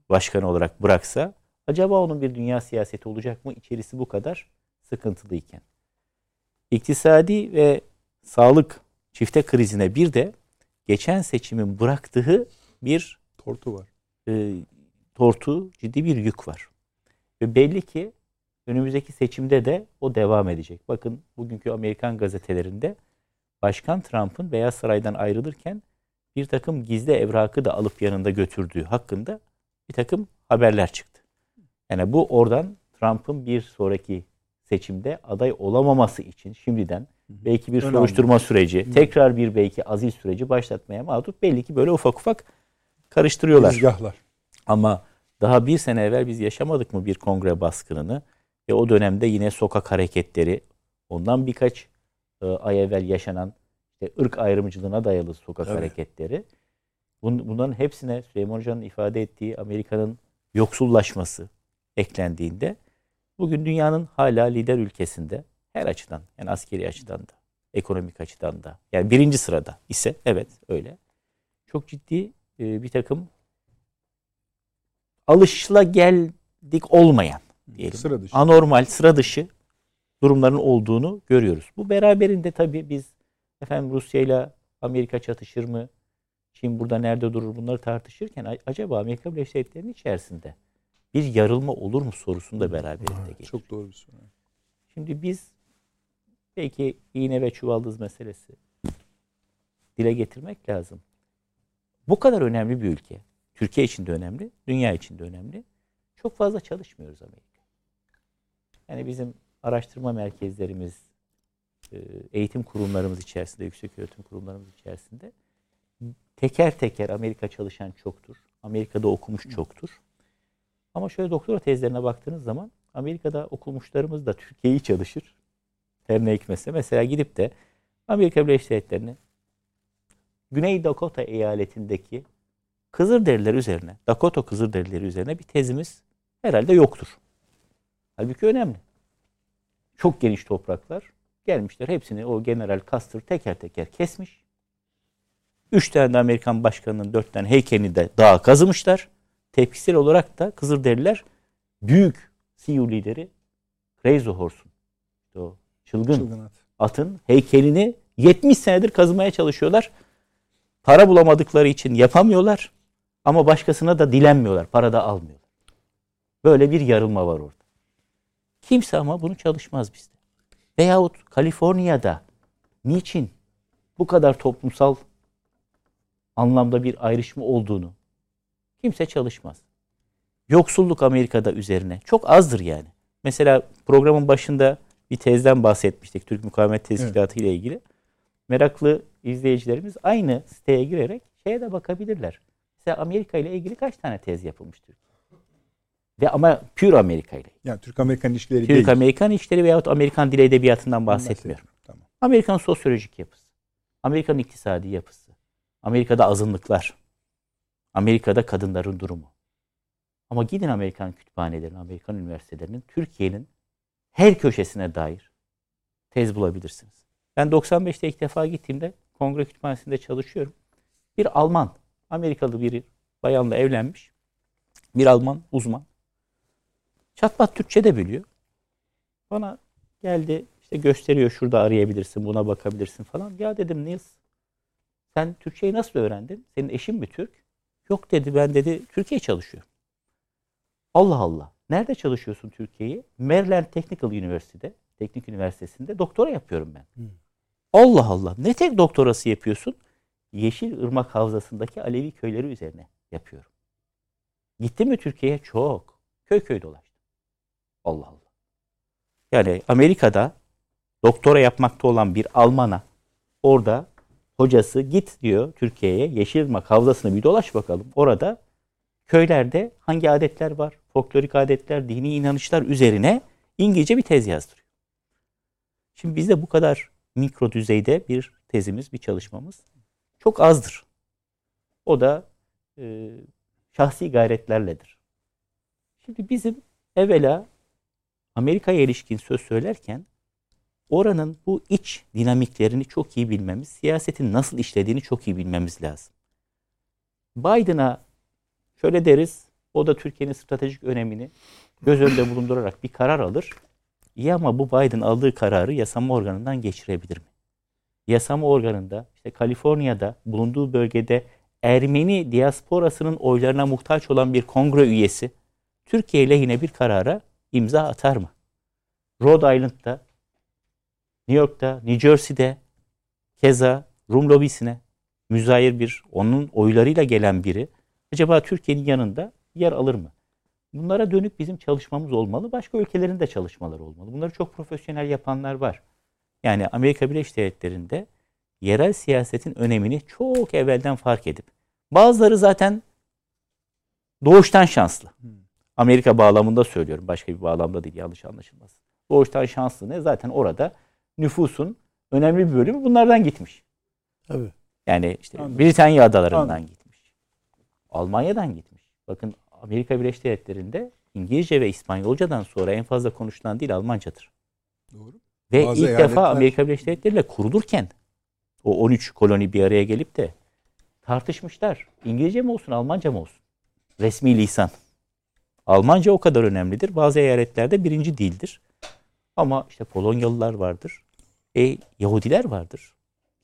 başkanı olarak bıraksa, acaba onun bir dünya siyaseti olacak mı? İçerisi bu kadar sıkıntılıyken. İktisadi ve sağlık çifte krizine bir de geçen seçimin bıraktığı bir Tortu var. e, tortu, ciddi bir yük var. Ve belli ki önümüzdeki seçimde de o devam edecek. Bakın bugünkü Amerikan gazetelerinde Başkan Trump'ın Beyaz Saray'dan ayrılırken bir takım gizli evrakı da alıp yanında götürdüğü hakkında bir takım haberler çıktı. Yani bu oradan Trump'ın bir sonraki seçimde aday olamaması için şimdiden belki bir Ön soruşturma süreci, tekrar bir belki azil süreci başlatmaya mağdur. Belli ki böyle ufak ufak karıştırıyorlar. Tezgahlar. Ama daha bir sene evvel biz yaşamadık mı bir kongre baskınını? Ve o dönemde yine sokak hareketleri ondan birkaç e, ay evvel yaşanan işte ırk ayrımcılığına dayalı sokak Tabii. hareketleri. Bun, bunların hepsine Süleyman Hoca'nın ifade ettiği Amerika'nın yoksullaşması eklendiğinde bugün dünyanın hala lider ülkesinde her açıdan yani askeri açıdan da ekonomik açıdan da yani birinci sırada ise evet öyle. Çok ciddi e, bir takım alışılageldik olmayan diyelim. Sıra dışı. Anormal, sıra dışı durumların olduğunu görüyoruz. Bu beraberinde tabii biz efendim Rusya ile Amerika çatışır mı? Çin burada nerede durur? Bunları tartışırken acaba Amerika Birleşik Devletleri'nin içerisinde bir yarılma olur mu sorusunu da beraberinde getiriyor. Çok doğru bir soru. Şimdi biz belki iğne ve çuvaldız meselesi dile getirmek lazım. Bu kadar önemli bir ülke. Türkiye için de önemli, dünya için de önemli. Çok fazla çalışmıyoruz Amerika. Yani bizim araştırma merkezlerimiz, e, eğitim kurumlarımız içerisinde, yüksek öğretim kurumlarımız içerisinde teker teker Amerika çalışan çoktur. Amerika'da okumuş çoktur. Ama şöyle doktora tezlerine baktığınız zaman Amerika'da okumuşlarımız da Türkiye'yi çalışır. Her ne hikmetse. Mesela gidip de Amerika Birleşik Devletleri'ni Güney Dakota eyaletindeki Kızılderililer üzerine, Dakota Kızılderilileri üzerine bir tezimiz herhalde yoktur. Halbuki önemli. Çok geniş topraklar gelmişler. Hepsini o General Custer teker teker kesmiş. Üç tane de Amerikan başkanının dört tane heykelini de dağa kazımışlar. Tepkisel olarak da Kızılderililer büyük Sioux lideri Crazy Horse'un o çılgın, Çılgın at. atın heykelini 70 senedir kazımaya çalışıyorlar. Para bulamadıkları için yapamıyorlar. Ama başkasına da dilenmiyorlar. Para da almıyorlar. Böyle bir yarılma var orada. Kimse ama bunu çalışmaz bizde. Veyahut Kaliforniya'da niçin bu kadar toplumsal anlamda bir ayrışma olduğunu kimse çalışmaz. Yoksulluk Amerika'da üzerine çok azdır yani. Mesela programın başında bir tezden bahsetmiştik. Türk Mukavemet Teşkilatı ile ilgili. Meraklı izleyicilerimiz aynı siteye girerek şeye de bakabilirler. Mesela Amerika ile ilgili kaç tane tez yapılmıştır? Ve ama pure Amerika ile. Yani Türk-Amerikan ilişkileri değil. Türk-Amerikan işleri veyahut Amerikan dil edebiyatından bahsetmiyorum. Tamam. Amerikan sosyolojik yapısı, Amerikan iktisadi yapısı, Amerika'da azınlıklar, Amerika'da kadınların durumu. Ama gidin Amerikan kütüphanelerine, Amerikan üniversitelerinin Türkiye'nin her köşesine dair tez bulabilirsiniz. Ben 95'te ilk defa gittiğimde kongre kütüphanesinde çalışıyorum. Bir Alman, Amerikalı bir bayanla evlenmiş. Bir Alman uzman. Çatpat Türkçe de biliyor. Bana geldi işte gösteriyor şurada arayabilirsin buna bakabilirsin falan. Ya dedim Nils sen Türkçeyi nasıl öğrendin? Senin eşin mi Türk? Yok dedi ben dedi Türkiye çalışıyorum. Allah Allah. Nerede çalışıyorsun Türkiye'yi? Maryland Technical University'de, Teknik Üniversitesi'nde doktora yapıyorum ben. Allah Allah. Ne tek doktorası yapıyorsun? Yeşil Irmak Havzası'ndaki Alevi köyleri üzerine yapıyorum. Gittin mi Türkiye'ye? Çok. Köy köy dolaştım. Allah Allah. Yani Amerika'da doktora yapmakta olan bir Alman'a orada hocası git diyor Türkiye'ye Yeşilırmak Havzası'nı bir dolaş bakalım. Orada köylerde hangi adetler var? Folklorik adetler, dini inanışlar üzerine İngilizce bir tez yazdırıyor. Şimdi bizde bu kadar mikro düzeyde bir tezimiz, bir çalışmamız çok azdır. O da e, şahsi gayretlerledir. Şimdi bizim evvela Amerika'ya ilişkin söz söylerken oranın bu iç dinamiklerini çok iyi bilmemiz, siyasetin nasıl işlediğini çok iyi bilmemiz lazım. Biden'a şöyle deriz, o da Türkiye'nin stratejik önemini göz önünde bulundurarak bir karar alır. İyi ama bu Biden aldığı kararı yasama organından geçirebilir mi? Yasama organında, işte Kaliforniya'da bulunduğu bölgede Ermeni diasporasının oylarına muhtaç olan bir kongre üyesi Türkiye lehine bir karara imza atar mı? Rhode Island'da, New York'ta, New Jersey'de keza Rum lobisine müzayir bir, onun oylarıyla gelen biri acaba Türkiye'nin yanında yer alır mı? Bunlara dönük bizim çalışmamız olmalı. Başka ülkelerin de çalışmaları olmalı. Bunları çok profesyonel yapanlar var. Yani Amerika Birleşik Devletleri'nde yerel siyasetin önemini çok evvelden fark edip bazıları zaten doğuştan şanslı. Amerika bağlamında söylüyorum. Başka bir bağlamda değil yanlış anlaşılmasın. Doğuştan şanslı ne? Zaten orada nüfusun önemli bir bölümü bunlardan gitmiş. Tabii. Yani işte Anladım. Britanya adalarından Anladım. gitmiş. Almanya'dan gitmiş. Bakın Amerika Birleşik Devletleri'nde İngilizce ve İspanyolcadan sonra en fazla konuşulan dil Almancadır. Doğru. Ve Bazı ilk eyaletler- defa Amerika Birleşik Devletleri ile kurulurken o 13 koloni bir araya gelip de tartışmışlar. İngilizce mi olsun, Almanca mı olsun? Resmi lisan. Almanca o kadar önemlidir. Bazı eyaletlerde birinci dildir. Ama işte Polonyalılar vardır. E, Yahudiler vardır.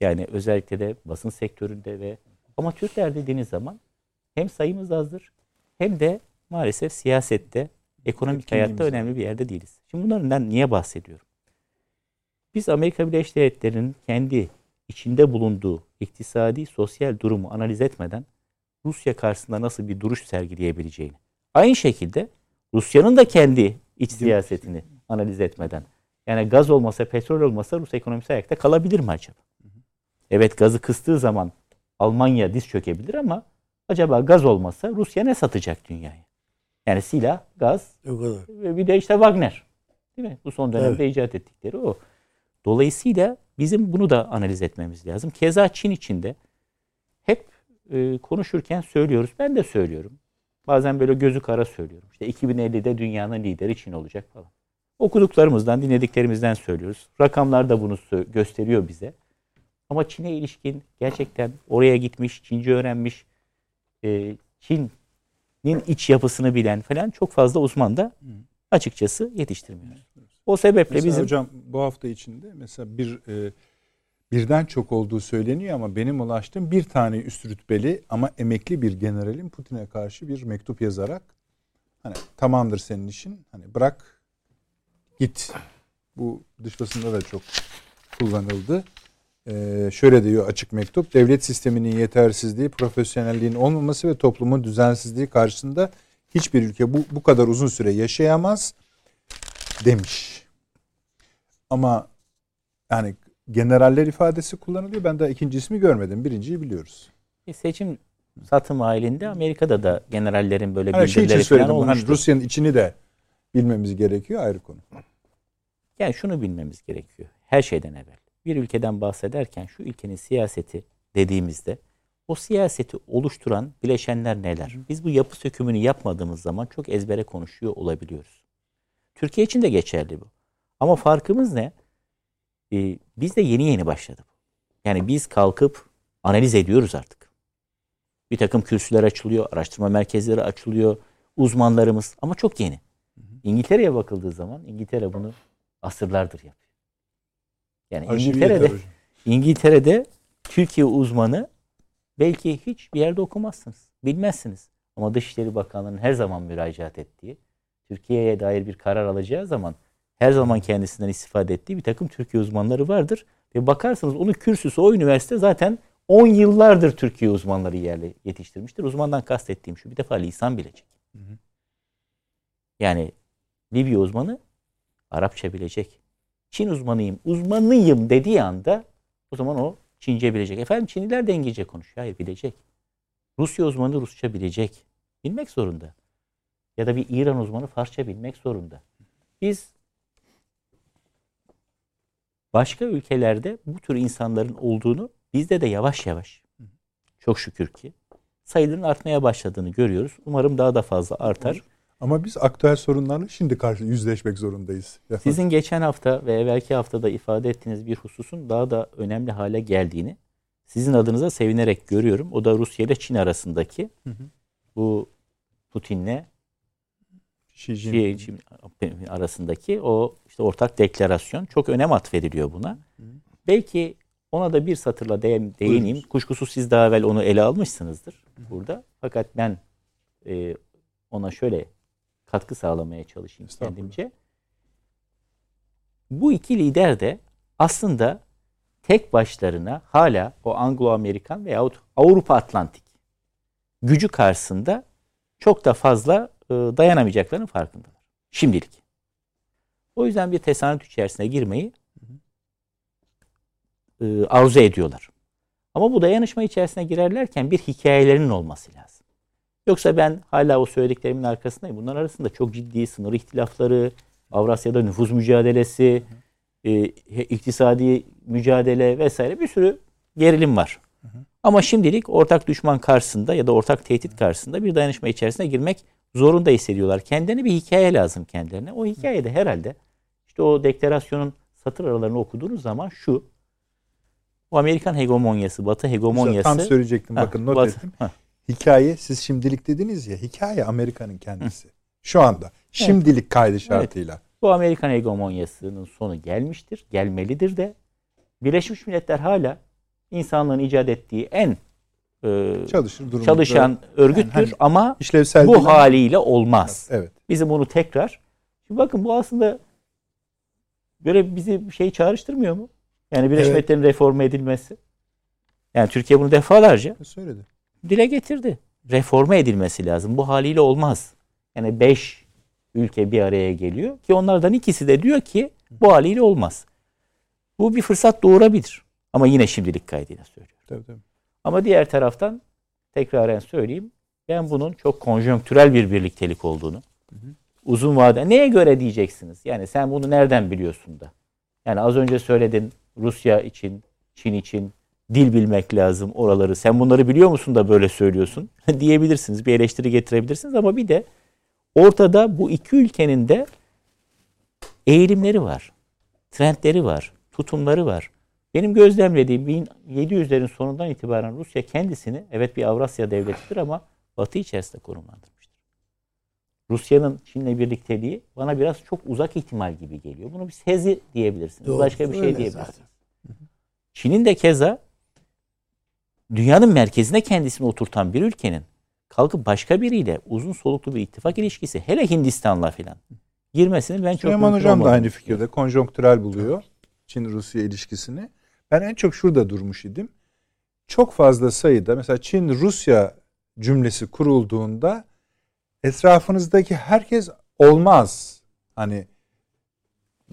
Yani özellikle de basın sektöründe ve ama Türkler dediğiniz zaman hem sayımız azdır hem de maalesef siyasette, ekonomik hayatta Etkinliğimiz önemli bir yerde değiliz. Şimdi bunlardan niye bahsediyorum? Biz Amerika Birleşik Devletleri'nin kendi içinde bulunduğu iktisadi, sosyal durumu analiz etmeden Rusya karşısında nasıl bir duruş sergileyebileceğini. Aynı şekilde Rusya'nın da kendi iç siyasetini analiz etmeden. Yani gaz olmasa, petrol olmasa Rus ekonomisi ayakta kalabilir mi acaba? Evet gazı kıstığı zaman Almanya diz çökebilir ama acaba gaz olmasa Rusya ne satacak dünyaya? Yani silah, gaz, ve bir de işte Wagner. Değil mi? Bu son dönemde Evet. icat ettikleri o. Dolayısıyla bizim bunu da analiz etmemiz lazım. Keza Çin içinde hep e, konuşurken söylüyoruz. Ben de söylüyorum. Bazen böyle gözü kara söylüyorum. İşte 2050'de dünyanın lideri Çin olacak falan. Okuduklarımızdan, dinlediklerimizden söylüyoruz. Rakamlar da bunu gösteriyor bize. Ama Çin'e ilişkin gerçekten oraya gitmiş, Çince öğrenmiş, e, Çin'in iç yapısını bilen falan çok fazla uzman da açıkçası yetiştirmiyoruz. O sebeple Mesela bizim hocam bu hafta içinde mesela bir e, birden çok olduğu söyleniyor ama benim ulaştığım bir tane üst rütbeli ama emekli bir generalin Putin'e karşı bir mektup yazarak hani tamamdır senin işin hani bırak git. Bu dış basında da çok kullanıldı. Ee, şöyle diyor açık mektup. Devlet sisteminin yetersizliği, profesyonelliğin olmaması ve toplumun düzensizliği karşısında hiçbir ülke bu, bu kadar uzun süre yaşayamaz demiş. Ama yani generaller ifadesi kullanılıyor. Ben daha ikinci ismi görmedim. Birinciyi biliyoruz. bir seçim satım halinde Amerika'da da generallerin böyle Hani şey bildirileri falan söyledim. bunu, Hani. Rusya'nın içini de bilmemiz gerekiyor ayrı konu. Yani şunu bilmemiz gerekiyor. Her şeyden evvel. Bir ülkeden bahsederken şu ülkenin siyaseti dediğimizde o siyaseti oluşturan bileşenler neler? Biz bu yapı sökümünü yapmadığımız zaman çok ezbere konuşuyor olabiliyoruz. Türkiye için de geçerli bu. Ama farkımız ne? Ee, biz de yeni yeni başladık. Yani biz kalkıp analiz ediyoruz artık. Bir takım kürsüler açılıyor, araştırma merkezleri açılıyor, uzmanlarımız ama çok yeni. İngiltere'ye bakıldığı zaman İngiltere bunu asırlardır yapıyor. Yani Arşivi İngiltere'de yeter. İngiltere'de Türkiye uzmanı belki hiçbir yerde okumazsınız. Bilmezsiniz. Ama Dışişleri Bakanlığı'nın her zaman müracaat ettiği, Türkiye'ye dair bir karar alacağı zaman her zaman kendisinden istifade ettiği bir takım Türkiye uzmanları vardır. Ve bakarsınız onun kürsüsü o üniversite zaten 10 yıllardır Türkiye uzmanları yerle yetiştirmiştir. Uzmandan kastettiğim şu bir defa lisan bilecek. Yani Libya uzmanı Arapça bilecek. Çin uzmanıyım, uzmanıyım dediği anda o zaman o Çince bilecek. Efendim Çinliler de İngilizce konuşuyor. Hayır bilecek. Rusya uzmanı Rusça bilecek. Bilmek zorunda. Ya da bir İran uzmanı Farsça bilmek zorunda. Biz başka ülkelerde bu tür insanların olduğunu bizde de yavaş yavaş çok şükür ki sayıların artmaya başladığını görüyoruz. Umarım daha da fazla artar. Ama biz aktüel sorunlarla şimdi karşı yüzleşmek zorundayız. Sizin geçen hafta ve evvelki haftada ifade ettiğiniz bir hususun daha da önemli hale geldiğini sizin adınıza sevinerek görüyorum. O da Rusya ile Çin arasındaki Hı hı. bu Putin'le Xi. Jinping arasındaki o işte ortak deklarasyon çok önem atfediliyor buna. Belki ona da bir satırla değ- değineyim. Buyurunuz. Kuşkusuz siz daha evvel onu ele almışsınızdır burada. Fakat ben e, ona şöyle katkı sağlamaya çalışayım kendimce. Bu iki lider de aslında tek başlarına hala o Anglo-Amerikan veyahut Avrupa Atlantik gücü karşısında çok da fazla e, dayanamayacaklarının farkındalar. Şimdilik. O yüzden bir tesanüt içerisine girmeyi e, arzu ediyorlar. Ama bu dayanışma içerisine girerlerken bir hikayelerinin olması lazım. Yoksa ben hala o söylediklerimin arkasındayım. Bunlar arasında çok ciddi sınır ihtilafları, Avrasya'da nüfuz mücadelesi, e, iktisadi mücadele vesaire bir sürü gerilim var. Ama şimdilik ortak düşman karşısında ya da ortak tehdit karşısında bir dayanışma içerisine girmek zorunda hissediyorlar. Kendilerine bir hikaye lazım kendilerine. O hikayede herhalde işte o deklarasyonun satır aralarını okuduğunuz zaman şu o Amerikan hegemonyası, Batı hegemonyası Tam söyleyecektim Ha, bakın not Batı- ettim. ha. Hikaye siz şimdilik dediniz ya hikaye Amerika'nın kendisi. Şu anda şimdilik kaydı şartıyla. Bu Amerikan hegemonyasının sonu gelmiştir, gelmelidir de Birleşmiş Milletler hala insanlığın icat ettiği en e, Çalışır durumda. çalışan örgüttür hani ama işlevsel bu haliyle olmaz. Evet. Bizim bunu tekrar Şimdi bakın bu aslında böyle bizi şey çağrıştırmıyor mu? Yani Birleşmiş Evet. Milletler'in reforme edilmesi. Yani Türkiye bunu defalarca Söyledi. dile getirdi. Reforme edilmesi lazım. Bu haliyle olmaz. Yani beş ülke bir araya geliyor ki onlardan ikisi de diyor ki bu haliyle olmaz. Bu bir fırsat doğurabilir. Ama yine şimdilik kaydıyla söylüyorum. Tabii, tabii. Ama diğer taraftan tekraren söyleyeyim. Ben bunun çok konjonktürel bir birliktelik olduğunu, uzun vade neye göre diyeceksiniz? Yani sen bunu nereden biliyorsun da? Yani az önce söyledin Rusya için, Çin için dil bilmek lazım oraları. Sen bunları biliyor musun da böyle söylüyorsun? diyebilirsiniz. Bir eleştiri getirebilirsiniz ama bir de ortada bu iki ülkenin de eğilimleri var. Trendleri var, tutumları var. Benim gözlemlediğim 1700'lerin sonundan itibaren Rusya kendisini evet bir Avrasya devletidir ama Batı içerisinde konumlandırmıştır. Rusya'nın Çin'le birlikteliği bana biraz çok uzak ihtimal gibi geliyor. Bunu bir sezi diyebilirsiniz. Doğrusu Başka bir şey diyebilirsiniz. Çin'in de keza dünyanın merkezine kendisini oturtan bir ülkenin kalkıp başka biriyle uzun soluklu bir ittifak ilişkisi hele Hindistan'la filan girmesini ben çok Süleyman Hocam da aynı fikirde. Konjonktürel buluyor Çin-Rusya ilişkisini. Ben en çok şurada durmuş idim. Çok fazla sayıda mesela Çin-Rusya cümlesi kurulduğunda etrafınızdaki herkes olmaz. Hani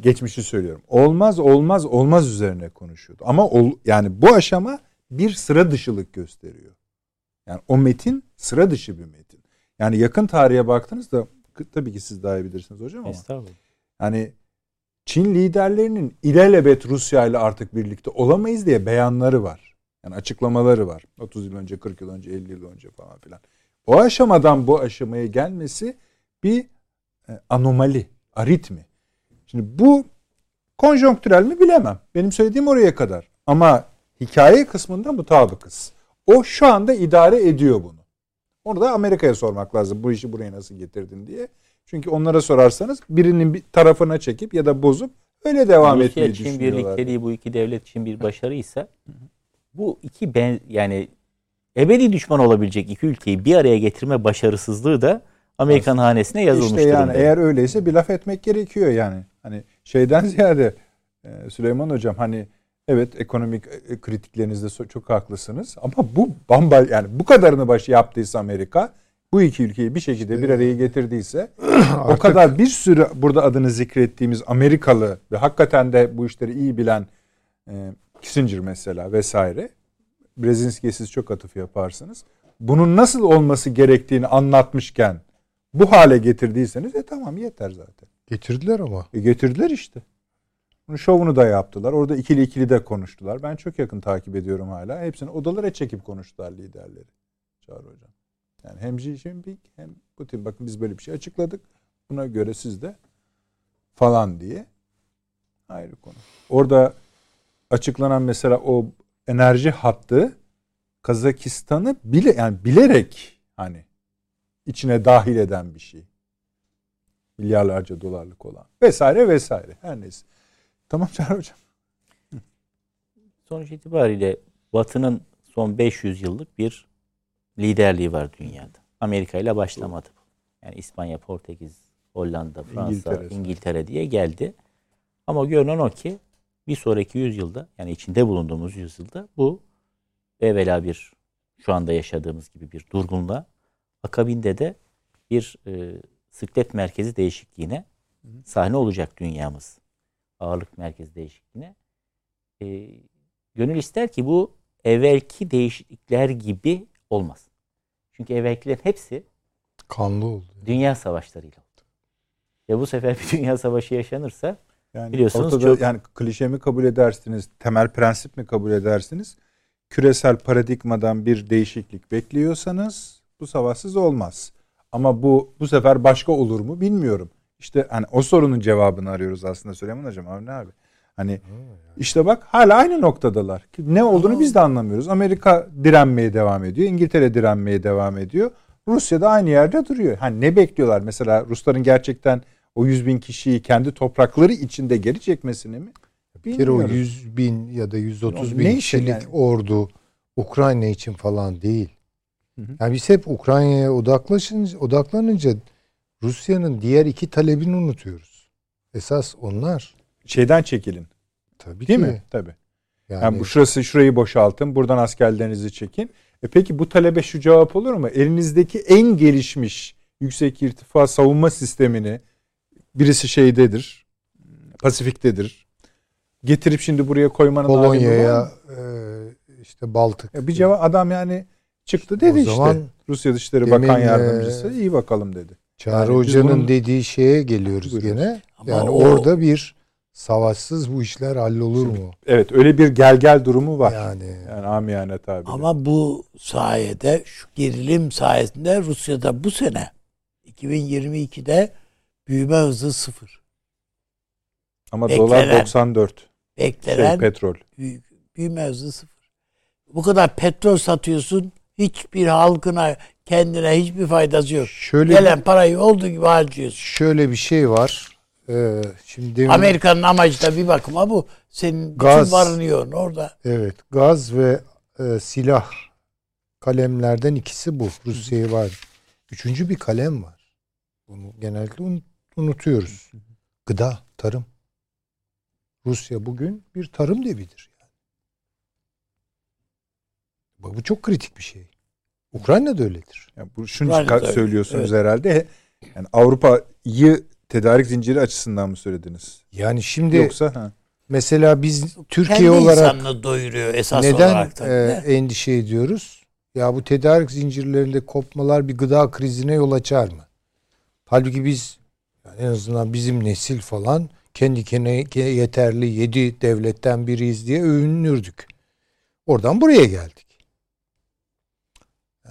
geçmişi söylüyorum. Olmaz olmaz olmaz üzerine konuşuyordu. Ama ol, yani bu aşama bir sıra dışılık gösteriyor. Yani o metin sıra dışı bir metin. Yani yakın tarihe baktığınızda tabii ki siz daha iyi bilirsiniz hocam ama Estağfurullah. hani Çin liderlerinin ilelebet Rusya ile artık birlikte olamayız diye beyanları var. Yani açıklamaları var. 30 yıl önce, 40 yıl önce, 50 yıl önce falan filan. O aşamadan bu aşamaya gelmesi bir e, anomali, aritmi. Şimdi bu konjonktürel mi bilemem. Benim söylediğim oraya kadar. Ama hikaye kısmında mutabıkız. O şu anda idare ediyor bunu. Onu da Amerika'ya sormak lazım. Bu işi buraya nasıl getirdin diye. Çünkü onlara sorarsanız birinin bir tarafına çekip ya da bozup öyle devam etmeyi Rusya Çin düşünüyorlar. birlikteliği bu iki devlet için bir başarıysa bu iki ben yani ebedi düşman olabilecek iki ülkeyi bir araya getirme başarısızlığı da Amerikan hanesine yazılmış İşte yani durumda. eğer öyleyse bir laf etmek gerekiyor yani. Hani şeyden ziyade e, Süleyman hocam hani evet ekonomik e, kritiklerinizde so- çok haklısınız ama bu bamba yani bu kadarını başı yaptıysa Amerika bu iki ülkeyi bir şekilde bir araya getirdiyse o kadar bir sürü burada adını zikrettiğimiz Amerikalı ve hakikaten de bu işleri iyi bilen e, Kissinger mesela vesaire. Brezinski'ye siz çok atıf yaparsınız. Bunun nasıl olması gerektiğini anlatmışken bu hale getirdiyseniz e tamam yeter zaten. Getirdiler ama. E getirdiler işte. Bunun şovunu da yaptılar. Orada ikili ikili de konuştular. Ben çok yakın takip ediyorum hala. Hepsini odalara çekip konuştular liderleri. Çağrı Hocam. Yani hem Xi Jinping hem Putin bakın biz böyle bir şey açıkladık. Buna göre siz de falan diye. Ayrı konu. Orada açıklanan mesela o enerji hattı Kazakistan'ı bile yani bilerek hani içine dahil eden bir şey. Milyarlarca dolarlık olan. Vesaire vesaire. Her neyse. Tamam Çağrı Hocam. Sonuç itibariyle Batı'nın son 500 yıllık bir liderliği var dünyada. Amerika ile başlamadı. Yani İspanya, Portekiz, Hollanda, Fransa, İngiltere. İngiltere, diye geldi. Ama görünen o ki bir sonraki yüzyılda yani içinde bulunduğumuz yüzyılda bu evvela bir şu anda yaşadığımız gibi bir durgunluğa akabinde de bir e, sıklet merkezi değişikliğine sahne olacak dünyamız. Ağırlık merkezi değişikliğine. E, gönül ister ki bu evvelki değişiklikler gibi olmaz. Çünkü evvelkilerin hepsi Kanlı oldu. dünya savaşlarıyla oldu. Ve bu sefer bir dünya savaşı yaşanırsa Yani Biliyorsunuz ortada çok- yani klişe mi kabul edersiniz, temel prensip mi kabul edersiniz? Küresel paradigmadan bir değişiklik bekliyorsanız bu savaşsız olmaz. Ama bu bu sefer başka olur mu bilmiyorum. İşte hani o sorunun cevabını arıyoruz aslında Süleyman Hocam. Avni abi. Hani işte bak hala aynı noktadalar. Ne olduğunu biz de anlamıyoruz. Amerika direnmeye devam ediyor. İngiltere direnmeye devam ediyor. Rusya da aynı yerde duruyor. Hani ne bekliyorlar? Mesela Rusların gerçekten o 100 bin kişiyi kendi toprakları içinde geri çekmesini mi? Bir kere o Bilmiyorum. 100 bin ya da 130 Ne bin kişilik yani? ordu Ukrayna için falan değil. Hı hı. Yani biz hep Ukrayna'ya odaklaşınca, odaklanınca Rusya'nın diğer iki talebini unutuyoruz. Esas onlar. Şeyden çekilin. Tabii Değil ki. mi? Tabii. Yani, Yani bu şurası şurayı boşaltın. Buradan askerlerinizi çekin. E peki bu talebe şu cevap olur mu? Elinizdeki en gelişmiş yüksek irtifa savunma sistemini birisi şeydedir. Pasifik'tedir. Getirip şimdi buraya koymanın Polonya'ya e, işte Baltık. Ya bir cevap adam yani çıktı dedi O işte. zaman Rusya Dışişleri Bakan e, Yardımcısı iyi bakalım dedi. Çağrı Yani Hoca'nın bunun- dediği şeye geliyoruz Buyurun. gene. Ama yani o- orada bir savaşsız bu işler hallolur mu? Evet öyle bir gel gel durumu var. Yani, Yani amiyane tabiri. Ama bu sayede şu gerilim sayesinde Rusya'da bu sene 2022'de büyüme hızı sıfır. Ama beklenen- dolar 94. Şey, Beklenen petrol. büyük, büyüme hızı sıfır. Bu kadar petrol satıyorsun hiçbir halkına kendine hiçbir faydası yok. şöyle Gelen parayı olduğu gibi harcıyorsun. şöyle bir şey var. Ee, şimdi demin- Amerika'nın amacı da bir bakıma bu. Senin bütün Gaz. varını yoğun orada. Evet, gaz ve e, silah kalemlerden ikisi bu. Rusya'yı var. Üçüncü bir kalem var. Bunu genellikle un- unutuyoruz. Gıda, tarım. Rusya bugün bir tarım devidir. Yani. Bu bu çok kritik bir şey. Ukrayna da öyledir. Ya bu şunu söylüyorsunuz herhalde. Yani Avrupa'yı tedarik zinciri açısından mı söylediniz? Yani şimdi Yoksa ha. mesela biz Türkiye Kendi olarak insanını doyuruyor esas Neden olarak tabii e, endişe ediyoruz? Ya bu tedarik zincirlerinde kopmalar bir gıda krizine yol açar mı? Halbuki biz yani en azından bizim nesil falan kendi kendine yeterli yedi devletten biriyiz diye övünürdük. Oradan buraya geldik. Ee,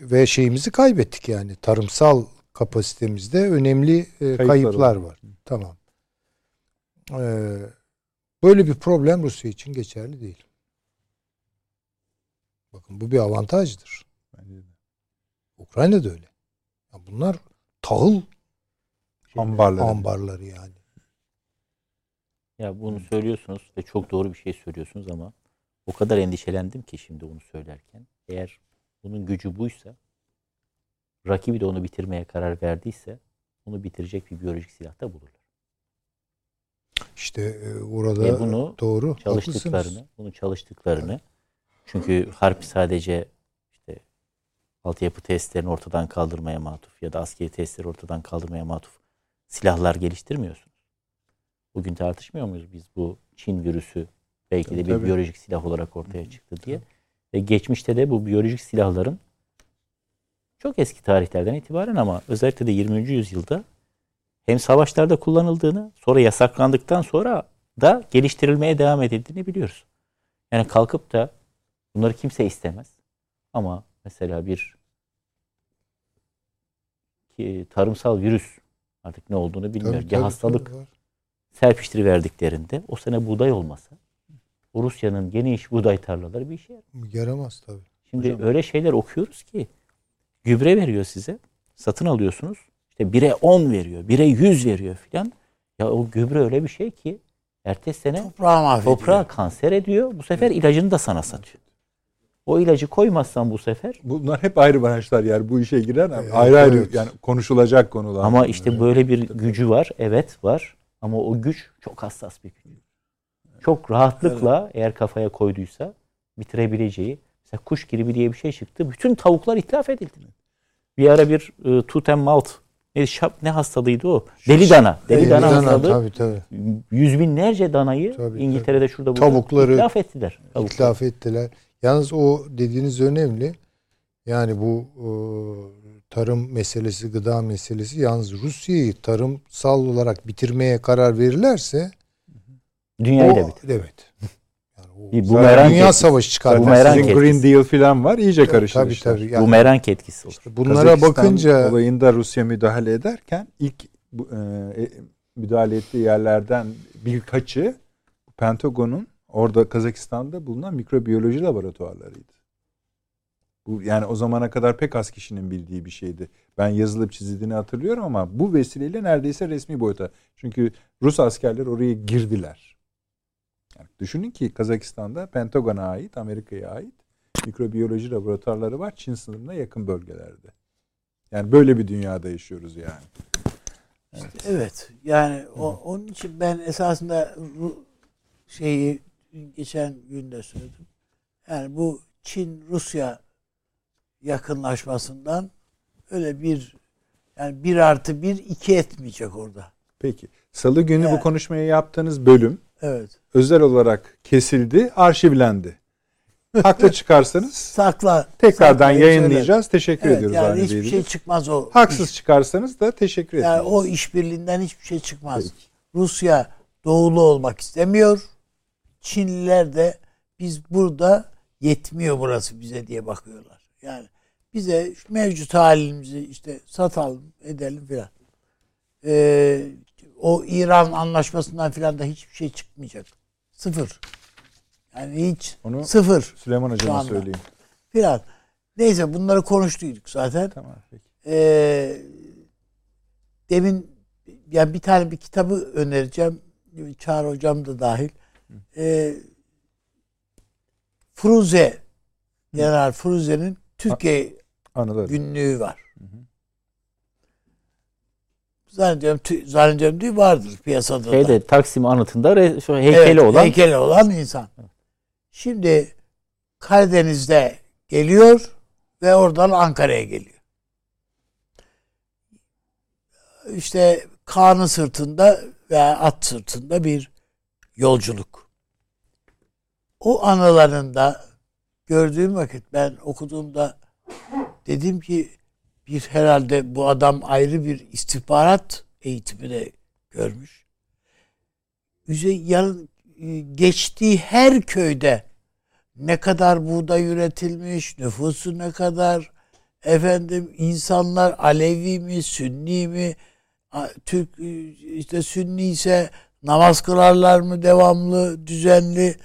ve şeyimizi kaybettik yani tarımsal kapasitemizde önemli e, Kayıplar kayıplar var. Tamam. Ee, böyle bir problem Rusya için geçerli değil. Bakın bu bir avantajdır. Ukrayna da öyle. Ya bunlar tahıl ambarları. ambarları yani. Ya bunu söylüyorsunuz ve çok doğru bir şey söylüyorsunuz ama o kadar endişelendim ki şimdi onu söylerken. Eğer bunun gücü buysa rakibi de onu bitirmeye karar verdiyse onu bitirecek bir biyolojik silah da bulurlar. İşte e, orada Ve bunu doğru haklısınız. çalıştıklarını, bunu çalıştıklarını çünkü harp sadece işte altyapı testlerini ortadan kaldırmaya matuf ya da askeri testleri ortadan kaldırmaya matuf silahlar geliştirmiyorsunuz. Bugün tartışmıyor muyuz biz bu Çin virüsü belki de bir Tabii. biyolojik silah olarak ortaya çıktı diye. Ve geçmişte de bu biyolojik silahların çok eski tarihlerden itibaren ama özellikle de 20. yüzyılda hem savaşlarda kullanıldığını sonra yasaklandıktan sonra da geliştirilmeye devam edildiğini biliyoruz. Yani kalkıp da bunları kimse istemez. Ama mesela bir ki tarımsal virüs artık ne olduğunu bilmiyorum. Tabii, hastalık tabii serpiştiriverdiklerinde o sene buğday olmasa Rusya'nın geniş buğday tarlaları bir işe yarar. Yaramaz tabii. Şimdi Hocam- öyle şeyler okuyoruz ki gübre veriyor size. Satın alıyorsunuz. İşte 1'e 10 veriyor. 1'e 100 veriyor filan. Ya o gübre öyle bir şey ki ertesi sene Toprağı mahvediyor. toprağı kanser ediyor. Bu sefer ilacını da sana satıyor. O ilacı koymazsan bu sefer Bunlar hep ayrı branşlar yani bu işe giren Evet, ayrı ayrı evet. yani konuşulacak konular. ama işte böyle bir gücü var. Evet var. Ama o güç çok hassas bir güç. Çok rahatlıkla eğer kafaya koyduysa bitirebileceği. Mesela kuş gribi diye bir şey çıktı. Bütün tavuklar itlaf edildi. Bir ara bir e, tooth and mouth ne, şap, ne hastalığıydı o? Deli dana. Deli, Deli dana, dana, hastalığı. tabii tabii. Yüz binlerce danayı Tabii, İngiltere'de şurada burada Tavukları itlaf ettiler. Tavukları. İtlaf ettiler. Yalnız o dediğiniz önemli. Yani bu e, tarım meselesi, gıda meselesi yalnız Rusya'yı tarımsal olarak bitirmeye karar verirlerse Dünyayı o, da bitir. evet. Bir bumerang dünya etkisi. savaşı çıkar. Bumerang etkisi. Green Deal falan var iyice karıştı Tabii işler. tabii. Yani Bumerang etkisi olur. bunlara Kazakistan bakınca olayında Rusya müdahale ederken ilk e, e, müdahale ettiği yerlerden birkaçı Pentagon'un orada Kazakistan'da bulunan mikrobiyoloji laboratuvarlarıydı. Bu yani o zamana kadar pek az kişinin bildiği bir şeydi. Ben yazılıp çizildiğini hatırlıyorum ama bu vesileyle neredeyse resmi boyuta. Çünkü Rus askerler oraya girdiler. Yani düşünün ki Kazakistan'da Pentagon'a ait, Amerika'ya ait mikrobiyoloji laboratuvarları var Çin sınırına yakın bölgelerde. Yani böyle bir dünyada yaşıyoruz yani. Evet. Yani o, onun için ben esasında Ru- şeyi geçen gün de söyledim. Yani bu Çin Rusya yakınlaşmasından öyle bir yani bir artı bir iki etmeyecek orada. Peki. Salı günü bu Yani. konuşmayı yaptığınız bölüm Evet. özel olarak kesildi, arşivlendi. Haklı çıkarsanız Sakla. tekrardan saklayı yayınlayacağız. Teşekkür söyler. Evet, ediyoruz yani hiçbir şey çıkmaz o. Haksız iş. çıkarsanız da teşekkür Yani ederiz. o işbirliğinden hiçbir şey çıkmaz. Peki. Rusya doğulu olmak istemiyor. Çinliler de biz burada yetmiyor burası bize diye bakıyorlar. Yani bize mevcut halimizi işte satalım edelim filan. Ee, o İran anlaşmasından filan da hiçbir şey çıkmayacak. Sıfır. Yani hiç Onu sıfır Süleyman Hocam'a söyleyeyim. filan. Neyse bunları konuştuyduk zaten. Tamam peki. Ee, demin yani bir tane bir kitabı önereceğim. Çağrı hocam da dahil. Ee, Fruze General Fruze'nin Türkiye Anıları. günlüğü var. Zannediyorum, tü- zannediyorum değil vardır piyasada da. Şeyde Taksim anıtında re- şu heykeli Evet, olan heykeli olan insan. Şimdi Karadeniz'de geliyor ve oradan Ankara'ya geliyor. İşte Kaan'ın sırtında veya at sırtında bir yolculuk. O anılarında gördüğüm vakit ben okuduğumda dedim ki bir herhalde bu adam ayrı bir istihbarat eğitimi de görmüş üze yan, e, geçtiği her köyde ne kadar buğday üretilmiş, nüfusu ne kadar, efendim insanlar Alevi mi, Sünni mi, Türk e, işte Sünni ise namaz kılarlar mı devamlı, düzenli,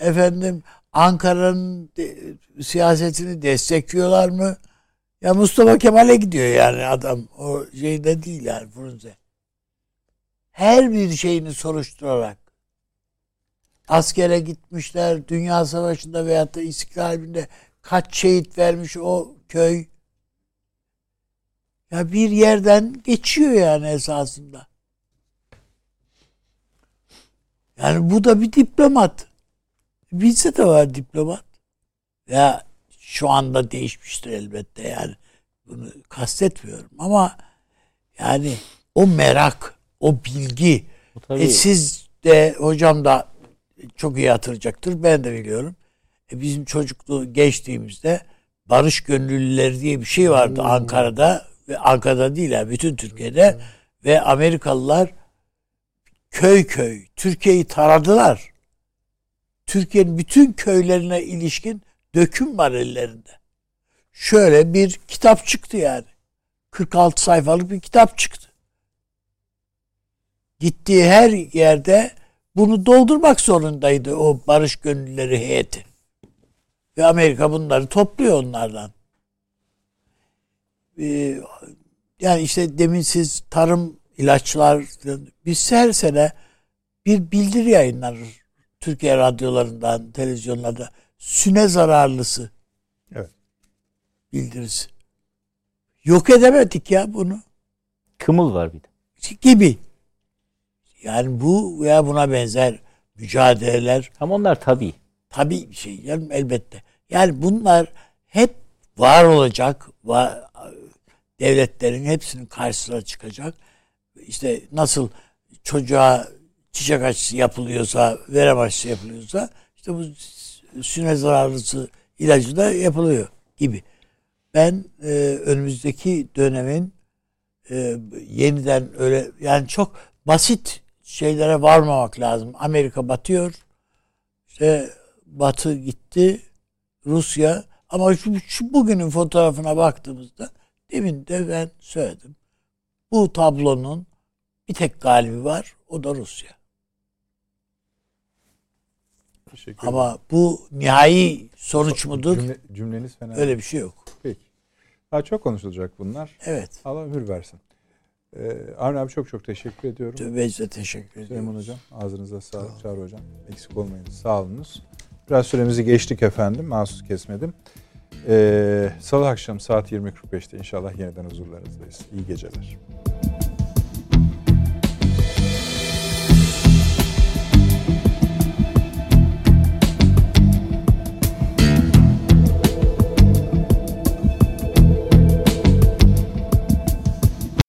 efendim Ankara'nın de- siyasetini destekliyorlar mı? Ya Mustafa Kemal'e gidiyor yani adam. O şeyde değil yani Frunze her bir şeyini soruşturarak askere gitmişler, Dünya Savaşı'nda veyahut da İstiklal Harbi'nde kaç şehit vermiş o köy. Ya bir yerden geçiyor yani esasında. Yani bu da bir diplomat. Bizde de var diplomat. Ya şu anda değişmiştir elbette yani. Bunu kastetmiyorum ama yani o merak, o bilgi. Tabii E siz de hocam da çok iyi hatırlayacaktır. Ben de biliyorum. E, bizim çocukluğu geçtiğimizde barış gönüllüleri diye bir şey vardı Ankara'da ve Ankara'da değil yani bütün Türkiye'de ve Amerikalılar köy köy Türkiye'yi taradılar. Türkiye'nin bütün köylerine ilişkin döküm var ellerinde. Şöyle bir kitap çıktı yani. 46 sayfalık bir kitap çıktı. Gittiği her yerde bunu doldurmak zorundaydı o barış gönüllüleri heyeti. Ve Amerika bunları topluyor onlardan. Ee, yani işte demin siz tarım ilaçlar biz her sene bir bildiri yayınlanır Türkiye radyolarından, televizyonlarda süne zararlısı. Evet. Bildirisi. Yok edemedik ya bunu. Kımıl var bir de. Gibi. Yani bu veya buna benzer mücadeleler Ama onlar tabii. tabii bir şey canım elbette. Yani bunlar hep var olacak. Var, devletlerin hepsinin karşısına çıkacak. İşte nasıl çocuğa çiçek aşısı yapılıyorsa, verem aşısı yapılıyorsa işte bu süne zararlısı ilacı da yapılıyor gibi. Ben e, önümüzdeki dönemin e, yeniden öyle yani çok basit şeylere varmamak lazım. Amerika batıyor. İşte Batı gitti. Rusya ama şu, şu bugünün fotoğrafına baktığımızda demin de ben söyledim. Bu tablonun bir tek galibi var. O da Rusya. Teşekkür Ama bu nihai sonuç mudur? Cümle, cümleniz fena. Öyle bir şey yok. Peki. Daha çok konuşulacak bunlar. Evet. Allah ömür versin. Ee, Avni abi çok çok teşekkür ediyorum. De teşekkür Süleyman ediyoruz. Hocam ağzınıza sağlık. Çağrı Hocam eksik olmayın. Sağ olunuz. Biraz süremizi geçtik efendim. Mahsus kesmedim. Ee, Salı akşam saat 20.45'te inşallah yeniden huzurlarınızdayız. İyi geceler.